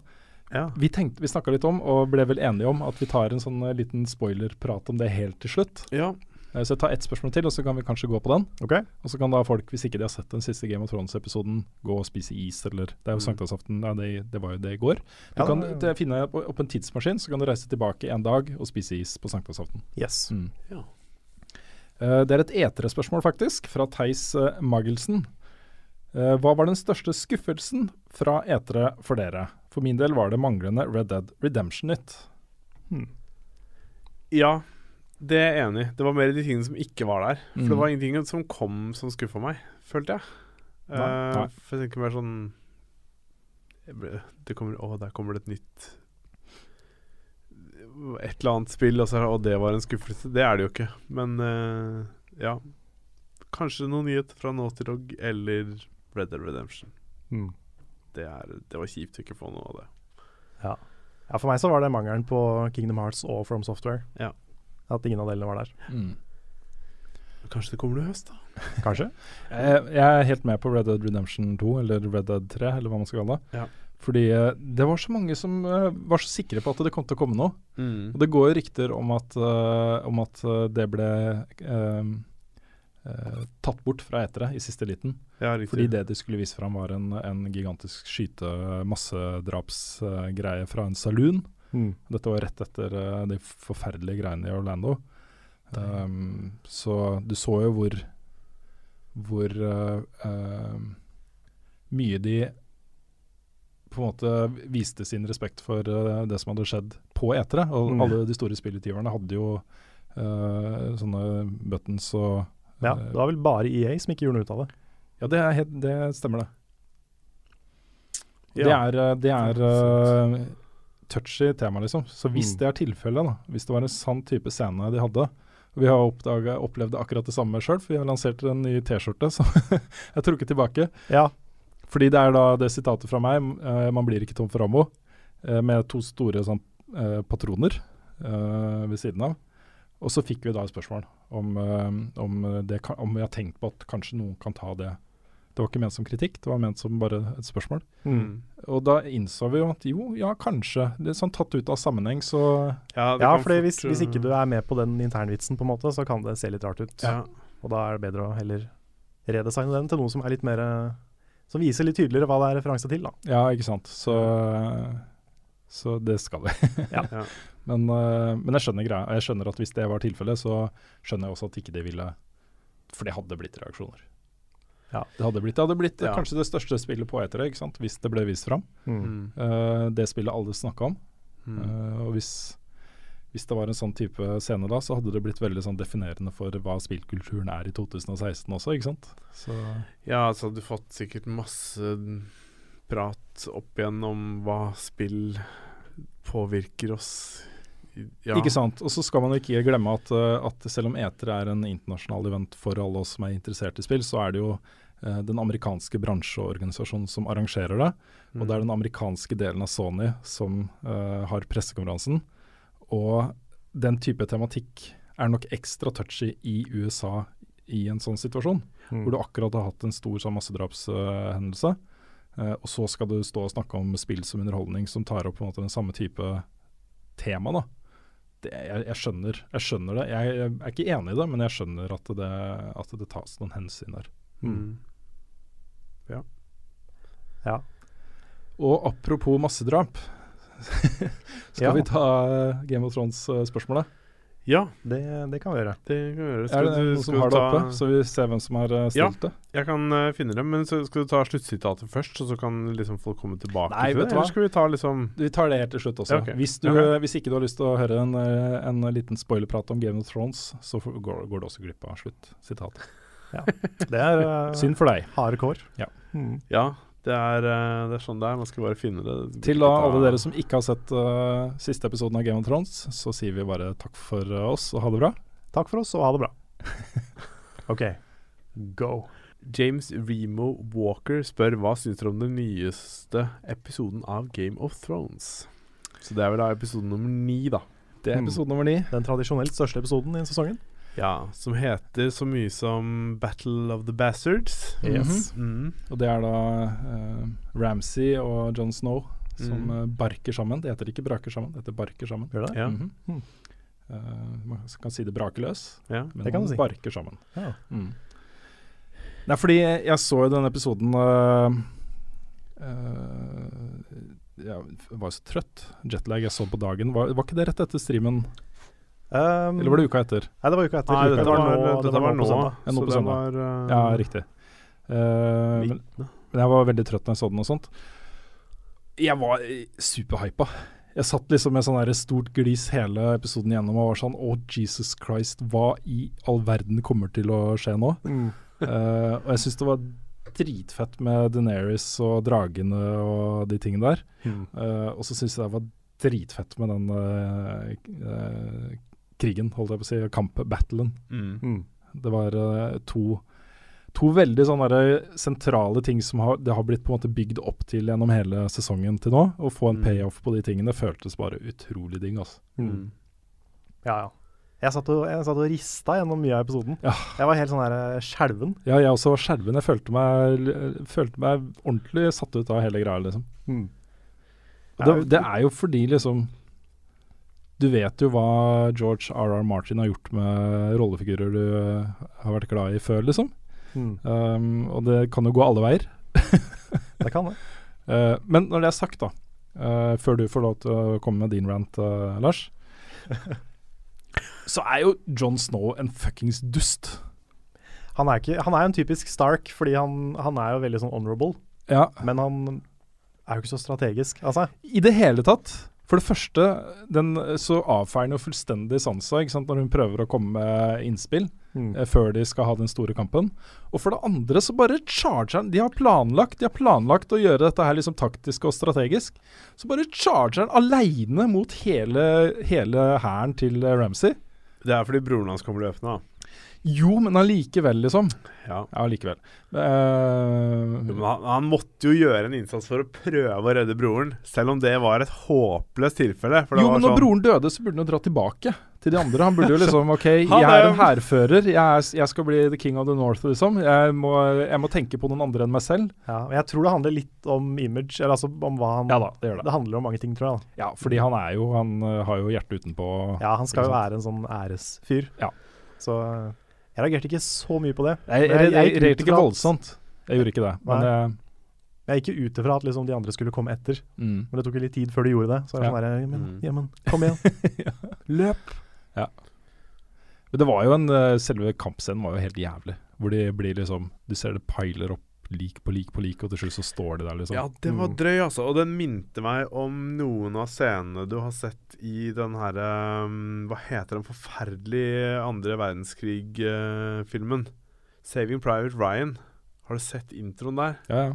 [SPEAKER 3] Ja.
[SPEAKER 2] Vi, tenkte- vi snakka litt om, og ble vel enige om, at vi tar en sånn liten spoilerprat om det helt til slutt.
[SPEAKER 3] ja.
[SPEAKER 2] Eh, så jeg tar ett spørsmål til, og så kan vi kanskje gå på den.
[SPEAKER 1] Okay.
[SPEAKER 2] Og så kan da folk, hvis ikke de har sett den siste Game of Thrones-episoden, gå og spise is, eller Det er jo
[SPEAKER 3] Mm.
[SPEAKER 2] sankthansaften, ja, det, det var jo det i går. Du
[SPEAKER 1] Ja,
[SPEAKER 2] kan
[SPEAKER 1] det-
[SPEAKER 2] det, finne opp, opp en tidsmaskin, så kan du reise tilbake en dag og spise is på sankthansaften.
[SPEAKER 1] Yes.
[SPEAKER 2] Mm.
[SPEAKER 3] Ja.
[SPEAKER 2] Uh, det er et etere-spørsmål, faktisk, fra Theis uh, Magelsen. Uh, hva var den største skuffelsen fra etere for dere? For min del var det manglende Red Dead Redemption-nytt.
[SPEAKER 1] Hmm.
[SPEAKER 3] Ja. Det er jeg enig i. Det var mer de tingene som ikke var der. For
[SPEAKER 2] Mm.
[SPEAKER 3] det var ingenting som kom som skuffa meg, følte jeg.
[SPEAKER 1] Nei.
[SPEAKER 2] Nei.
[SPEAKER 3] for jeg tenker mer sånn ble, det kommer, Å, der kommer det et nytt Et eller annet spill, og, så, det- og det var en skuffelse. Det er det jo ikke. Men uh, ja. Kanskje noen nyhet fra Naughty Dog eller Red Dead Redemption.
[SPEAKER 1] Mm.
[SPEAKER 3] Det, er, det var kjipt å ikke få noe av det.
[SPEAKER 1] Ja. ja, for meg så var det mangelen på Kingdom Hearts og From Software.
[SPEAKER 3] Ja.
[SPEAKER 1] At ingen av delene var der.
[SPEAKER 2] Mm.
[SPEAKER 3] Kanskje det kommer noe i høst, da.
[SPEAKER 1] Kanskje?
[SPEAKER 2] Jeg, jeg er helt med på Red Dead Redemption 2, eller Red Dead 3, eller hva man skal kalle det.
[SPEAKER 3] Ja.
[SPEAKER 2] Fordi eh, det var så mange som eh, var så sikre på at det kom til å komme noe.
[SPEAKER 3] Mm.
[SPEAKER 2] Og det går jo rykter om at, eh, om at eh, det ble eh, uh, tatt bort fra etere i siste liten.
[SPEAKER 3] Ja.
[SPEAKER 2] Fordi det de skulle vise fram, var en, en gigantisk skyte-massedrapsgreie fra en saloon.
[SPEAKER 1] Mm.
[SPEAKER 2] Dette var rett etter uh, de forferdelige greiene i Orlando. Um, så du så jo hvor hvor uh, uh, mye de på en måte viste sin respekt for eh, det som hadde skjedd på etere. Og
[SPEAKER 1] Mm.
[SPEAKER 2] alle de store spillutgiverne hadde jo sånne buttons og
[SPEAKER 1] Ja, det var vel bare EA som ikke gjorde noe ut av det.
[SPEAKER 2] Ja, det, helt, det stemmer, det.
[SPEAKER 3] Ja.
[SPEAKER 2] Det er, det er touchy tema, liksom. Så hvis
[SPEAKER 1] Mm.
[SPEAKER 2] det er tilfellet, da, hvis det var en sann type scene de hadde Vi har oppdaget, opplevd akkurat det samme sjøl, for vi har lansert en ny T-skjorte som er trukket tilbake.
[SPEAKER 1] Ja,
[SPEAKER 2] Fordi det er da det sitatet fra meg, uh, man blir ikke tom for ammo, uh, med to store sånn, uh, patroner ved siden av. Og så fikk vi da et spørsmål om, om, det, om vi har tenkt på at kanskje noen kan ta det. Det var ikke ment som kritikk, det var ment som bare et spørsmål.
[SPEAKER 1] mm.
[SPEAKER 2] Og da innså vi jo at jo, ja kanskje. Det er sånn tatt ut av sammenheng, så
[SPEAKER 3] Ja, det
[SPEAKER 1] ja
[SPEAKER 3] for
[SPEAKER 1] hvis, hvis ikke du er med på den internvitsen, på en måte, så kan det se litt rart ut.
[SPEAKER 3] ja.
[SPEAKER 1] Og da er det bedre å heller redesigne den til noe som er litt mer Som viser litt tydeligere hva det er referanse til, da.
[SPEAKER 2] Ja, ikke sant. Så, så det skal vi.
[SPEAKER 1] Ja.
[SPEAKER 3] Ja.
[SPEAKER 2] Men, eh, men jeg skjønner greia. Jeg skjønner at hvis det var tilfellet, så skjønner jeg også at ikke de ville For det hadde blitt reaksjoner.
[SPEAKER 1] Ja.
[SPEAKER 2] Det hadde blitt, det hadde blitt eh,
[SPEAKER 3] Ja.
[SPEAKER 2] kanskje det største spillet på etere, ikke sant? hvis det ble vist fram.
[SPEAKER 1] Mm.
[SPEAKER 2] Eh, det spillet alle snakka om.
[SPEAKER 3] Mm.
[SPEAKER 2] Uh, og hvis, hvis det var en sånn type scene da, så hadde det blitt veldig sånn definerende for hva spillkulturen er i 2016 også, ikke sant. Så
[SPEAKER 3] Ja, så hadde du fått sikkert masse prat opp igjen om hva spill påvirker oss. Ja.
[SPEAKER 2] Ikke sant. Og så skal man ikke glemme at, at selv om Eter er en internasjonal event for alle oss som er interessert i spill, så er det jo den amerikanske bransjeorganisasjonen som arrangerer det. Og det er den amerikanske delen av Sony som uh, har pressekonferansen. Og den type tematikk er nok ekstra touchy i USA i en sånn situasjon,
[SPEAKER 1] Mm.
[SPEAKER 2] hvor du akkurat har hatt en stor sånn massedrapshendelse. Uh, og så skal du stå og snakke om spill som underholdning som tar opp på en måte den samme type tema. da. Det, jeg, jeg, skjønner, jeg skjønner det. Jeg, jeg er ikke enig i det, men jeg skjønner at det, at det tas noen hensyn der.
[SPEAKER 3] Mm.
[SPEAKER 1] Ja.
[SPEAKER 2] Og apropos massedrap, skal
[SPEAKER 1] Ja.
[SPEAKER 2] vi ta eh, Game of Thrones-spørsmålet?
[SPEAKER 3] Ja,
[SPEAKER 1] Det, det kan vi gjøre.
[SPEAKER 3] det kan vi gjøre.
[SPEAKER 2] Er det noen som har det oppe, så vi ser hvem som har eh,
[SPEAKER 3] Ja.
[SPEAKER 2] stilt det?
[SPEAKER 3] Jeg kan uh, finne det, men så skal du ta sluttsitatet først, så, så kan liksom folk komme tilbake
[SPEAKER 2] Nei,
[SPEAKER 3] til det? Eller skal vi ta liksom
[SPEAKER 2] Vi tar det helt til slutt også.
[SPEAKER 3] Ja, okay.
[SPEAKER 2] hvis, du,
[SPEAKER 3] okay.
[SPEAKER 2] hvis ikke du har lyst til å høre en, eh, en liten spoilerprat om Game of Thrones, så går, går du også glipp av sluttsitatet.
[SPEAKER 1] Det er eh,
[SPEAKER 2] Synd for deg.
[SPEAKER 1] harde kår.
[SPEAKER 2] Ja.
[SPEAKER 1] Mm.
[SPEAKER 3] Ja, det er, eh, det er sånn det er. Man skal bare finne det.
[SPEAKER 2] Til da alle dere som ikke har sett uh, siste episoden av Game of Thrones, så sier vi bare takk for oss og ha det bra.
[SPEAKER 1] Takk for oss, og ha det bra. OK, go.
[SPEAKER 3] James Remo Walker spør hva syns dere om den nyeste episoden av Game of Thrones. Så det er vel da episode nummer ni, da.
[SPEAKER 2] Det er
[SPEAKER 1] Mm.
[SPEAKER 2] episode nummer ni.
[SPEAKER 1] Den tradisjonelt største episoden i sesongen.
[SPEAKER 3] Ja, Som heter så mye som Battle of the Bastards.
[SPEAKER 1] Yes.
[SPEAKER 3] Mm.
[SPEAKER 2] Og det er da uh, Ramsay og John Snow som
[SPEAKER 3] Mm.
[SPEAKER 2] eh, barker sammen. Det heter ikke braker sammen, det heter barker sammen.
[SPEAKER 1] Gjør det?
[SPEAKER 3] Ja.
[SPEAKER 2] Mhm.
[SPEAKER 1] Mm.
[SPEAKER 2] Eh, man kan si det braker løs,
[SPEAKER 3] ja.
[SPEAKER 2] men
[SPEAKER 1] Det kan
[SPEAKER 2] man
[SPEAKER 1] si.
[SPEAKER 2] barker sammen.
[SPEAKER 1] Ja.
[SPEAKER 2] Mm. Nei, fordi jeg så jo den episoden uh, uh, Jeg var så trøtt. Jetlag jeg så på dagen. Var, var ikke det rett etter streamen?
[SPEAKER 1] Um,
[SPEAKER 2] Eller var det uka etter?
[SPEAKER 1] Nei, det var uka etter.
[SPEAKER 3] Nei, dette var,
[SPEAKER 1] nå-
[SPEAKER 3] dette
[SPEAKER 1] den
[SPEAKER 3] var nå,
[SPEAKER 1] på
[SPEAKER 2] nå på
[SPEAKER 3] det
[SPEAKER 2] søndag.
[SPEAKER 3] var uh,
[SPEAKER 2] Ja, riktig. Uh, men, men jeg var veldig trøtt når jeg så den og sånt. Jeg var superhypa. jeg satt liksom med sånn der stort glis hele episoden gjennom og var sånn Å, Jesus Christ, hva i all verden kommer til å skje nå?
[SPEAKER 1] Mm.
[SPEAKER 2] uh, og jeg syns det var dritfett med Deneris og dragene og de tingene der.
[SPEAKER 1] Mm.
[SPEAKER 2] Uh, og så syns jeg det var dritfett med den uh, krigen, holdt jeg på å si, kamp, battlen.
[SPEAKER 3] Mm.
[SPEAKER 1] Mm.
[SPEAKER 2] Det var uh, to, to veldig sånne sentrale ting som har, det har blitt på en måte bygd opp til gjennom hele sesongen til nå. Å få en
[SPEAKER 3] Mm.
[SPEAKER 2] payoff på de tingene føltes bare utrolig digg. Altså.
[SPEAKER 1] Mm. Ja, ja. Jeg satt, og, jeg satt og rista gjennom mye av episoden.
[SPEAKER 2] Ja.
[SPEAKER 1] Jeg var helt sånn der eh, skjelven.
[SPEAKER 2] Ja, jeg også var skjelven. Jeg følte meg, følte meg ordentlig satt ut av hele greia, liksom.
[SPEAKER 1] Mm.
[SPEAKER 2] Det, det er jo fordi liksom Du vet jo hva George R.R. Martin har gjort med rollefigurer du eh, har vært glad i før, liksom.
[SPEAKER 1] Mm.
[SPEAKER 2] Um, og det kan jo gå alle veier.
[SPEAKER 1] Det kan det.
[SPEAKER 2] Uh, men når det er sagt, da, uh, før du får lov til å komme med din rant, uh, Lars, så er jo John Snow en fuckings dust.
[SPEAKER 1] Han er, ikke, han er en typisk Stark, fordi han, han er jo veldig sånn honorable.
[SPEAKER 2] Ja,
[SPEAKER 1] Men han er jo ikke så strategisk. Altså,
[SPEAKER 2] i det hele tatt. For det første, den, så avfeier den jo fullstendig Sansa ikke sant, når hun prøver å komme med innspill
[SPEAKER 1] mm.
[SPEAKER 2] eh, før de skal ha den store kampen. Og for det andre så bare charger han De har planlagt De har planlagt å gjøre dette her liksom taktisk og strategisk. Så bare charger han aleine mot hele hele hæren til eh, Ramsay.
[SPEAKER 3] Det er fordi broren hans kommer løpende, da.
[SPEAKER 2] Jo, men allikevel, liksom.
[SPEAKER 3] Ja.
[SPEAKER 2] Ja, allikevel.
[SPEAKER 3] Uh, men han, han måtte jo gjøre en innsats for å prøve å redde broren, selv om det var et håpløst tilfelle. For det
[SPEAKER 2] jo,
[SPEAKER 3] var
[SPEAKER 2] men når
[SPEAKER 3] sånn,
[SPEAKER 2] broren døde, så burde han jo dra tilbake til de andre. Han burde jo liksom OK, jeg
[SPEAKER 3] er
[SPEAKER 2] en hærfører. Jeg, jeg skal bli the king of the north, liksom. Jeg må, jeg må tenke på noen andre enn meg selv.
[SPEAKER 1] ja, men jeg tror det handler litt om image, eller altså om hva han
[SPEAKER 2] Ja da, det gjør det.
[SPEAKER 1] Det handler om mange ting, tror jeg. da.
[SPEAKER 2] Ja, fordi han er jo Han eh, har jo hjertet utenpå.
[SPEAKER 1] Ja, han skal jo være en sånn æresfyr.
[SPEAKER 2] Ja.
[SPEAKER 1] Så eh, jeg reagerte ikke så mye på det.
[SPEAKER 2] Jeg, jeg, jeg,
[SPEAKER 1] jeg,
[SPEAKER 2] reagerte ikke voldsomt. Jeg gjorde ikke det. Men jeg,
[SPEAKER 1] Jeg gikk jo ut ifra at liksom de andre skulle komme etter,
[SPEAKER 2] mm.
[SPEAKER 1] men det tok jo litt tid før de gjorde det. Så jeg det
[SPEAKER 2] Ja.
[SPEAKER 1] sånn der, men,
[SPEAKER 3] Mm.
[SPEAKER 1] ja, kom igjen. Løp!
[SPEAKER 2] Men det var jo en eh, Selve kampscenen var jo helt jævlig. Hvor de blir liksom Du ser det piler opp lik på lik på lik, og til slutt så står de der, liksom.
[SPEAKER 3] Ja, det var
[SPEAKER 1] Mm.
[SPEAKER 3] drøy, altså. Og den minte meg om noen av scenene du har sett i den herre um, Hva heter den forferdelige andre verdenskrig-filmen? 'Saving Private Ryan'. Har du sett introen der?
[SPEAKER 2] Ja, ja.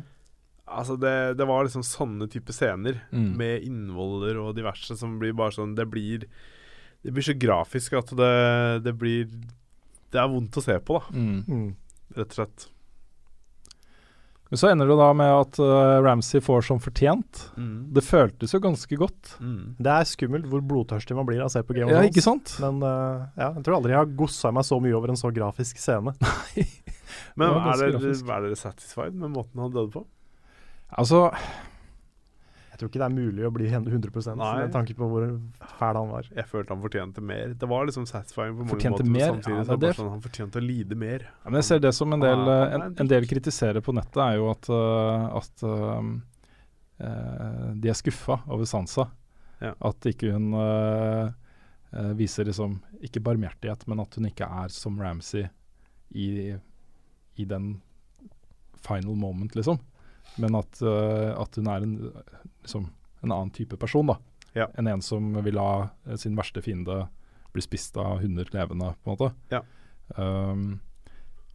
[SPEAKER 3] Altså, det, det var liksom sånne type scener
[SPEAKER 2] Mm.
[SPEAKER 3] med innvoller og diverse som blir bare sånn Det blir Det blir så grafisk at det, det blir Det er vondt å se på, da,
[SPEAKER 2] Mm.
[SPEAKER 1] Mm.
[SPEAKER 3] rett og slett.
[SPEAKER 2] Så ender det da med at uh, Ramsay får som fortjent.
[SPEAKER 3] Mm.
[SPEAKER 2] Det føltes jo ganske godt.
[SPEAKER 3] Mm.
[SPEAKER 1] Det er skummelt hvor blodtørstig man blir av å se på Game of
[SPEAKER 2] Ja, ikke sant?
[SPEAKER 1] Men uh, ja, jeg tror aldri jeg har gossa meg så mye over en så grafisk scene.
[SPEAKER 3] Men er dere, er dere satisfied med måten han døde på?
[SPEAKER 2] Altså,
[SPEAKER 1] Jeg tror ikke det er mulig å bli 100
[SPEAKER 3] Nei.
[SPEAKER 1] med tanke på hvor fæl han var.
[SPEAKER 3] Jeg følte han fortjente mer. Det var liksom satisfying på mange
[SPEAKER 2] Fortjente
[SPEAKER 3] måter,
[SPEAKER 2] mer?
[SPEAKER 3] samtidig
[SPEAKER 2] Ja,
[SPEAKER 3] så det sånn han fortjente å lide mer.
[SPEAKER 2] Ja, men jeg ser det som en del, eh, en,
[SPEAKER 3] en
[SPEAKER 2] del kritiserer på nettet, er jo at, eh, at eh, de er skuffa over Sansa.
[SPEAKER 3] Ja.
[SPEAKER 2] At ikke hun eh, viser liksom Ikke barmhjertighet, men at hun ikke er som Ramsay i, i den final moment, liksom. Men at, eh, at hun er en, liksom, en annen type person, da.
[SPEAKER 3] Ja.
[SPEAKER 2] Enn en som vil la eh, sin verste fiende bli spist av hunder levende, på en måte.
[SPEAKER 3] Ja.
[SPEAKER 2] Um,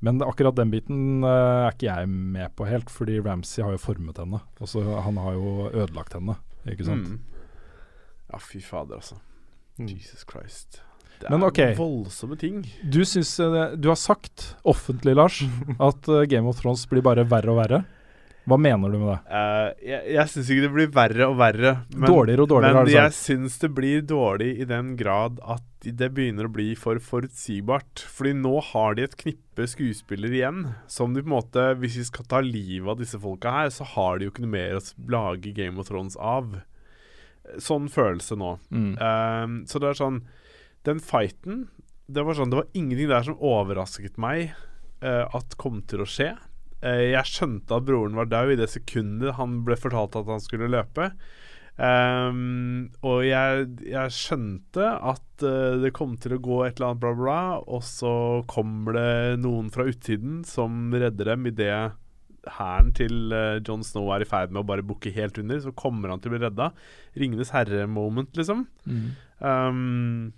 [SPEAKER 2] men akkurat den biten uh, er ikke jeg med på helt, fordi Ramsay har jo formet henne. Også, han har jo ødelagt henne, ikke sant.
[SPEAKER 3] Mm. Ja, fy fader, altså.
[SPEAKER 1] Mm.
[SPEAKER 3] Jesus Christ. Det
[SPEAKER 2] Men
[SPEAKER 3] er
[SPEAKER 2] ok.
[SPEAKER 3] voldsomme ting.
[SPEAKER 2] Du synes, Du har sagt offentlig, Lars, at Game of Thrones blir bare verre og verre. Hva mener du med det?
[SPEAKER 3] Uh, jeg jeg syns ikke det blir verre og verre. Men,
[SPEAKER 2] dårligere og dårligere,
[SPEAKER 3] men jeg syns det blir dårlig i den grad at det begynner å bli for forutsigbart. Fordi nå har de et knippe skuespillere igjen som de på en måte Hvis vi skal ta livet av disse folka her, så har de jo ikke noe mer å lage Game of Thrones av. Sånn følelse nå.
[SPEAKER 2] Mm.
[SPEAKER 3] Ehm, så det er sånn Den fighten Det var sånn Det var ingenting der som overrasket meg uh, at kom til å skje. Eh, jeg skjønte at broren var død i det sekundet han ble fortalt at han skulle løpe. Um, og jeg, jeg skjønte at uh, det kom til å gå et eller annet bla, bla, og så kommer det noen fra utsiden som redder dem idet hæren til uh, John Snow er i ferd med å bare bukke helt under, så kommer han til å bli redda. Ringenes herre-moment, liksom. Um,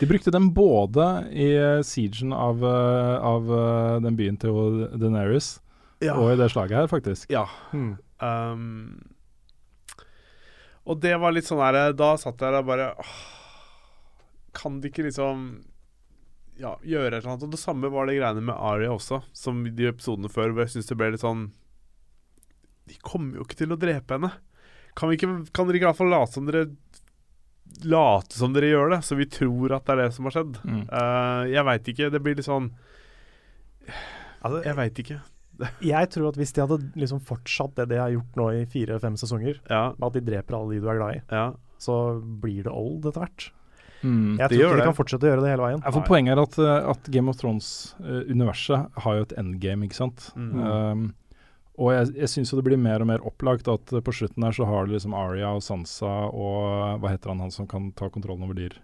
[SPEAKER 2] De brukte dem både i uh, siegen av, uh, av uh, den byen til Deneris
[SPEAKER 3] ja.
[SPEAKER 2] og i det slaget her, faktisk.
[SPEAKER 3] ja.
[SPEAKER 1] Hmm.
[SPEAKER 3] Um, og det var litt sånn her Da satt jeg der og bare åh, Kan de ikke liksom Ja, gjøre et eller annet? Og det samme var det greiene med Aria også, som i de episodene før, hvor jeg syns det ble litt sånn De kommer jo ikke til å drepe henne. Kan, vi ikke, kan dere ikke i hvert fall late som dere Late som dere gjør det, så vi tror at det er det som har skjedd?
[SPEAKER 2] Mm.
[SPEAKER 3] Uh, jeg veit ikke. Det blir litt sånn
[SPEAKER 1] Altså,
[SPEAKER 3] Jeg veit ikke.
[SPEAKER 1] jeg tror at hvis de hadde liksom fortsatt det de har gjort nå i fire-fem sesonger,
[SPEAKER 3] Ja,
[SPEAKER 1] med at de dreper alle de du er glad i,
[SPEAKER 3] ja.
[SPEAKER 1] så blir det old etter hvert.
[SPEAKER 2] Mm.
[SPEAKER 1] Jeg tror ikke de kan fortsette å gjøre det hele veien.
[SPEAKER 2] Ja, for Poenget er at, uh, at Game of Thrones-universet har jo et endgame, ikke sant.
[SPEAKER 3] Mm.
[SPEAKER 2] Um, og jeg, jeg syns jo det blir mer og mer opplagt at uh, på slutten her så har du liksom Aria og Sansa og uh, hva heter han, han som kan ta kontrollen over dyr?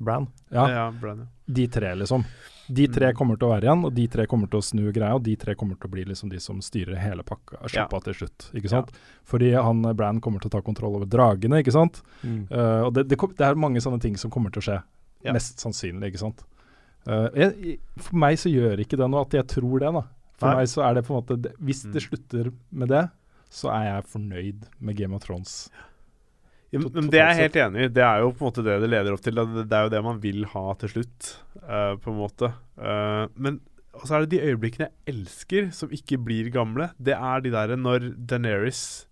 [SPEAKER 1] Bran.
[SPEAKER 2] Ja,
[SPEAKER 3] ja Bran, ja.
[SPEAKER 2] de tre, liksom. De tre
[SPEAKER 3] Mm.
[SPEAKER 2] kommer til å være igjen, og de tre kommer til å snu greia, og de tre kommer til å bli liksom de som styrer hele pakka, sjappa til slutt, ikke sant. Fordi han uh, Bran kommer til å ta kontroll over dragene, ikke sant. Uh, og det, det, det er mange sånne ting som kommer til å skje.
[SPEAKER 3] Ja.
[SPEAKER 2] Mest sannsynlig, ikke sant. Uh, jeg, for meg så gjør ikke det noe at jeg tror det, da. For
[SPEAKER 1] Nei.
[SPEAKER 2] meg så er det på en måte det, Hvis det
[SPEAKER 3] Mm.
[SPEAKER 2] slutter med det, så er jeg fornøyd med Game of Thrones.
[SPEAKER 3] Ja, men- det er jeg helt enig i. Det er jo på en måte det det leder opp til. Det det er jo det man vil ha til slutt, uh, på en måte. Uh, men og så er det de øyeblikkene jeg elsker, som ikke blir gamle. Det er de der når Daenerys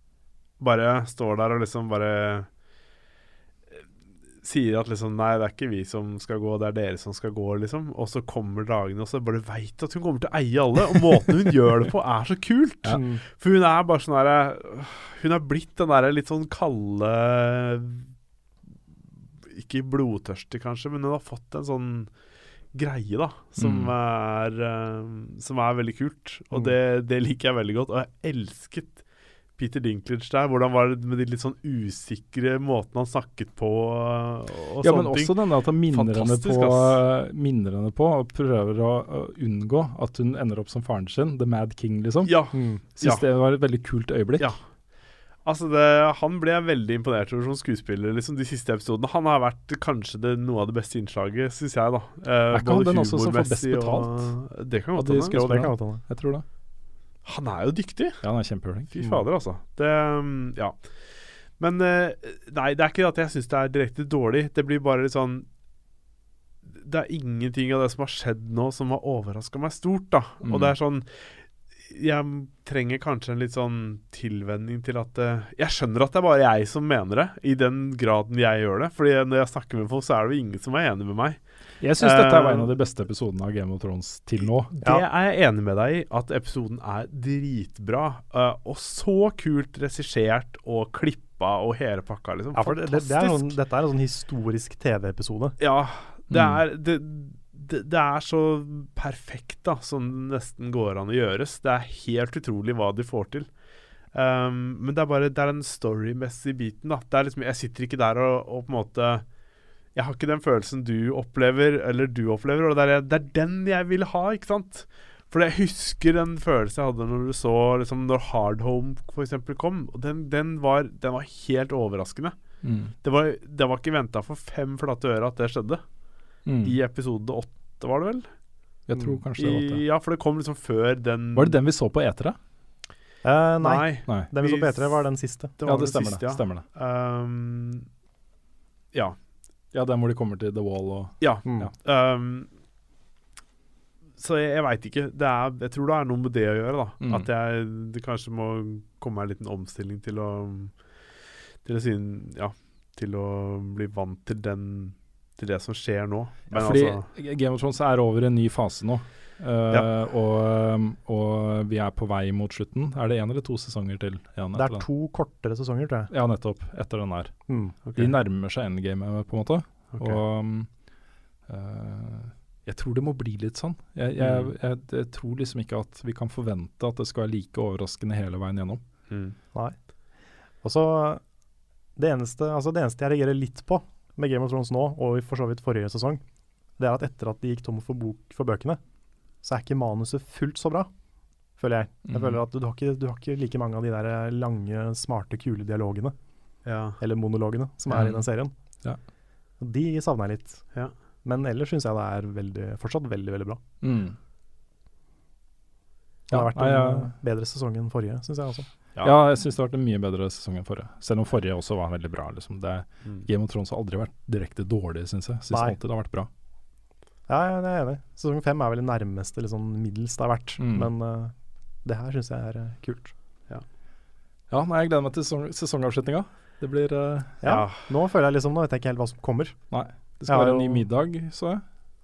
[SPEAKER 3] bare står der og liksom bare Sier at liksom Nei, det er ikke vi som skal gå, det er dere som skal gå, liksom. Og så kommer dragene, og så bare veit at hun kommer til å eie alle. Og måten hun gjør det på, er så kult.
[SPEAKER 2] Ja.
[SPEAKER 1] Mm.
[SPEAKER 3] For hun er bare sånn derre Hun har blitt den derre litt sånn kalde Ikke blodtørstig, kanskje, men hun har fått en sånn greie, da, som,
[SPEAKER 2] Mm.
[SPEAKER 3] er, uh, som er veldig kult. Og
[SPEAKER 1] Mm.
[SPEAKER 3] det, det liker jeg veldig godt. Og jeg elsket Peter Dinklage der. Hvordan var det med de litt sånn usikre måtene han snakket på og,
[SPEAKER 2] Ja,
[SPEAKER 3] sånne
[SPEAKER 2] men også denne at han minner henne, på, minner henne på og prøver å, å unngå at hun ender opp som faren sin, The Mad King, liksom.
[SPEAKER 3] Ja.
[SPEAKER 1] Mm.
[SPEAKER 2] Syns
[SPEAKER 3] ja.
[SPEAKER 2] det var et veldig kult øyeblikk.
[SPEAKER 3] Ja. Altså det, Han ble jeg veldig imponert over som skuespiller liksom de siste episodene. Han har vært kanskje det, noe av det beste innslaget, syns jeg. da Eh,
[SPEAKER 2] Er ikke han den også som får best betalt?
[SPEAKER 3] Og, det kan godt hende.
[SPEAKER 2] Jeg tror det.
[SPEAKER 3] Han er jo dyktig.
[SPEAKER 2] Ja, han er kjempeflink.
[SPEAKER 3] Fy fader, altså. Det, um, ja. Men eh, nei, det er ikke at jeg syns det er direkte dårlig. Det blir bare litt sånn Det er ingenting av det som har skjedd nå, som har overraska meg stort, da.
[SPEAKER 2] Mm.
[SPEAKER 3] Og det er sånn Jeg trenger kanskje en litt sånn tilvenning til at eh, Jeg skjønner at det er bare jeg som mener det, i den graden jeg gjør det. Fordi når jeg snakker med folk, så er det jo ingen som er enig med meg.
[SPEAKER 2] Jeg syns dette var en
[SPEAKER 3] Eh,
[SPEAKER 2] av de beste episodene av Game of Thrones til nå.
[SPEAKER 3] Det er jeg enig med deg i, at episoden er dritbra. Uh, og så kult regissert og klippa og hele pakka, liksom.
[SPEAKER 1] Ja, for det, det, det er
[SPEAKER 3] Fantastisk.
[SPEAKER 1] sånn, dette er en sånn historisk TV-episode.
[SPEAKER 3] Ja, det
[SPEAKER 2] Mm.
[SPEAKER 3] er det, det, det er så perfekt da som det nesten går an å gjøres. Det er helt utrolig hva de får til. Um, men det er bare Det er den storymessige biten. da Det er liksom Jeg sitter ikke der og, og på en måte Jeg har ikke den følelsen du opplever, eller du opplever. Og det er, det er den jeg vil ha, ikke sant? For jeg husker den følelsen jeg hadde når du så liksom, Når Hard Home for eksempel kom. Og den, den, var, den var helt overraskende.
[SPEAKER 2] Mm.
[SPEAKER 3] Det var, det var ikke venta for fem flate øre at det skjedde.
[SPEAKER 2] Mm.
[SPEAKER 3] I episode åtte, var det vel?
[SPEAKER 2] Jeg tror kanskje det var
[SPEAKER 3] åtte.
[SPEAKER 2] det.
[SPEAKER 3] ja, for det kom liksom før den
[SPEAKER 2] Var det den vi så på etere?
[SPEAKER 1] Uh, nei,
[SPEAKER 3] Nei.
[SPEAKER 2] Nei.
[SPEAKER 1] den vi så på
[SPEAKER 3] etere,
[SPEAKER 1] E3 var den siste.
[SPEAKER 3] Det
[SPEAKER 2] ja, det
[SPEAKER 3] den
[SPEAKER 2] stemmer
[SPEAKER 3] siste,
[SPEAKER 2] det.
[SPEAKER 3] ja.
[SPEAKER 2] Stemmer det.
[SPEAKER 3] Um, ja.
[SPEAKER 2] Ja, den hvor de kommer til The Wall og
[SPEAKER 3] Ja.
[SPEAKER 1] Mm.
[SPEAKER 2] Ja.
[SPEAKER 3] Um, så jeg, jeg veit ikke. Det er, jeg tror det er noe med det å gjøre. da
[SPEAKER 2] Mm.
[SPEAKER 3] At jeg det kanskje må komme meg en liten omstilling til å Til å si Ja, til å bli vant til den Til det som skjer nå. Men
[SPEAKER 2] Fordi
[SPEAKER 3] altså
[SPEAKER 2] Game of Thrones er over i en ny fase nå. Eh,
[SPEAKER 3] Ja.
[SPEAKER 2] og, og vi er på vei mot slutten. Er det én eller to sesonger til? igjen
[SPEAKER 1] Det er
[SPEAKER 2] den?
[SPEAKER 1] to kortere sesonger, tror jeg.
[SPEAKER 2] Ja, nettopp. Etter den der.
[SPEAKER 1] Mm.
[SPEAKER 3] okay.
[SPEAKER 2] De nærmer seg endgame, på en måte.
[SPEAKER 3] Okay.
[SPEAKER 2] Og um, eh, jeg tror det må bli litt sånn. Jeg, jeg,
[SPEAKER 3] Mm.
[SPEAKER 2] jeg, jeg tror liksom ikke at vi kan forvente at det skal være like overraskende hele veien gjennom.
[SPEAKER 3] Mm.
[SPEAKER 1] Og så det eneste, altså det eneste jeg reagerer litt på med Game of Thrones nå, og for så vidt forrige sesong, det er at etter at de gikk tom for, bok, for bøkene, så er ikke manuset fullt så bra. føler jeg. Jeg
[SPEAKER 2] mm.
[SPEAKER 1] føler at du, har ikke, du har ikke like mange av de der eh, lange, smarte, kule dialogene,
[SPEAKER 3] Ja.
[SPEAKER 1] eller monologene, som er i
[SPEAKER 2] Mhm.
[SPEAKER 1] den serien.
[SPEAKER 2] Ja.
[SPEAKER 1] Og De savner jeg litt.
[SPEAKER 3] Ja.
[SPEAKER 1] Men ellers syns jeg det er veldig, fortsatt veldig, veldig bra.
[SPEAKER 2] Mm.
[SPEAKER 1] Det har
[SPEAKER 2] Ja,
[SPEAKER 1] vært en
[SPEAKER 2] ja.
[SPEAKER 1] ja. bedre sesong enn forrige, syns jeg også.
[SPEAKER 3] Ja.
[SPEAKER 2] Ja, jeg syns det har vært en mye bedre sesong enn forrige. Selv om forrige også var veldig bra. Liksom. Det,
[SPEAKER 3] Mm.
[SPEAKER 2] Game of Thrones har aldri vært direkte dårlig, syns jeg. Syns alltid det har vært bra.
[SPEAKER 1] Ja, ja, det er jeg enig. i. Sesong fem er vel det nærmeste sånn middels det har vært.
[SPEAKER 2] Mm.
[SPEAKER 1] Men uh, det her syns jeg er uh, kult.
[SPEAKER 2] Ja, nei, jeg gleder meg til sesong, sesongavslutninga. Det blir uh,
[SPEAKER 1] Ja. Nå føler jeg liksom, nå vet jeg ikke helt hva som kommer.
[SPEAKER 2] Nei. Det skal
[SPEAKER 1] Ja,
[SPEAKER 2] være en ny middag, så jeg.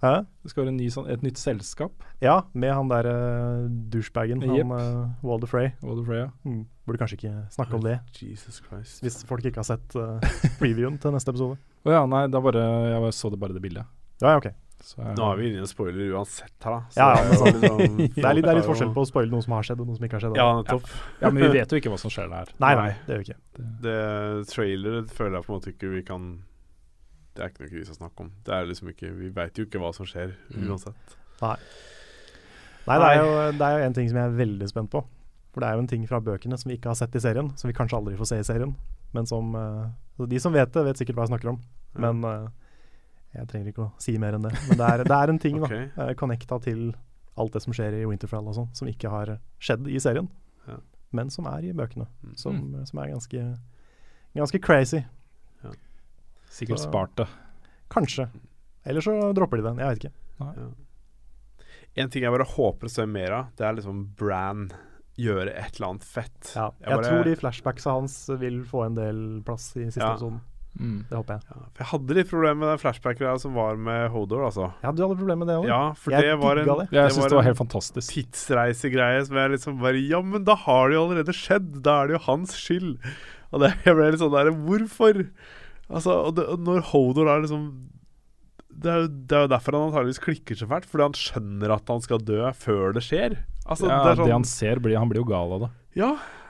[SPEAKER 1] Hæ?
[SPEAKER 2] Det skal være en ny, sånn, et nytt selskap.
[SPEAKER 1] Ja, med han der uh, douchebagen,
[SPEAKER 2] Yep.
[SPEAKER 1] han uh, Walder Frey.
[SPEAKER 2] Walder Freya.
[SPEAKER 1] Mm. Burde kanskje ikke snakke om det,
[SPEAKER 3] Jesus Christ.
[SPEAKER 1] hvis folk ikke har sett uh, previewen til neste episode.
[SPEAKER 2] Å ja, nei, bare, jeg bare så det bare det bildet.
[SPEAKER 1] Ja, ja, ok.
[SPEAKER 2] Så
[SPEAKER 3] Nå er vi inne i en spoiler uansett her, da. Så
[SPEAKER 1] Ja, ja, men sånn-
[SPEAKER 3] det er liksom-
[SPEAKER 1] Det er litt, det er litt forskjell på å spoile noe som har skjedd, og noe som ikke har skjedd. da.
[SPEAKER 3] Ja, nettopp.
[SPEAKER 2] Ja, men vi vet jo ikke hva som skjer der.
[SPEAKER 1] Nei, nei, det gjør vi ikke.
[SPEAKER 3] Det traileret føler jeg på en måte ikke vi kan Det er ikke noe vi skal snakke om. Det er liksom ikke Vi veit jo ikke hva som skjer
[SPEAKER 2] Mm.
[SPEAKER 3] uansett.
[SPEAKER 1] Nei, det er, jo, det er jo en ting som jeg er veldig spent på. For det er jo en ting fra bøkene som vi ikke har sett i serien, som vi kanskje aldri får se i serien. Men som uh, De som vet det, vet sikkert hva jeg snakker om. Men uh, jeg trenger ikke å si mer enn det. Men det er, det er en ting,
[SPEAKER 3] okay.
[SPEAKER 1] da. Uh, Connecta til alt det som skjer i Winterfell og sånn, som ikke har skjedd i serien.
[SPEAKER 3] Ja.
[SPEAKER 1] Men som er i bøkene.
[SPEAKER 3] Mm.
[SPEAKER 1] Som, som er ganske, ganske crazy.
[SPEAKER 2] Sikkert
[SPEAKER 1] Så-
[SPEAKER 2] spart det.
[SPEAKER 1] Kanskje. Eller så dropper de den. Jeg vet ikke.
[SPEAKER 3] Ja. En ting jeg bare håper å se mer av, det er liksom Bran gjøre et eller annet fett.
[SPEAKER 1] Ja,
[SPEAKER 3] Jeg
[SPEAKER 1] jeg
[SPEAKER 3] bare-
[SPEAKER 1] tror de flashbacksa hans vil få en del plass i siste
[SPEAKER 3] Ja.
[SPEAKER 1] episoden.
[SPEAKER 2] Mm.
[SPEAKER 1] Det håper jeg.
[SPEAKER 3] Ja, for jeg hadde litt problemer med den flashback-greia som var med Hodor, altså.
[SPEAKER 1] Ja, du hadde problemer med det òg?
[SPEAKER 3] Ja, for
[SPEAKER 1] Jeg
[SPEAKER 3] det var en
[SPEAKER 1] det.
[SPEAKER 2] Jeg syns det var
[SPEAKER 3] en
[SPEAKER 2] helt fantastisk.
[SPEAKER 3] tidsreisegreie som jeg liksom bare Ja, men da har det jo allerede skjedd! Da er det jo hans skyld. Og det, jeg ble litt sånn der Hvorfor? Altså, og, det, og når Hodor er liksom det er, jo, det er jo derfor han antageligvis klikker så fælt, fordi han skjønner at han skal dø før det skjer. Altså,
[SPEAKER 2] ja,
[SPEAKER 3] det er sånn,
[SPEAKER 2] det han ser, blir, han blir jo gal av det.
[SPEAKER 3] Ja,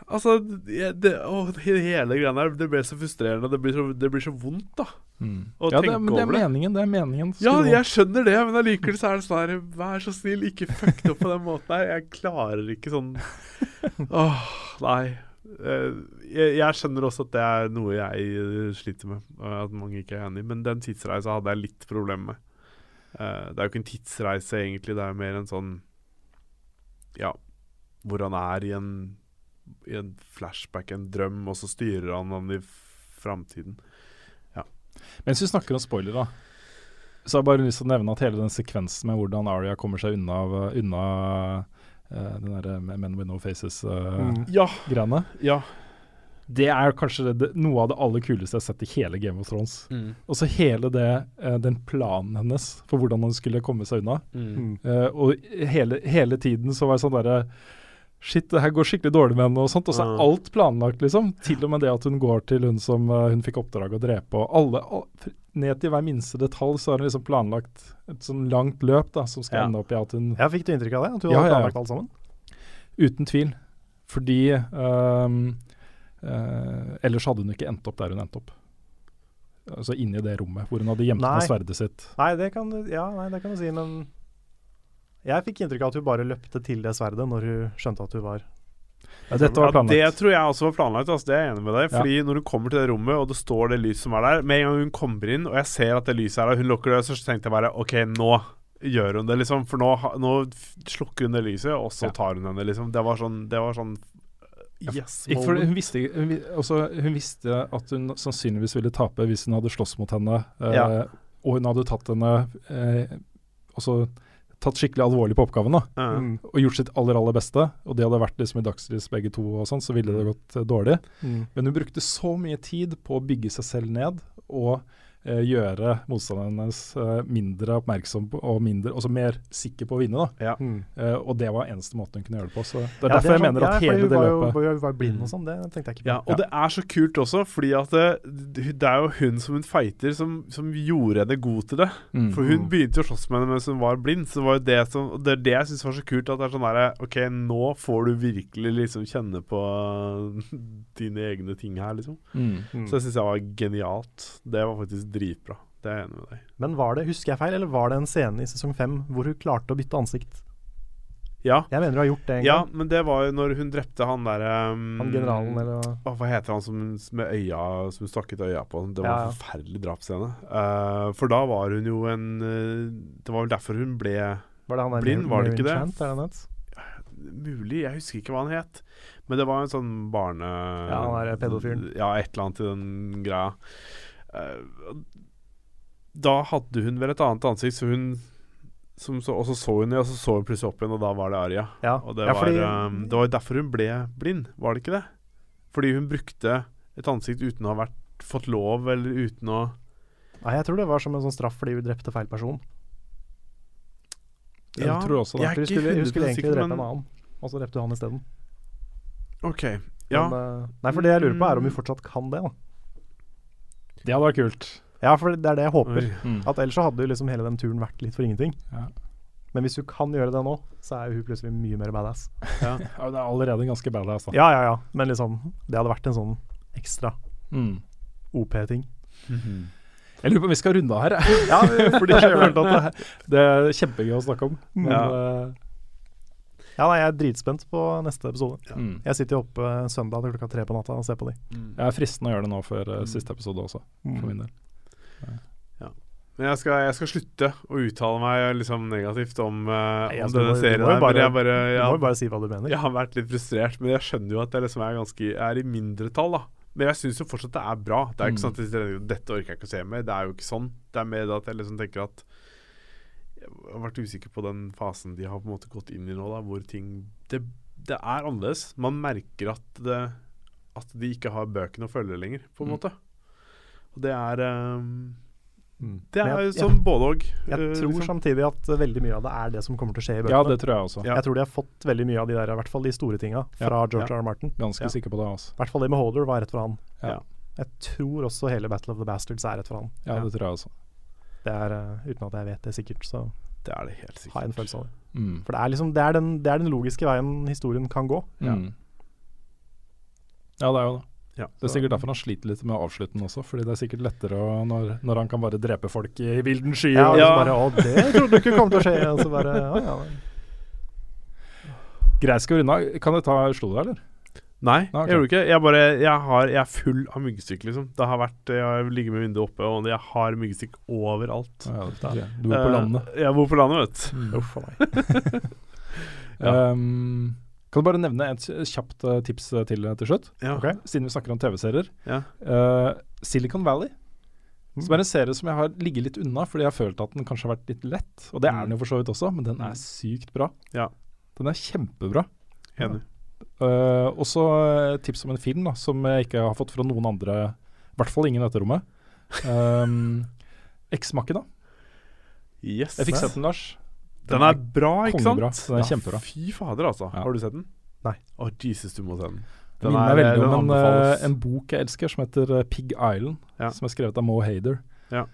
[SPEAKER 3] altså det, det, å, Hele greia der, det ble så frustrerende. Det blir så, det blir så vondt, da. Å
[SPEAKER 2] ja, det,
[SPEAKER 3] tenke
[SPEAKER 2] men det er
[SPEAKER 3] over det.
[SPEAKER 2] meningen. Det er meningen.
[SPEAKER 3] Ja, jeg skjønner det, men allikevel så er det sånn her Vær så snill, ikke fuck det opp på den måten her. Jeg klarer ikke sånn Åh, nei. Eh, Jeg, jeg skjønner også at det er noe jeg eh, sliter med, at mange ikke er enig i, men den tidsreisa hadde jeg litt problemer med. Eh, Det er jo ikke en tidsreise, egentlig. Det er mer en sånn Ja, hvor han er i en, i en flashback, en drøm, og så styrer han han i framtiden.
[SPEAKER 2] Mens vi snakker om spoiler, da. Så har jeg bare lyst til å nevne at hele den sekvensen med hvordan Aria kommer seg unna, av- unna uh, den derre Men with no faces-greiene,
[SPEAKER 1] Mm.
[SPEAKER 3] Ja, ja.
[SPEAKER 2] det er kanskje det, noe av det aller kuleste jeg har sett i hele Game of Thrones. Og så hele det, uh, den planen hennes for hvordan hun skulle komme seg unna.
[SPEAKER 1] Mm.
[SPEAKER 2] Eh, og hele, hele tiden så var det sånn derre Shit, det her går skikkelig dårlig med henne, og sånt. Og så er alt planlagt, liksom. Til og med det at hun går til hun som uh, hun fikk oppdrag å drepe. Og alle, all, ned til hver minste detalj så har hun liksom planlagt et sånn langt løp da, som skal
[SPEAKER 3] Ja.
[SPEAKER 2] ende opp i at hun
[SPEAKER 1] Ja, fikk du inntrykk av det? At hun
[SPEAKER 2] Ja,
[SPEAKER 1] hadde
[SPEAKER 2] ja, ja.
[SPEAKER 1] planlagt alt sammen?
[SPEAKER 2] Uten tvil. Fordi um, uh, ellers hadde hun ikke endt opp der hun endte opp. Altså inni det rommet hvor hun hadde gjemt ned sverdet sitt.
[SPEAKER 1] Nei, det kan du Ja, nei, det kan du si, men jeg fikk inntrykk av at hun bare løpte til det sverdet når hun skjønte at hun var
[SPEAKER 2] Ja, dette var
[SPEAKER 3] Ja, det tror jeg også var planlagt. Altså, det er jeg enig med deg
[SPEAKER 2] Ja.
[SPEAKER 3] Fordi når hun kommer til det rommet, og det står det lyset som er der Med en gang hun kommer inn, og jeg ser at det lyset er der, hun lukker det, så tenkte jeg bare OK, nå gjør hun det, liksom. For nå, nå slukker hun det lyset, og så
[SPEAKER 2] Ja.
[SPEAKER 3] tar hun henne, liksom. Det var sånn, det var sånn Yes.
[SPEAKER 2] For, hun, visste, hun, også, hun visste at hun sannsynligvis ville tape hvis hun hadde slåss mot henne, eh,
[SPEAKER 3] Ja.
[SPEAKER 2] og hun hadde tatt henne eh, også tatt skikkelig alvorlig på oppgaven da.
[SPEAKER 1] Mm.
[SPEAKER 2] og gjort sitt aller aller beste, og de hadde vært liksom i dagslys begge to, og sånn, så ville det gått eh, dårlig.
[SPEAKER 1] Mm.
[SPEAKER 2] Men hun brukte så mye tid på å bygge seg selv ned og gjøre motstanderen hennes eh, mindre oppmerksom på, og mindre, også mer sikker på å vinne. da.
[SPEAKER 3] Ja.
[SPEAKER 1] Mm.
[SPEAKER 2] Eh, og det var eneste måten hun kunne gjøre det på. Så det er
[SPEAKER 1] Ja,
[SPEAKER 2] derfor
[SPEAKER 1] det er
[SPEAKER 2] jeg
[SPEAKER 1] sånn-
[SPEAKER 2] mener at
[SPEAKER 1] ja,
[SPEAKER 2] hele det løpet
[SPEAKER 1] Hun var blind
[SPEAKER 3] Mm.
[SPEAKER 1] og sånn, det tenkte jeg ikke på.
[SPEAKER 3] Ja, og det er så kult også, fordi at det, det er jo hun som hun fighter, som, som gjorde henne god til det.
[SPEAKER 2] Mm.
[SPEAKER 3] For hun begynte jo å slåss med henne mens hun var blind. Så det var jo det som Det er det jeg syns var så kult. At det er sånn derre OK, nå får du virkelig liksom kjenne på dine egne ting her, liksom.
[SPEAKER 2] Mm.
[SPEAKER 1] Mm.
[SPEAKER 3] Så det syns jeg var genialt. Det var faktisk dritbra. Det er jeg enig med deg.
[SPEAKER 1] Men var det, husker jeg feil, eller var det en scene i sesong fem hvor hun klarte å bytte ansikt?
[SPEAKER 3] Ja,
[SPEAKER 1] Jeg mener du har gjort det en
[SPEAKER 3] ja,
[SPEAKER 1] gang.
[SPEAKER 3] men det var jo når hun drepte han derre um,
[SPEAKER 1] Han generalen, eller
[SPEAKER 3] Å, Hva heter han som, med øya Som hun stakk ut øya på? Det var
[SPEAKER 1] Ja, ja.
[SPEAKER 3] en forferdelig drapsscene. Uh, for da var hun jo en eh, Det var vel derfor hun ble
[SPEAKER 1] Var det han der
[SPEAKER 3] Blind, var det ikke det?
[SPEAKER 1] Chant, det?
[SPEAKER 3] Mulig, jeg husker ikke hva han het. Men det var en sånn barne...
[SPEAKER 1] Ja, han er pedofilen.
[SPEAKER 3] Ja, et eller annet i den greia. Eh, da hadde hun vel et annet ansikt, så hun som så, Og så så hun det, og så så hun plutselig opp igjen, og da var det Aria.
[SPEAKER 1] Ja,
[SPEAKER 3] Og det,
[SPEAKER 1] ja,
[SPEAKER 3] var,
[SPEAKER 1] fordi,
[SPEAKER 3] um, det var derfor hun ble blind, var det ikke det? Fordi hun brukte et ansikt uten å ha vært, fått lov, eller uten å
[SPEAKER 1] Nei, jeg tror det var som en sånn straff fordi hun drepte feil person.
[SPEAKER 2] Jeg tror også det.
[SPEAKER 3] jeg er
[SPEAKER 1] Hun
[SPEAKER 3] ikke
[SPEAKER 1] skulle, hun skulle egentlig drepe
[SPEAKER 3] men-
[SPEAKER 1] en annen, og så drepte hun han isteden.
[SPEAKER 3] OK. Ja.
[SPEAKER 1] Men, eh, nei, for det jeg lurer på, er om hun fortsatt kan det. da
[SPEAKER 2] Det hadde vært kult.
[SPEAKER 1] Ja, for det er det jeg håper.
[SPEAKER 2] Mm.
[SPEAKER 1] At Ellers så hadde jo liksom hele den turen vært litt for ingenting.
[SPEAKER 2] Ja.
[SPEAKER 1] Men hvis du kan gjøre det nå, så er jo hun plutselig mye mer badass.
[SPEAKER 3] Ja.
[SPEAKER 2] Ja, det er allerede ganske badass, da.
[SPEAKER 1] Ja, ja, ja. Men liksom, det hadde vært en sånn ekstra
[SPEAKER 2] Mm.
[SPEAKER 1] OP-ting.
[SPEAKER 2] Jeg lurer på om vi skal runde av her, jeg.
[SPEAKER 1] Ja,
[SPEAKER 2] Fordi jeg følte at det, det er kjempegøy å snakke om. Men
[SPEAKER 3] Ja.
[SPEAKER 2] Eh,
[SPEAKER 1] Ja, nei, jeg er dritspent på neste episode.
[SPEAKER 2] mm.
[SPEAKER 1] Jeg sitter jo oppe søndag til klokka tre på natta og ser på de.
[SPEAKER 3] Mm.
[SPEAKER 2] Jeg er fristende å gjøre det nå før eh,
[SPEAKER 3] Mm.
[SPEAKER 2] siste episode også, for min del.
[SPEAKER 3] Men jeg skal, jeg skal slutte å uttale meg liksom negativt om, uh,
[SPEAKER 1] Nei,
[SPEAKER 3] om denne
[SPEAKER 1] må- du
[SPEAKER 3] serien.
[SPEAKER 1] må jo bare-
[SPEAKER 3] bare,
[SPEAKER 1] bare si hva du mener.
[SPEAKER 3] jeg har vært litt frustrert, men jeg skjønner jo at jeg liksom er ganske er i mindretall, da. Men jeg syns jo fortsatt det er bra. Det er ikke
[SPEAKER 2] Mm.
[SPEAKER 3] sånn at jeg dette orker jeg ikke å se mer. Det er jo ikke sånn. Det er mer at jeg liksom tenker at Jeg har vært usikker på den fasen de har på en måte gått inn i nå, da, hvor ting Det, det er annerledes. Man merker at det At de ikke har bøkene å følge lenger, på en
[SPEAKER 2] Mm.
[SPEAKER 3] måte. Og det er um,
[SPEAKER 1] Mm.
[SPEAKER 3] Det er
[SPEAKER 1] jeg,
[SPEAKER 3] jo sånn både og.
[SPEAKER 1] jeg,
[SPEAKER 3] eh,
[SPEAKER 1] tror
[SPEAKER 3] liksom.
[SPEAKER 1] samtidig at veldig mye av det er det som kommer til å skje i bøkene.
[SPEAKER 2] Ja, det tror jeg også.
[SPEAKER 3] Ja.
[SPEAKER 1] Jeg tror de har fått veldig mye av de der, i hvert fall de store tinga,
[SPEAKER 2] Ja.
[SPEAKER 1] fra George
[SPEAKER 3] Ja.
[SPEAKER 1] R. R. Martin.
[SPEAKER 2] Ganske
[SPEAKER 3] Ja.
[SPEAKER 2] sikker på det. også.
[SPEAKER 1] I hvert fall det med Holder var rett for han.
[SPEAKER 2] Ja.
[SPEAKER 1] Jeg tror også hele Battle of the Bastards er rett for han.
[SPEAKER 2] Ja,
[SPEAKER 3] Ja.
[SPEAKER 2] det tror jeg også.
[SPEAKER 1] Det er, eh, uten at jeg vet det sikkert, så
[SPEAKER 3] Det er det helt
[SPEAKER 1] har jeg en følelse av det.
[SPEAKER 2] Mm.
[SPEAKER 1] For det er liksom det er den, det er den logiske veien historien kan gå.
[SPEAKER 3] Ja.
[SPEAKER 2] Mm. ja, det er jo det.
[SPEAKER 3] Ja.
[SPEAKER 2] Det er sikkert derfor han sliter litt med å avslutte den også. Fordi det er sikkert lettere å, når, når han kan bare drepe folk i vilden sky.
[SPEAKER 1] Ja,
[SPEAKER 2] og-
[SPEAKER 3] Ja.
[SPEAKER 1] bare Å, det trodde du ikke kom til å skje. Og så bare å, ja.
[SPEAKER 2] Greit, skal vi runde av. Kan jeg ta slo deg, eller?
[SPEAKER 3] Nei,
[SPEAKER 2] Nei, okay.
[SPEAKER 3] jeg gjorde ikke Jeg bare Jeg, har, jeg er full av myggstikk, liksom. Det har vært Jeg har ligget med vinduet oppe, og jeg har myggstikk overalt.
[SPEAKER 2] Ja, det er du bor på
[SPEAKER 3] landet.
[SPEAKER 2] landet.
[SPEAKER 3] Jeg bor på landet, vet du.
[SPEAKER 2] Mm.
[SPEAKER 1] Meg.
[SPEAKER 3] Ja.
[SPEAKER 2] Um, kan du bare nevne et kjapt eh, tips eh, til til slutt?
[SPEAKER 3] Ja.
[SPEAKER 1] Ok.
[SPEAKER 2] Siden vi snakker om TV-serier.
[SPEAKER 3] Ja.
[SPEAKER 2] Eh, Silicon Valley.
[SPEAKER 1] Mm.
[SPEAKER 2] Som er en serie som jeg har ligget litt unna, fordi jeg har følt at den kanskje har vært litt lett. Og det er
[SPEAKER 3] Mm.
[SPEAKER 2] den jo for så vidt også, men den er
[SPEAKER 3] Mm.
[SPEAKER 2] sykt bra.
[SPEAKER 3] Ja.
[SPEAKER 2] Den er kjempebra.
[SPEAKER 3] Enig.
[SPEAKER 2] Uh, også eh, tips om en film da, som jeg ikke har fått fra noen andre, i hvert fall ingen i dette rommet. Um, Eksmakken, da.
[SPEAKER 3] Yes.
[SPEAKER 2] Jeg fikk sett den, Lars.
[SPEAKER 3] Den er bra, ikke sant?
[SPEAKER 2] Den er kjempebra.
[SPEAKER 3] Fy fader, altså.
[SPEAKER 2] Ja.
[SPEAKER 3] Har du sett den?
[SPEAKER 1] Nei.
[SPEAKER 3] Å, Jesus, du må se den.
[SPEAKER 2] Den
[SPEAKER 3] Den
[SPEAKER 2] minner
[SPEAKER 3] er-
[SPEAKER 2] meg veldig om en, eh, en bok jeg elsker, som heter eh, Pig Island.
[SPEAKER 3] Ja.
[SPEAKER 2] Som er skrevet av Mo Hader.
[SPEAKER 3] Ja.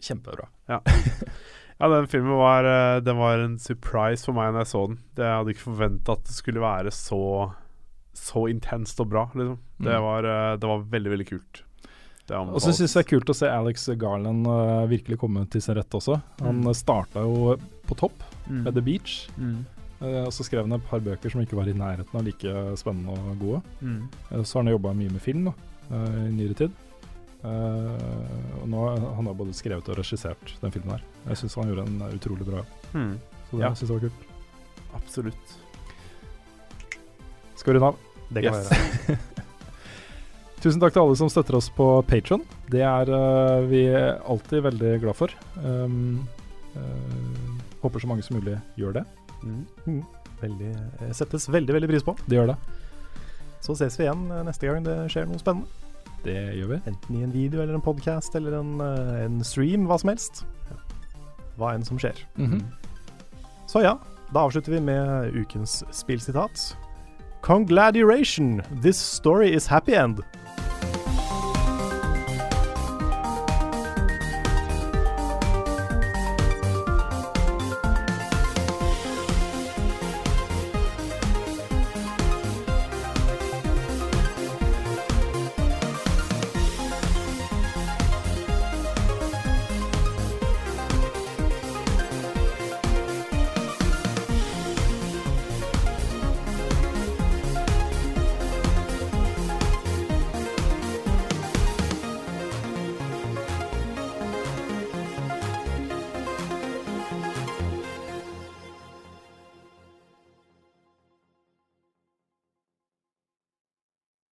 [SPEAKER 2] Kjempebra.
[SPEAKER 3] Ja, den filmen var, eh, den var en surprise for meg når jeg så den. Jeg hadde ikke forventa at det skulle være så Så intenst og bra, liksom. Det,
[SPEAKER 2] Mm.
[SPEAKER 3] var, eh, det var veldig, veldig kult.
[SPEAKER 2] Og så syns jeg det er kult å se Alex Garland uh, virkelig komme til sin rett også. Han
[SPEAKER 3] Mm.
[SPEAKER 2] starta jo på topp
[SPEAKER 3] mm.
[SPEAKER 2] med The Beach.
[SPEAKER 3] Mm.
[SPEAKER 2] Uh, og så skrev han et par bøker som ikke var i nærheten av like spennende og gode.
[SPEAKER 3] Mm.
[SPEAKER 2] Uh, så har han jobba mye med film da, i nyere tid. Eh, og nå han har både skrevet og regissert den filmen her. Jeg syns han gjorde en utrolig bra jobb.
[SPEAKER 3] Mm.
[SPEAKER 2] Så det
[SPEAKER 3] Ja.
[SPEAKER 2] synes jeg var kult.
[SPEAKER 3] Absolutt.
[SPEAKER 2] Skal vi runde av?
[SPEAKER 1] Det kan
[SPEAKER 3] Yes.
[SPEAKER 1] være.
[SPEAKER 2] Tusen takk til alle som støtter oss på Patron. Det er uh, vi alltid veldig glad for. Um, uh, håper så mange som mulig gjør det.
[SPEAKER 3] Mm.
[SPEAKER 1] Veldig, settes veldig, veldig pris på.
[SPEAKER 2] Det gjør det.
[SPEAKER 1] Så ses vi igjen neste gang det skjer noe spennende.
[SPEAKER 2] Det gjør vi.
[SPEAKER 1] Enten i en video eller en podkast eller en, eh, en stream, hva som helst. Hva enn som skjer.
[SPEAKER 2] Mhm.
[SPEAKER 1] Så ja, da avslutter vi med ukens spillsitat. Congladuration, this story is happy end.